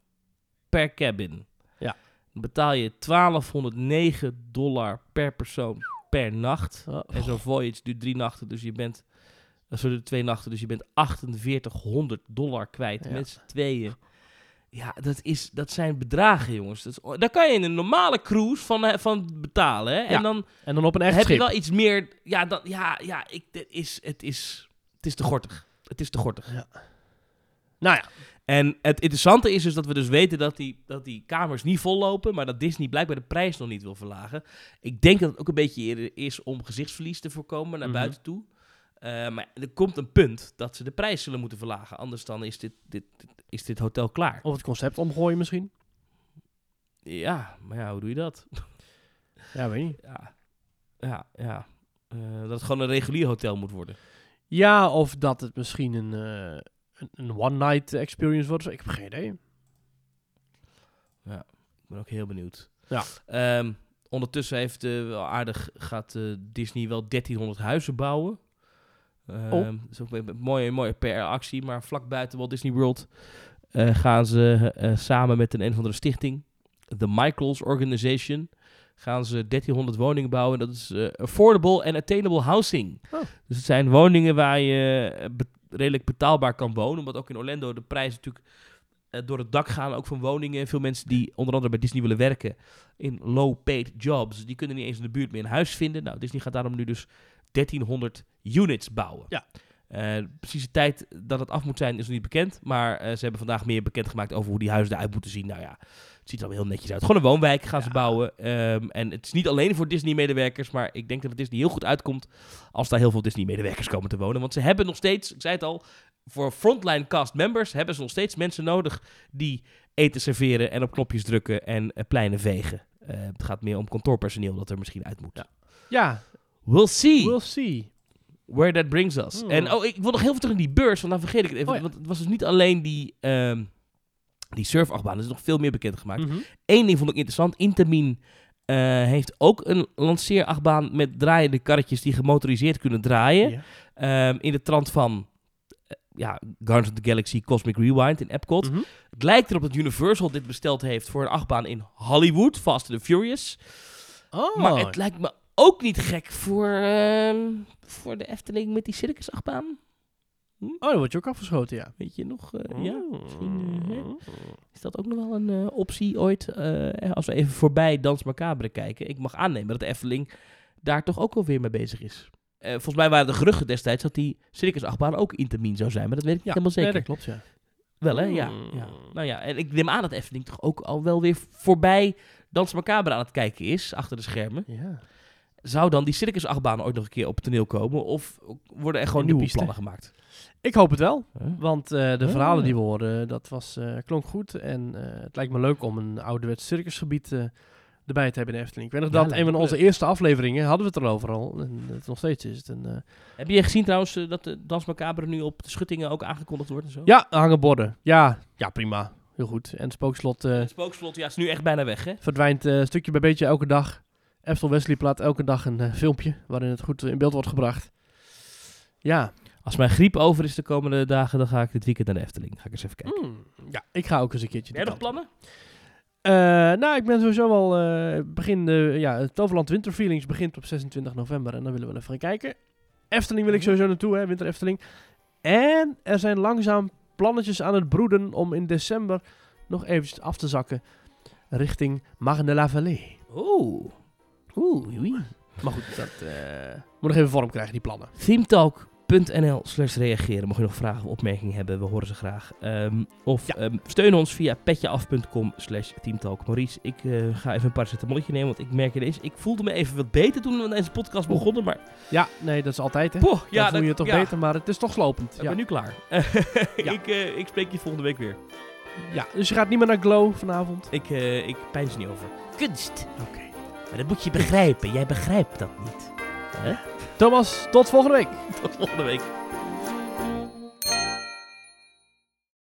per cabin, Ja. dan betaal je 1209 dollar per persoon per nacht. Oh, En zo'n voyage duurt drie nachten, dus je bent, uh, sorry, twee nachten, dus je bent 4800 dollar kwijt Ja. met z'n tweeën. Ja, dat, is, dat zijn bedragen, jongens. Dat is, daar kan je in een normale cruise van, eh, van betalen. Hè? Ja, En dan en dan op een echt heb schip. je wel iets meer. Ja, dat, ja, ja ik, het, is, het, is, het is te gortig. Het is te gortig. Nou ja, En het interessante is dus dat we dus weten dat die, dat die kamers niet vollopen, maar dat Disney blijkbaar de prijs nog niet wil verlagen. Ik denk dat het ook een beetje eerder is om gezichtsverlies te voorkomen naar Mhm. buiten toe. Eh, maar er komt een punt dat ze de prijs zullen moeten verlagen. Anders dan is dit, dit, is dit hotel klaar. of het concept omgooien misschien. Ja, maar ja, hoe doe je dat? Ja, weet niet. Ja, ja, ja. Eh, dat het gewoon een regulier hotel moet worden. Ja, of dat het misschien een, eh, een, een one-night experience wordt. Ik heb geen idee. Ik ben ook heel benieuwd. Ja. Ehm, ondertussen heeft wel aardig gaat Disney wel 1300 huizen bouwen. Oh. Dat is ook een mooie, mooie PR-actie. Maar vlak buiten Walt Disney World eh, gaan ze eh, samen met een een of andere stichting, de Michaels Organization, gaan ze 1300 woningen bouwen. Dat is eh, affordable and attainable housing. Oh. Dus het zijn woningen waar je be- redelijk betaalbaar kan wonen. Omdat ook in Orlando de prijzen natuurlijk door het dak gaan. Ook van woningen. Veel mensen die onder andere bij Disney willen werken in low-paid jobs. Die kunnen niet eens in de buurt meer een huis vinden. Nou, Disney gaat daarom nu dus 1300 units bouwen. Ja. Eh, precies de tijd dat het af moet zijn is nog niet bekend. Maar eh, ze hebben vandaag meer bekendgemaakt over hoe die huizen eruit moeten zien. Nou ja, het ziet er allemaal heel netjes uit. Gewoon een woonwijk gaan ze Ja. bouwen. Ehm, en het is niet alleen voor Disney-medewerkers. Maar ik denk dat het Disney heel goed uitkomt als daar heel veel Disney-medewerkers komen te wonen. Want ze hebben nog steeds, ik zei het al, voor frontline cast members hebben ze nog steeds mensen nodig die eten serveren en op knopjes drukken en eh, pleinen vegen. Het gaat meer om kantoorpersoneel dat er misschien uit moet. Ja, We'll see we'll see. where that brings us. Hmm. En oh, ik wil nog heel veel terug in die beurs, want dan vergeet ik het even. Oh ja. Want het was dus niet alleen die, ehm die surfachtbaan, er is nog veel meer bekendgemaakt. Mhm. Eén ding vond ik interessant. Intamin eh, heeft ook een lanceerachtbaan met draaiende karretjes die gemotoriseerd kunnen draaien. Ja. Ehm, in de trant van eh, ja, Guardians of the Galaxy Cosmic Rewind in Epcot. Mhm. Het lijkt erop dat Universal dit besteld heeft voor een achtbaan in Hollywood, Fast and the Furious. Oh, Maar het lijkt me ook niet gek voor, ehm, voor de Efteling met die circusachtbaan. oh, dan word je ook afgeschoten, ja. Weet je nog? eh, Ja, misschien, eh, is dat ook nog wel een eh, optie ooit? als we even voorbij Dans Macabre kijken. Ik mag aannemen dat de Efteling daar toch ook alweer mee bezig is. Volgens mij waren de geruchten destijds dat die circusachtbaan ook intermin zou zijn. Maar dat weet ik niet helemaal zeker. nee, dat klopt, ja. Wel hè, ja, Mm. ja. Nou ja, en ik neem aan dat Efteling toch ook al wel weer voorbij Dans Macabre aan het kijken is, achter de schermen. ja. Zou dan die circusachtbaan ooit nog een keer op het toneel komen? Of worden er gewoon nieuwe piste. plannen gemaakt? Ik hoop het wel, Huh? want eh, de verhalen die we hoorden, dat was, eh, klonk goed. En eh, het lijkt me leuk om een ouderwets circusgebied erbij te hebben in Efteling. Ik weet nog Ja, dat een van onze leuk. eerste afleveringen hadden we het erover al. En het nog steeds is het een... Heb je gezien trouwens dat de Dans Macabre nu op de schuttingen ook aangekondigd wordt en zo? Ja, hangen borden. Ja, ja, prima. Heel goed. En het spookslot Het spookslot, ja, is nu echt bijna weg, hè? verdwijnt stukje bij beetje elke dag. Eftel Wesley plaat elke dag een eh, filmpje waarin het goed in beeld wordt gebracht. Ja. Als mijn griep over is de komende dagen, dan ga ik dit weekend naar de Efteling. Ga ik eens even kijken. Mm, ja, ik ga ook eens een keertje. Heb die nog plannen? Eh, nou, ik ben sowieso al eh, begin de ja, het Toverland Winter Feelings begint op 26 november en dan willen we even gaan kijken. Efteling wil ik Mhm. sowieso naartoe, hè, Winter Efteling. En er zijn langzaam plannetjes aan het broeden om in december nog eventjes af te zakken richting Marne de la Vallée. Oeh. Oeh, oei. Maar goed, dat eh, moet nog even vorm krijgen, die plannen. Themetalk.nl slash reageren. Mocht je nog vragen of opmerkingen hebben, we horen ze graag. Ehm, of Ja. ehm, steun ons via petjeaf.com slash teamtalk. Maurice, ik eh, ga even een paracetamolletje nemen, want ik merk ineens... Ik voelde me even wat beter toen we aan deze podcast begonnen, maar... Ja, nee, dat is altijd, hè. Poh, Ja, dan voel je toch ja, beter, maar het is toch slopend. Ik Ja. ben nu klaar. ik, eh, ik spreek je volgende week weer. ja, dus je gaat niet meer naar Glow vanavond? Ik, eh ik pijns er niet over. Kunst. Oké. Maar dat moet je begrijpen. Jij begrijpt dat niet. Thomas, tot volgende week. Tot volgende week.